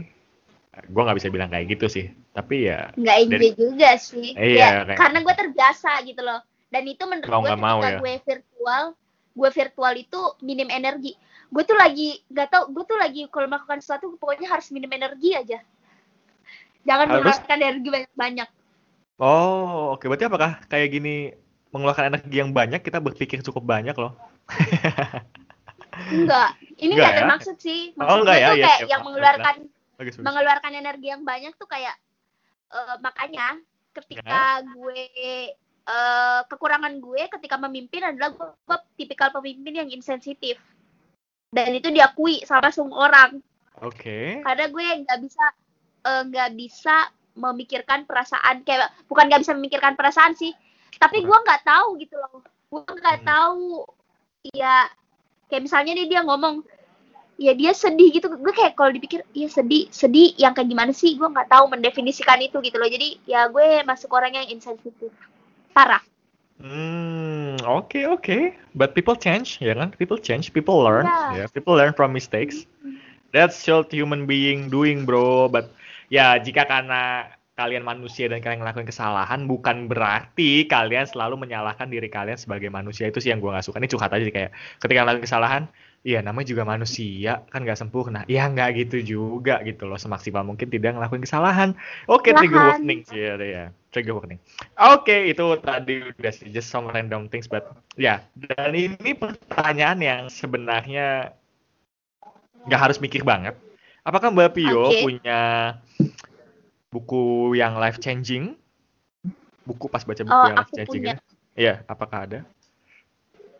[SPEAKER 1] Gua nggak bisa bilang kayak gitu sih. Tapi ya
[SPEAKER 2] nggak enjoy
[SPEAKER 1] Dari-
[SPEAKER 2] juga sih.
[SPEAKER 1] Iya,
[SPEAKER 2] ya,
[SPEAKER 1] kayak-
[SPEAKER 2] karena gue terbiasa gitu loh. Dan itu menurut gue ketika
[SPEAKER 1] ya.
[SPEAKER 2] gue virtual, gue virtual itu minim energi gue tuh lagi nggak tau gue tuh lagi kalau melakukan sesuatu pokoknya harus minim energi aja jangan
[SPEAKER 1] Harus-
[SPEAKER 2] mengeluarkan energi banyak banyak
[SPEAKER 1] Oh, oke. Berarti apakah kayak gini mengeluarkan energi yang banyak kita berpikir cukup banyak loh?
[SPEAKER 2] enggak ini
[SPEAKER 1] Enggak
[SPEAKER 2] nggak
[SPEAKER 1] ya?
[SPEAKER 2] bermaksud sih
[SPEAKER 1] Oh,
[SPEAKER 2] maksud
[SPEAKER 1] enggak
[SPEAKER 2] gue
[SPEAKER 1] ya?
[SPEAKER 2] tuh
[SPEAKER 1] Iya,
[SPEAKER 2] kayak
[SPEAKER 1] iya,
[SPEAKER 2] yang mengeluarkan
[SPEAKER 1] Bagus, bagus.
[SPEAKER 2] mengeluarkan energi yang banyak tuh kayak eh, makanya ketika gue eh, kekurangan gue ketika memimpin adalah gue, gue tipikal pemimpin yang insensitif dan itu diakui sama semua orang.
[SPEAKER 1] Oke.
[SPEAKER 2] karena gue nggak bisa eh, nggak bisa memikirkan perasaan kayak bukan nggak bisa memikirkan perasaan sih tapi gue nggak tahu gitu loh. Gue nggak
[SPEAKER 1] Hmm.
[SPEAKER 2] tahu ya kayak misalnya nih dia ngomong ya dia sedih gitu. Gue kayak kalau dipikir iya sedih sedih yang kayak gimana sih? Gue nggak tahu mendefinisikan itu gitu loh. Jadi ya gue masuk orang yang insensitif. Parah
[SPEAKER 1] Hmm, oke oke. But people change, ya kan? People change, people learn,
[SPEAKER 2] Ya.
[SPEAKER 1] ya. People learn from mistakes. That's just human being doing, bro. But ya jika karena kalian manusia dan kalian ngelakuin kesalahan, bukan berarti kalian selalu menyalahkan diri kalian sebagai manusia. Itu sih yang gua nggak suka. Ini curhat aja sih kayak ketika ngelakuin kesalahan, Iya, namanya juga manusia, kan nggak sempurna. Ya nggak gitu juga gitu loh, semaksimal mungkin tidak ngelakuin kesalahan. Oke, trigger
[SPEAKER 2] Kesalahan.
[SPEAKER 1] warning sih ya, ya. Trigger warning. Oke, itu tadi udah sih just some random things, but ya. Dan ini pertanyaan yang sebenarnya nggak harus mikir banget. Apakah Mbak Pio
[SPEAKER 2] Oke.
[SPEAKER 1] punya buku yang life changing? Buku pas baca buku
[SPEAKER 2] Oh,
[SPEAKER 1] yang life changing gitu? Iya, apakah ada?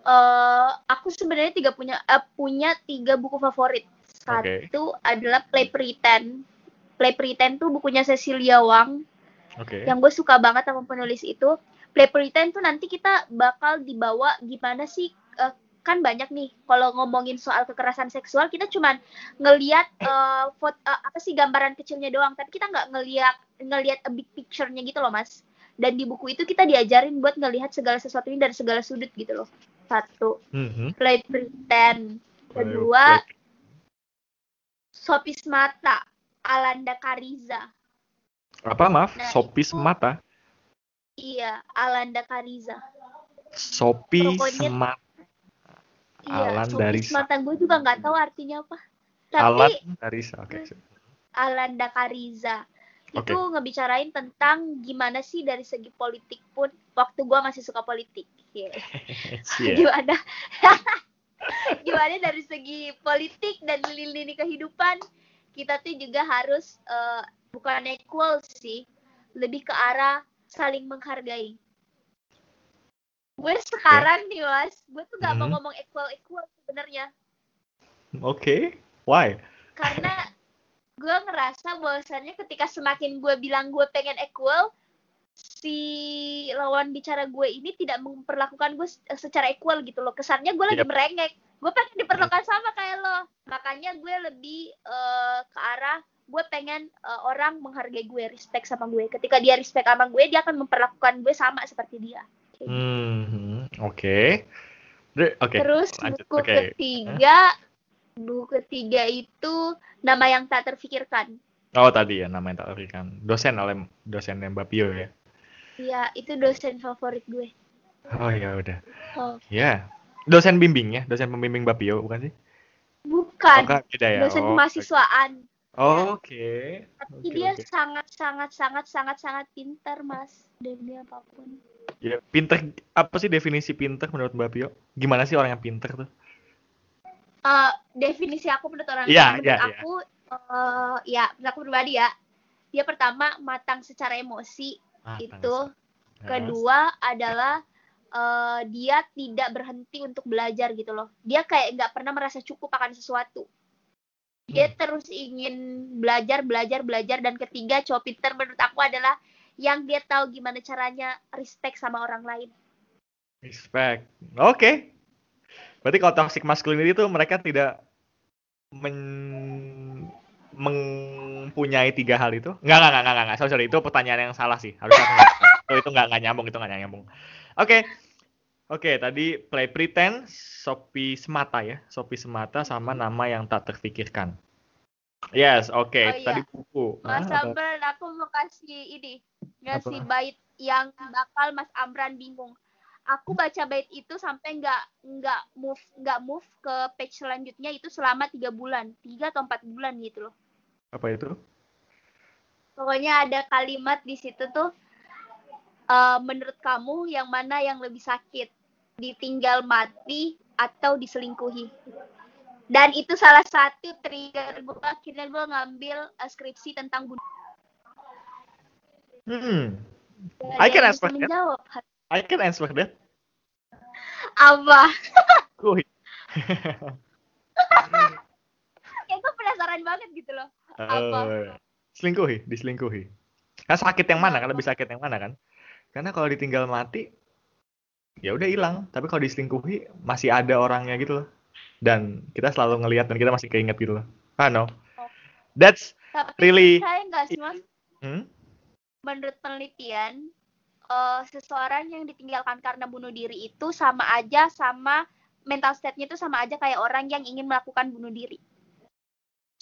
[SPEAKER 2] Eh aku sebenarnya tiga punya eh, punya tiga buku favorit. Satu adalah Play Pretend. Play Pretend tuh bukunya Cecilia Wang
[SPEAKER 1] Oke.
[SPEAKER 2] yang gue suka banget sama penulis itu. Play Pretend tuh nanti kita bakal dibawa gimana sih eh, kan banyak nih kalau ngomongin soal kekerasan seksual kita cuman ngelihat eh, foto eh, apa sih gambaran kecilnya doang tapi kita nggak ngelihat ngelihat a big picture-nya gitu loh mas dan di buku itu kita diajarin buat ngelihat segala sesuatu ini dari segala sudut gitu loh satu
[SPEAKER 1] Mhm.
[SPEAKER 2] play pretend kedua Sopis Mata Alanda Kariza
[SPEAKER 1] apa maaf?
[SPEAKER 2] Nah,
[SPEAKER 1] Sopi
[SPEAKER 2] itu-
[SPEAKER 1] semata.
[SPEAKER 2] iya Alanda Kariza
[SPEAKER 1] Sopi
[SPEAKER 2] Pokoknya-
[SPEAKER 1] semata.
[SPEAKER 2] iya
[SPEAKER 1] Alan
[SPEAKER 2] Sopis
[SPEAKER 1] Darisa.
[SPEAKER 2] Mata gue juga nggak tahu artinya apa
[SPEAKER 1] Alan
[SPEAKER 2] tapi
[SPEAKER 1] Darisa. Oke.
[SPEAKER 2] Alanda Kariza
[SPEAKER 1] Oke.
[SPEAKER 2] itu ngebicarain tentang gimana sih dari segi politik pun waktu gua masih suka politik Iya.
[SPEAKER 1] Cie.
[SPEAKER 2] gimana gimana dari segi politik dan lini kehidupan kita tuh juga harus eh, bukan equal sih lebih ke arah saling menghargai gue sekarang nih mas gue tuh gak mau
[SPEAKER 1] Mhm.
[SPEAKER 2] ngomong equal equal sebenarnya
[SPEAKER 1] Oke. Why?
[SPEAKER 2] karena gue ngerasa bahwasannya ketika semakin gue bilang gue pengen equal si lawan bicara gue ini tidak memperlakukan gue se- secara equal gitu loh kesannya gue lagi
[SPEAKER 1] Yep.
[SPEAKER 2] merengek gue pengen diperlakukan sama kayak lo makanya gue lebih eh, ke arah gue pengen eh, orang menghargai gue respect sama gue ketika dia respect sama gue dia akan memperlakukan gue sama seperti dia
[SPEAKER 1] Hmm. Oke. De- Oke.
[SPEAKER 2] terus
[SPEAKER 1] lanjut.
[SPEAKER 2] buku
[SPEAKER 1] Oke.
[SPEAKER 2] ketiga buku ketiga itu nama yang tak terfikirkan
[SPEAKER 1] Oh tadi ya nama yang tak terfikirkan. Dosen oleh dosen Mbak Pio ya.
[SPEAKER 2] Iya, itu dosen favorit gue.
[SPEAKER 1] Oh ya udah.
[SPEAKER 2] Oh,
[SPEAKER 1] Ya. Dosen bimbing ya, dosen pembimbing Mbak Pio bukan sih?
[SPEAKER 2] bukan.
[SPEAKER 1] Oh, beda ya.
[SPEAKER 2] dosen
[SPEAKER 1] Oh,
[SPEAKER 2] kemahasiswaan.
[SPEAKER 1] Oh, Oke.
[SPEAKER 2] Tapi
[SPEAKER 1] Oke,
[SPEAKER 2] dia
[SPEAKER 1] oke.
[SPEAKER 2] sangat sangat sangat sangat sangat pintar, Mas. Dan dia apa pun.
[SPEAKER 1] Ya, pinter apa sih definisi pinter menurut Mbak Pio? Gimana sih orang yang pinter tuh?
[SPEAKER 2] Eh, definisi aku menurut orang menurut
[SPEAKER 1] iya, iya.
[SPEAKER 2] aku eh ya, menurut aku pribadi ya. Dia pertama matang secara emosi,
[SPEAKER 1] Ah,
[SPEAKER 2] itu. Kedua adalah eh, dia tidak berhenti untuk belajar gitu loh. Dia kayak nggak pernah merasa cukup akan sesuatu. Dia
[SPEAKER 1] Hmm.
[SPEAKER 2] terus ingin belajar, belajar, belajar. Dan ketiga, cowok pinter menurut aku adalah yang dia tahu gimana caranya respect sama orang lain.
[SPEAKER 1] Respect. Oke. Berarti kalau toxic masculinity itu mereka tidak men mempunyai tiga hal itu? Enggak, enggak, enggak, enggak, enggak. Sorry, sorry. Itu pertanyaan yang salah sih. Harusnya itu itu enggak, enggak nyambung, itu enggak nyambung. Oke. Oke, tadi play pretend, Sopi semata ya. Sopi semata sama nama yang tak terfikirkan. Yes, oke.
[SPEAKER 2] Oh,
[SPEAKER 1] Itu
[SPEAKER 2] iya.
[SPEAKER 1] Tadi buku.
[SPEAKER 2] Mas
[SPEAKER 1] Ah?
[SPEAKER 2] Amran, aku mau kasih ini. Ngasih
[SPEAKER 1] Apa?
[SPEAKER 2] bait yang bakal Mas Amran bingung. aku baca bait itu sampai nggak nggak move nggak move ke page selanjutnya itu selama tiga bulan tiga atau empat bulan gitu loh
[SPEAKER 1] Apa itu?
[SPEAKER 2] pokoknya ada kalimat di situ tuh eh, menurut kamu yang mana yang lebih sakit ditinggal mati atau diselingkuhi dan itu salah satu trigger gue akhirnya gue ngambil eh, skripsi tentang bunuh
[SPEAKER 1] Hmm. I can answer that.
[SPEAKER 2] menjawab
[SPEAKER 1] I can answer that.
[SPEAKER 2] apa
[SPEAKER 1] Kuy.
[SPEAKER 2] penasaran banget gitu loh Apa?
[SPEAKER 1] Eh, selingkuhi, diselingkuhi. Kan sakit yang mana? Kan lebih sakit yang mana kan? Karena kalau ditinggal mati, ya udah hilang. Tapi kalau diselingkuhi, masih ada orangnya gitu loh. Dan kita selalu ngelihat dan kita masih keinget gitu loh. Ah no. That's
[SPEAKER 2] tapi
[SPEAKER 1] Really?
[SPEAKER 2] saya nggak sih mas
[SPEAKER 1] hmm?
[SPEAKER 2] menurut penelitian eh, seseorang yang ditinggalkan karena bunuh diri itu sama aja sama mental state-nya itu sama aja kayak orang yang ingin melakukan bunuh diri.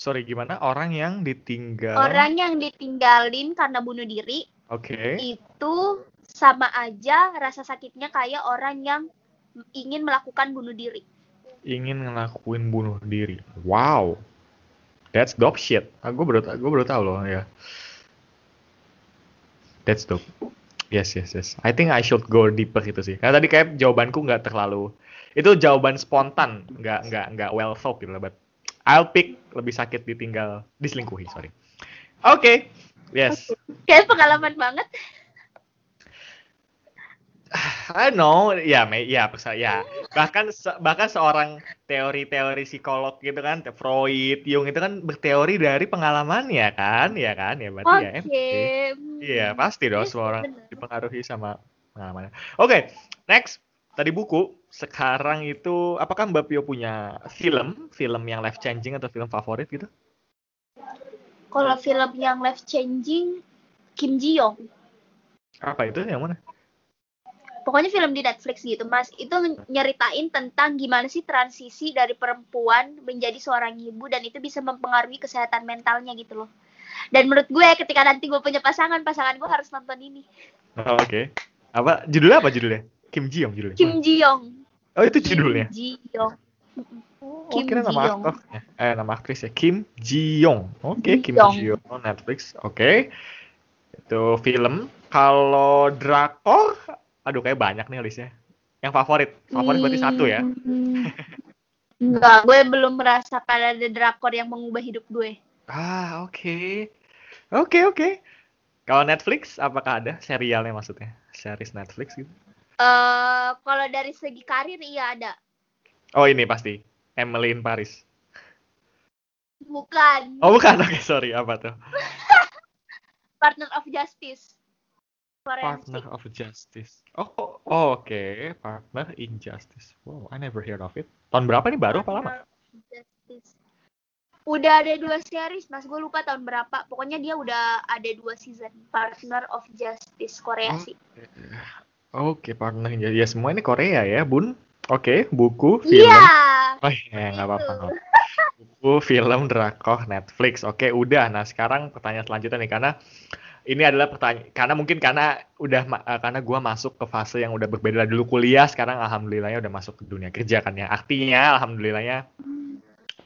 [SPEAKER 1] Sorry gimana? Orang yang ditinggal.
[SPEAKER 2] Orang yang ditinggalin karena bunuh diri
[SPEAKER 1] Oke.
[SPEAKER 2] itu sama aja rasa sakitnya kayak orang yang ingin melakukan bunuh diri.
[SPEAKER 1] Ingin ngelakuin bunuh diri. Wow. That's dope shit. Ah, gue baru gue baru tahu loh ya. That's dope. Yes, yes, yes. I think I should go deeper itu sih. Karena tadi kayak jawabanku nggak terlalu itu jawaban spontan, nggak nggak nggak well thought gitu lah. But I'll pick lebih sakit ditinggal diselingkuhi, sorry. Oke. Yes.
[SPEAKER 2] Kayak pengalaman banget.
[SPEAKER 1] I know, ya, me, ya, persa- ya. Bahkan se- bahkan seorang teori-teori psikolog gitu kan, Freud, Jung itu kan berteori dari pengalamannya kan, ya kan, ya berarti ya.
[SPEAKER 2] Oke.
[SPEAKER 1] empathy. Iya, pasti dong semua orang dipengaruhi sama pengalamannya. Oke, next. Tadi buku, sekarang itu apakah Mbak Pio punya film, film yang life changing atau film favorit gitu?
[SPEAKER 2] Kalau film yang life changing Kim Ji Young.
[SPEAKER 1] Apa itu yang mana?
[SPEAKER 2] pokoknya film di Netflix gitu mas itu nyeritain tentang gimana sih transisi dari perempuan menjadi seorang ibu dan itu bisa mempengaruhi kesehatan mentalnya gitu loh dan menurut gue ketika nanti gue punya pasangan pasangan gue harus nonton ini
[SPEAKER 1] Oh, Oke. Apa judulnya apa judulnya? Kim Ji Young judulnya.
[SPEAKER 2] Kim Ji Young
[SPEAKER 1] Oh, itu judulnya.
[SPEAKER 2] Kim Ji Young
[SPEAKER 1] Oh,
[SPEAKER 2] Kim
[SPEAKER 1] kira nama aktornya. Eh, nama aktris ya. Kim Ji Young. Oke,
[SPEAKER 2] Ji
[SPEAKER 1] Kim. Ji Young on Netflix. Oke. Itu film. Kalau drakor, aduh kayak banyak nih listnya. Yang favorit. Favorit berarti satu ya.
[SPEAKER 2] Hmm. Enggak, gue belum merasakan ada drakor yang mengubah hidup gue.
[SPEAKER 1] Ah, oke. Oke, oke. Kalau Netflix, apakah ada serialnya maksudnya? Series Netflix gitu?
[SPEAKER 2] Eh kalau dari segi karir iya ada.
[SPEAKER 1] Oh, ini pasti. Emily in Paris.
[SPEAKER 2] Bukan.
[SPEAKER 1] Oh, bukan. Oke, sorry. Apa tuh?
[SPEAKER 2] Partner of Justice. Forensik.
[SPEAKER 1] Partner of Justice. Oh, oh, oh, oke. Partner in Justice. Wow, I never heard of it. Tahun berapa nih? Baru apa lama?
[SPEAKER 2] Justice. Udah ada dua series, Mas. Gue lupa tahun berapa. Pokoknya dia udah ada dua season. Partner of Justice Korea
[SPEAKER 1] Oh.
[SPEAKER 2] sih.
[SPEAKER 1] Oke, in Justice. Ya, semua ini Korea ya, Bun. Oke, buku, film.
[SPEAKER 2] Iya.
[SPEAKER 1] Oh, ya, nggak apa-apa. Buku, film, drakor, Netflix. Oke, udah. Nah, sekarang pertanyaan selanjutnya nih, karena ini adalah pertanyaan, karena mungkin karena udah, eh, karena gua masuk ke fase yang udah berbeda dulu kuliah, sekarang alhamdulillahnya udah masuk ke dunia kerja kan ya. Artinya, alhamdulillahnya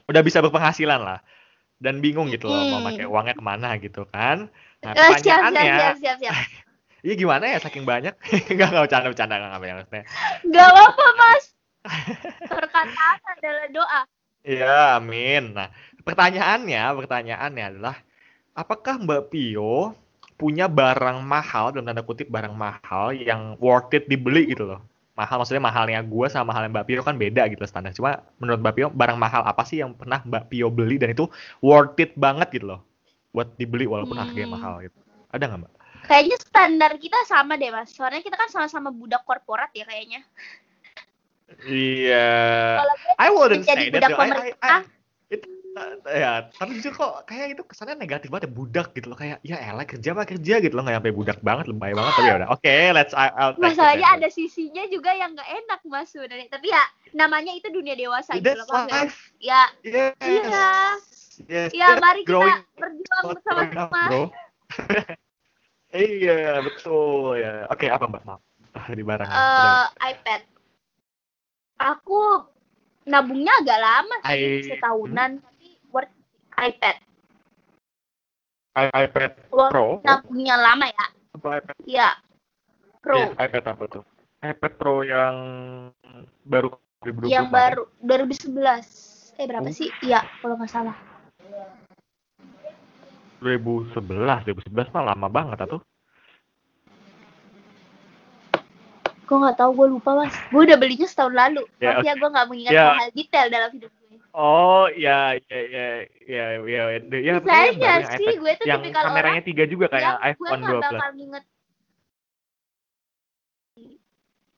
[SPEAKER 1] udah bisa berpenghasilan lah. Dan bingung gitu loh, mau
[SPEAKER 2] Hmm.
[SPEAKER 1] pakai uangnya ke mana gitu kan. Nah,
[SPEAKER 2] Eh, siap, siap,
[SPEAKER 1] pertanyaannya,
[SPEAKER 2] siap, siap, siap.
[SPEAKER 1] iya gimana ya, saking banyak? Enggak, enggak bercanda, bercanda, enggak apa maksudnya.
[SPEAKER 2] Gak apa-apa, Mas. Perkataan adalah doa.
[SPEAKER 1] Iya, amin. Nah, pertanyaannya, pertanyaannya adalah, apakah Mbak Pio punya barang mahal, dalam tanda kutip barang mahal, yang worth it dibeli gitu loh? Mahal, maksudnya mahalnya gue sama mahalnya Mbak Pio kan beda gitu loh standar. Cuma menurut Mbak Pio, barang mahal apa sih yang pernah Mbak Pio beli dan itu worth it banget gitu loh? Buat dibeli walaupun harganya
[SPEAKER 2] Hmm.
[SPEAKER 1] mahal gitu. Ada nggak Mbak?
[SPEAKER 2] Kayaknya standar kita sama deh, Mas. Soalnya kita kan sama-sama budak korporat ya kayaknya.
[SPEAKER 1] Iya.
[SPEAKER 2] Kalau gue
[SPEAKER 1] I wouldn't say that.
[SPEAKER 2] budak
[SPEAKER 1] though. I- I-
[SPEAKER 2] pemerintah.
[SPEAKER 1] I- itu, uh, ya, tapi jujur kok kayak itu kesannya negatif banget ya budak gitu loh kayak ya elah kerja mah kerja gitu loh nggak sampai budak banget lebay banget tapi ya udah oke let's I, I'll
[SPEAKER 2] Masalahnya ada sisinya juga yang nggak enak, Mas sebenarnya. Tapi ya namanya itu dunia dewasa gitu loh, Mas. ya.
[SPEAKER 1] yes
[SPEAKER 2] Iya.
[SPEAKER 1] yes
[SPEAKER 2] ya mari kita
[SPEAKER 1] growing
[SPEAKER 2] berjuang bersama-sama.
[SPEAKER 1] iya betul ya oke apa mbak maaf tadi barangnya?
[SPEAKER 2] Eh, iPad. Aku nabungnya agak lama sih,
[SPEAKER 1] I-
[SPEAKER 2] setahunan, tapi worth iPad.
[SPEAKER 1] I- iPad Pro
[SPEAKER 2] nabungnya lama ya.
[SPEAKER 1] apa iPad?
[SPEAKER 2] Ya. Pro.
[SPEAKER 1] Iya, iPad apa tuh? iPad Pro yang baru 2020
[SPEAKER 2] yang baru 2011. Eh berapa
[SPEAKER 1] Oh.
[SPEAKER 2] sih? Iya, kalau nggak salah.
[SPEAKER 1] 2011, 2011 mah lama banget atuh.
[SPEAKER 2] Gue nggak tahu, gue lupa mas. Gue udah belinya setahun lalu.
[SPEAKER 1] Ya,
[SPEAKER 2] Maaf ya, gue nggak mengingat
[SPEAKER 1] Ya.
[SPEAKER 2] hal detail dalam hidup gue.
[SPEAKER 1] Oh, ya ya ya ya ya ya, ya
[SPEAKER 2] Saya
[SPEAKER 1] yang
[SPEAKER 2] sih, gue tuh
[SPEAKER 1] yang kameranya tiga juga kayak
[SPEAKER 2] gue
[SPEAKER 1] iPhone
[SPEAKER 2] nggak
[SPEAKER 1] 12.
[SPEAKER 2] bakal nginget.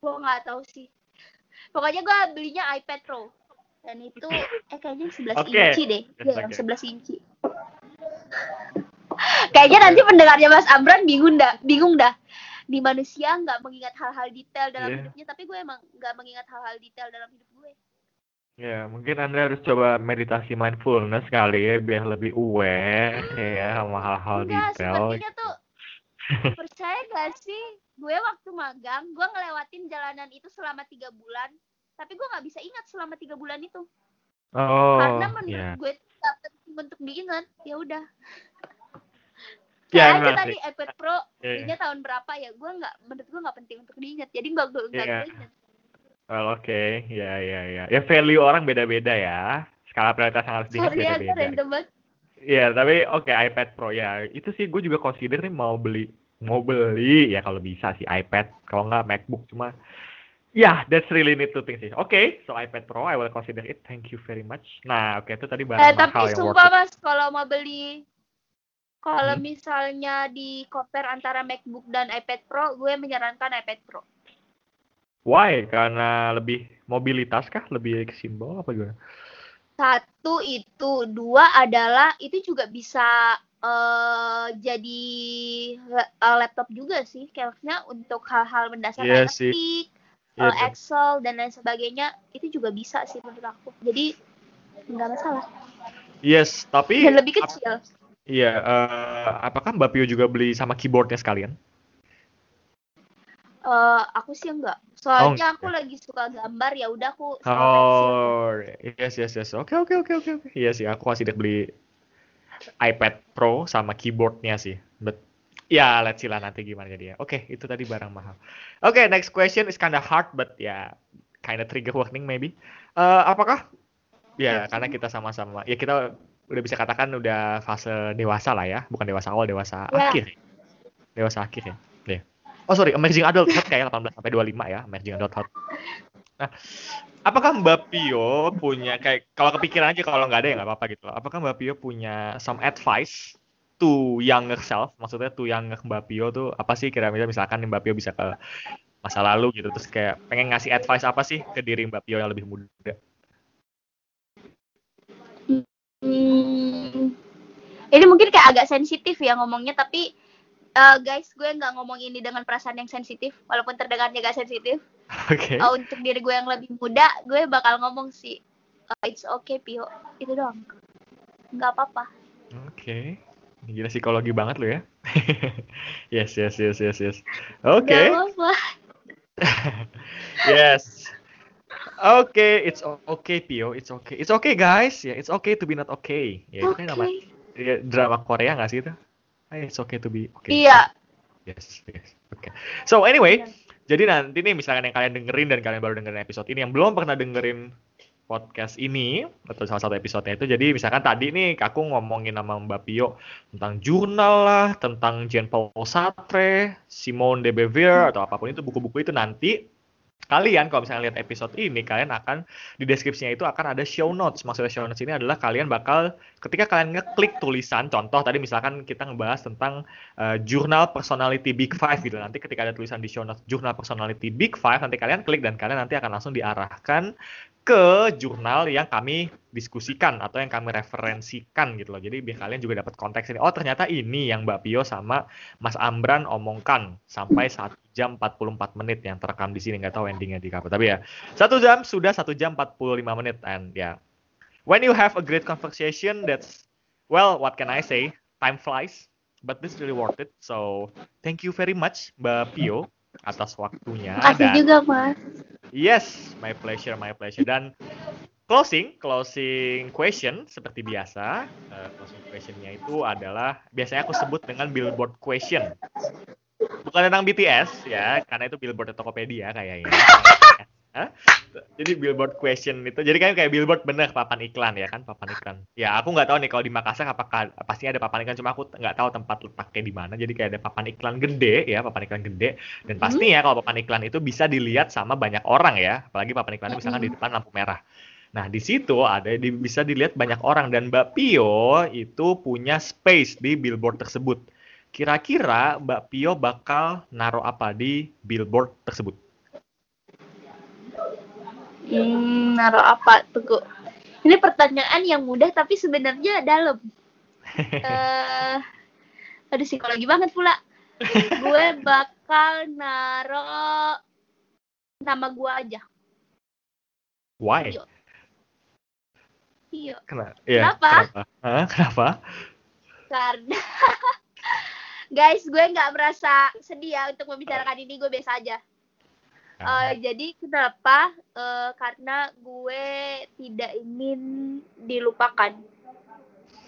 [SPEAKER 2] Gue nggak tahu sih. Pokoknya gue belinya iPad Pro. Dan itu, eh kayaknya 11
[SPEAKER 1] Oke.
[SPEAKER 2] inci deh.
[SPEAKER 1] Yes,
[SPEAKER 2] Iya, yang
[SPEAKER 1] oke.
[SPEAKER 2] 11 inci. Kayaknya nanti pendengarnya Mas Amran bingung dah, bingung dah. Di manusia nggak mengingat hal-hal detail dalam
[SPEAKER 1] Iya.
[SPEAKER 2] hidupnya, tapi gue emang nggak mengingat hal-hal detail dalam hidup gue.
[SPEAKER 1] Ya, mungkin Anda harus coba meditasi mindfulness kali ya biar lebih aware ya sama hal-hal
[SPEAKER 2] Enggak,
[SPEAKER 1] detail.
[SPEAKER 2] sepertinya tuh percaya gak sih? Gue waktu magang, gue ngelewatin jalanan itu selama tiga bulan, tapi gue nggak bisa ingat selama tiga bulan itu.
[SPEAKER 1] Oh,
[SPEAKER 2] Karena menurut
[SPEAKER 1] ya.
[SPEAKER 2] gue gak penting untuk diingat. Ya udah.
[SPEAKER 1] Ya,
[SPEAKER 2] aja tadi iPad Pro
[SPEAKER 1] Iya.
[SPEAKER 2] belinya tahun berapa ya? Gue nggak, menurut gue nggak penting untuk diingat. Jadi nggak gue nggak
[SPEAKER 1] Iya.
[SPEAKER 2] gue ingat.
[SPEAKER 1] Well, oke. Ya, ya, ya. Ya value orang beda-beda ya. Skala prioritas yang harus diingat
[SPEAKER 2] Sorry ya,
[SPEAKER 1] beda-beda. Iya, tapi oke iPad Pro ya. Itu sih gue juga consider nih mau beli mau beli ya kalau bisa sih iPad, kalau nggak MacBook cuma ya that's really need to think sih. Oke, so iPad Pro I will consider it. Thank you very much. Nah, oke itu tadi barang
[SPEAKER 2] Eh,
[SPEAKER 1] mahal
[SPEAKER 2] tapi
[SPEAKER 1] yang
[SPEAKER 2] sumpah mas, kalau mau beli, kalau
[SPEAKER 1] Hmm?
[SPEAKER 2] misalnya di compare antara MacBook dan iPad Pro, gue menyarankan iPad Pro.
[SPEAKER 1] Why? Karena lebih mobilitas kah? Lebih ke simbol apa gimana?
[SPEAKER 2] Satu itu, dua adalah itu juga bisa eh jadi eh, laptop juga sih, kayak maksudnya untuk hal-hal mendasar kayak
[SPEAKER 1] sih. bener.
[SPEAKER 2] Excel dan lain sebagainya, itu juga bisa sih menurut aku. Jadi nggak masalah.
[SPEAKER 1] Yes, tapi
[SPEAKER 2] Dan lebih
[SPEAKER 1] ap-
[SPEAKER 2] kecil.
[SPEAKER 1] Iya, eh, apakah Mbak Pio juga beli sama keyboardnya sekalian?
[SPEAKER 2] Eh, aku sih enggak. Soalnya
[SPEAKER 1] Oh,
[SPEAKER 2] aku lagi suka gambar ya udah aku.
[SPEAKER 1] Oh, yes, yes, yes. Oke, oke, oke, oke, oke. Iya sih, aku masih beli iPad Pro sama keyboardnya sih. But ya, let's see lah nanti gimana jadinya. Oke, itu tadi barang mahal. Oke, next question is kinda hard, but ya kinda trigger warning maybe. Eh, apakah ya karena kita sama-sama ya kita udah bisa katakan udah fase dewasa lah ya, bukan dewasa awal, dewasa
[SPEAKER 2] Ya.
[SPEAKER 1] akhir. ya. Dewasa akhir ya. Ya. Oh sorry, emerging adulthood kayak 18 sampai 25 ya, emerging adulthood. Nah, apakah Mbak Pio punya kayak kalau kepikiran aja kalau nggak ada ya nggak apa-apa gitu loh. Apakah Mbak Pio punya some advice to younger self? Maksudnya to younger Mbak Pio tuh apa sih kira-kira misalkan Mbak Pio bisa ke masa lalu gitu terus kayak pengen ngasih advice apa sih ke diri Mbak Pio yang lebih muda?
[SPEAKER 2] Hmm, ini mungkin kayak agak sensitif ya ngomongnya, tapi eh, guys, gue nggak ngomong ini dengan perasaan yang sensitif, walaupun terdengarnya gak sensitif.
[SPEAKER 1] Oke.
[SPEAKER 2] Eh, untuk diri gue yang lebih muda, gue bakal ngomong sih, eh, it's okay Pio, itu doang. Nggak apa-apa.
[SPEAKER 1] Oke. Gila psikologi banget lo ya. yes, yes, yes, yes, yes. Oke.
[SPEAKER 2] Apa-apa.
[SPEAKER 1] yes. Okay, it's okay, Pio. It's okay. It's okay, guys. Ya, it's okay to be not okay. Ya, itu kan nama
[SPEAKER 2] Oke.
[SPEAKER 1] ya, drama Korea nggak sih itu? It's okay to be okay.
[SPEAKER 2] Iya.
[SPEAKER 1] Yes, yes. Oke. So anyway,
[SPEAKER 2] Iya.
[SPEAKER 1] jadi nanti nih misalkan yang kalian dengerin dan kalian baru dengerin episode ini yang belum pernah dengerin podcast ini atau salah satu episodenya itu jadi misalkan tadi nih aku ngomongin sama Mbak Pio tentang jurnal lah, tentang Jean Paul Sartre, Simone de Beauvoir atau apa pun itu buku-buku itu nanti kalian kalau misalnya lihat episode ini kalian akan di deskripsinya itu akan ada show notes. Maksudnya show notes ini adalah kalian bakal ketika kalian ngeklik tulisan contoh tadi misalkan kita ngebahas tentang uh, jurnal personality big five gitu. Nanti ketika ada tulisan di show notes jurnal personality big five nanti kalian klik dan kalian nanti akan langsung diarahkan ke jurnal yang kami diskusikan atau yang kami referensikan gitu loh jadi biar kalian juga dapat konteks ini oh ternyata ini yang Mbak Pio sama Mas Ambran omongkan sampai 1 jam 44 menit yang terekam di sini nggak tahu endingnya di kapan tapi ya satu jam sudah satu jam 45 menit and ya yeah. when you have a great conversation that's well what can I say time flies but this really worth it so thank you very much Mbak Pio atas waktunya.
[SPEAKER 2] Makasih
[SPEAKER 1] dan
[SPEAKER 2] juga, Mas.
[SPEAKER 1] Yes, my pleasure, my pleasure. Dan closing, closing question seperti biasa. Uh, closing questionnya itu adalah biasanya aku sebut dengan billboard question. Bukan tentang BTS ya, karena itu billboard Tokopedia kayaknya. Hah? Jadi billboard question itu, jadi kan kayak billboard bener papan iklan ya kan, papan iklan. Ya aku nggak tahu nih kalau di Makassar apakah pastinya ada papan iklan, cuma aku nggak tahu tempat letaknya di mana. Jadi kayak ada papan iklan gede ya, papan iklan gede. Dan pastinya kalau papan iklan itu bisa dilihat sama banyak orang ya, apalagi papan iklannya misalkan di depan lampu merah. Nah, di situ ada di, bisa dilihat banyak orang dan Mbak Pio itu punya space di billboard tersebut. Kira-kira Mbak Pio bakal naruh apa di billboard tersebut?
[SPEAKER 2] Hmm, naruh apa? Tunggu. Ini pertanyaan yang mudah tapi sebenarnya dalam. Eh, aduh psikologi banget pula. gue bakal naruh nama gue aja.
[SPEAKER 1] Why?
[SPEAKER 2] Iya,
[SPEAKER 1] Kenapa? Ya,
[SPEAKER 2] Kenapa?
[SPEAKER 1] Kenapa? Hah? Kenapa?
[SPEAKER 2] karena guys, gue nggak merasa sedih ya untuk membicarakan ini, gue biasa aja. Eh, jadi kenapa? Eh, karena gue tidak ingin dilupakan.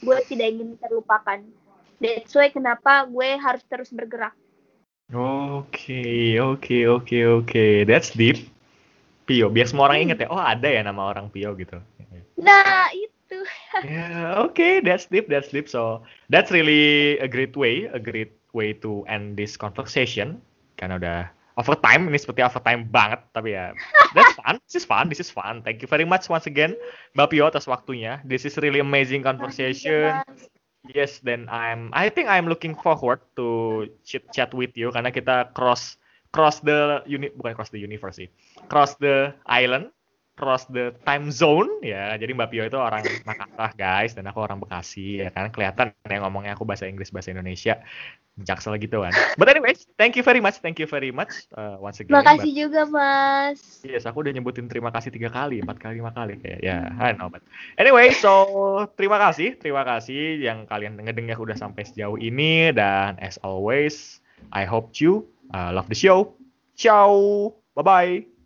[SPEAKER 2] Gue tidak ingin terlupakan. That's why kenapa gue harus terus bergerak.
[SPEAKER 1] Oke, oke, oke, oke. That's deep. Pio, biar semua orang inget ya. Oh, ada ya nama orang Pio gitu.
[SPEAKER 2] Nah, itu.
[SPEAKER 1] Yeah, okay, that's deep, that's deep. So that's really a great way, a great way to end this conversation. Karena udah overtime, ini seperti overtime banget, tapi ya that's fun. This is fun, this is fun. Thank you very much once again, Mbak Pio atas waktunya. This is really amazing conversation. Yes, then I'm, I think I'm looking forward to chit chat with you karena kita cross cross the uni, bukan cross the universe sih, cross the island, cross the time zone ya. Jadi Mbak Pio itu orang Makassar guys, dan aku orang Bekasi ya kan kelihatan ya ngomongnya aku bahasa Inggris bahasa Indonesia jaksel gitu kan. But anyways, thank you very much, thank you very much uh, once again.
[SPEAKER 2] Makasih juga, Mas.
[SPEAKER 1] Yes, aku udah nyebutin terima kasih tiga kali, empat kali, lima kali kayak ya. I know, but anyway, so terima kasih, terima kasih yang kalian ngedengar udah sampai sejauh ini dan as always, I hope you uh, love the show. Ciao, bye bye.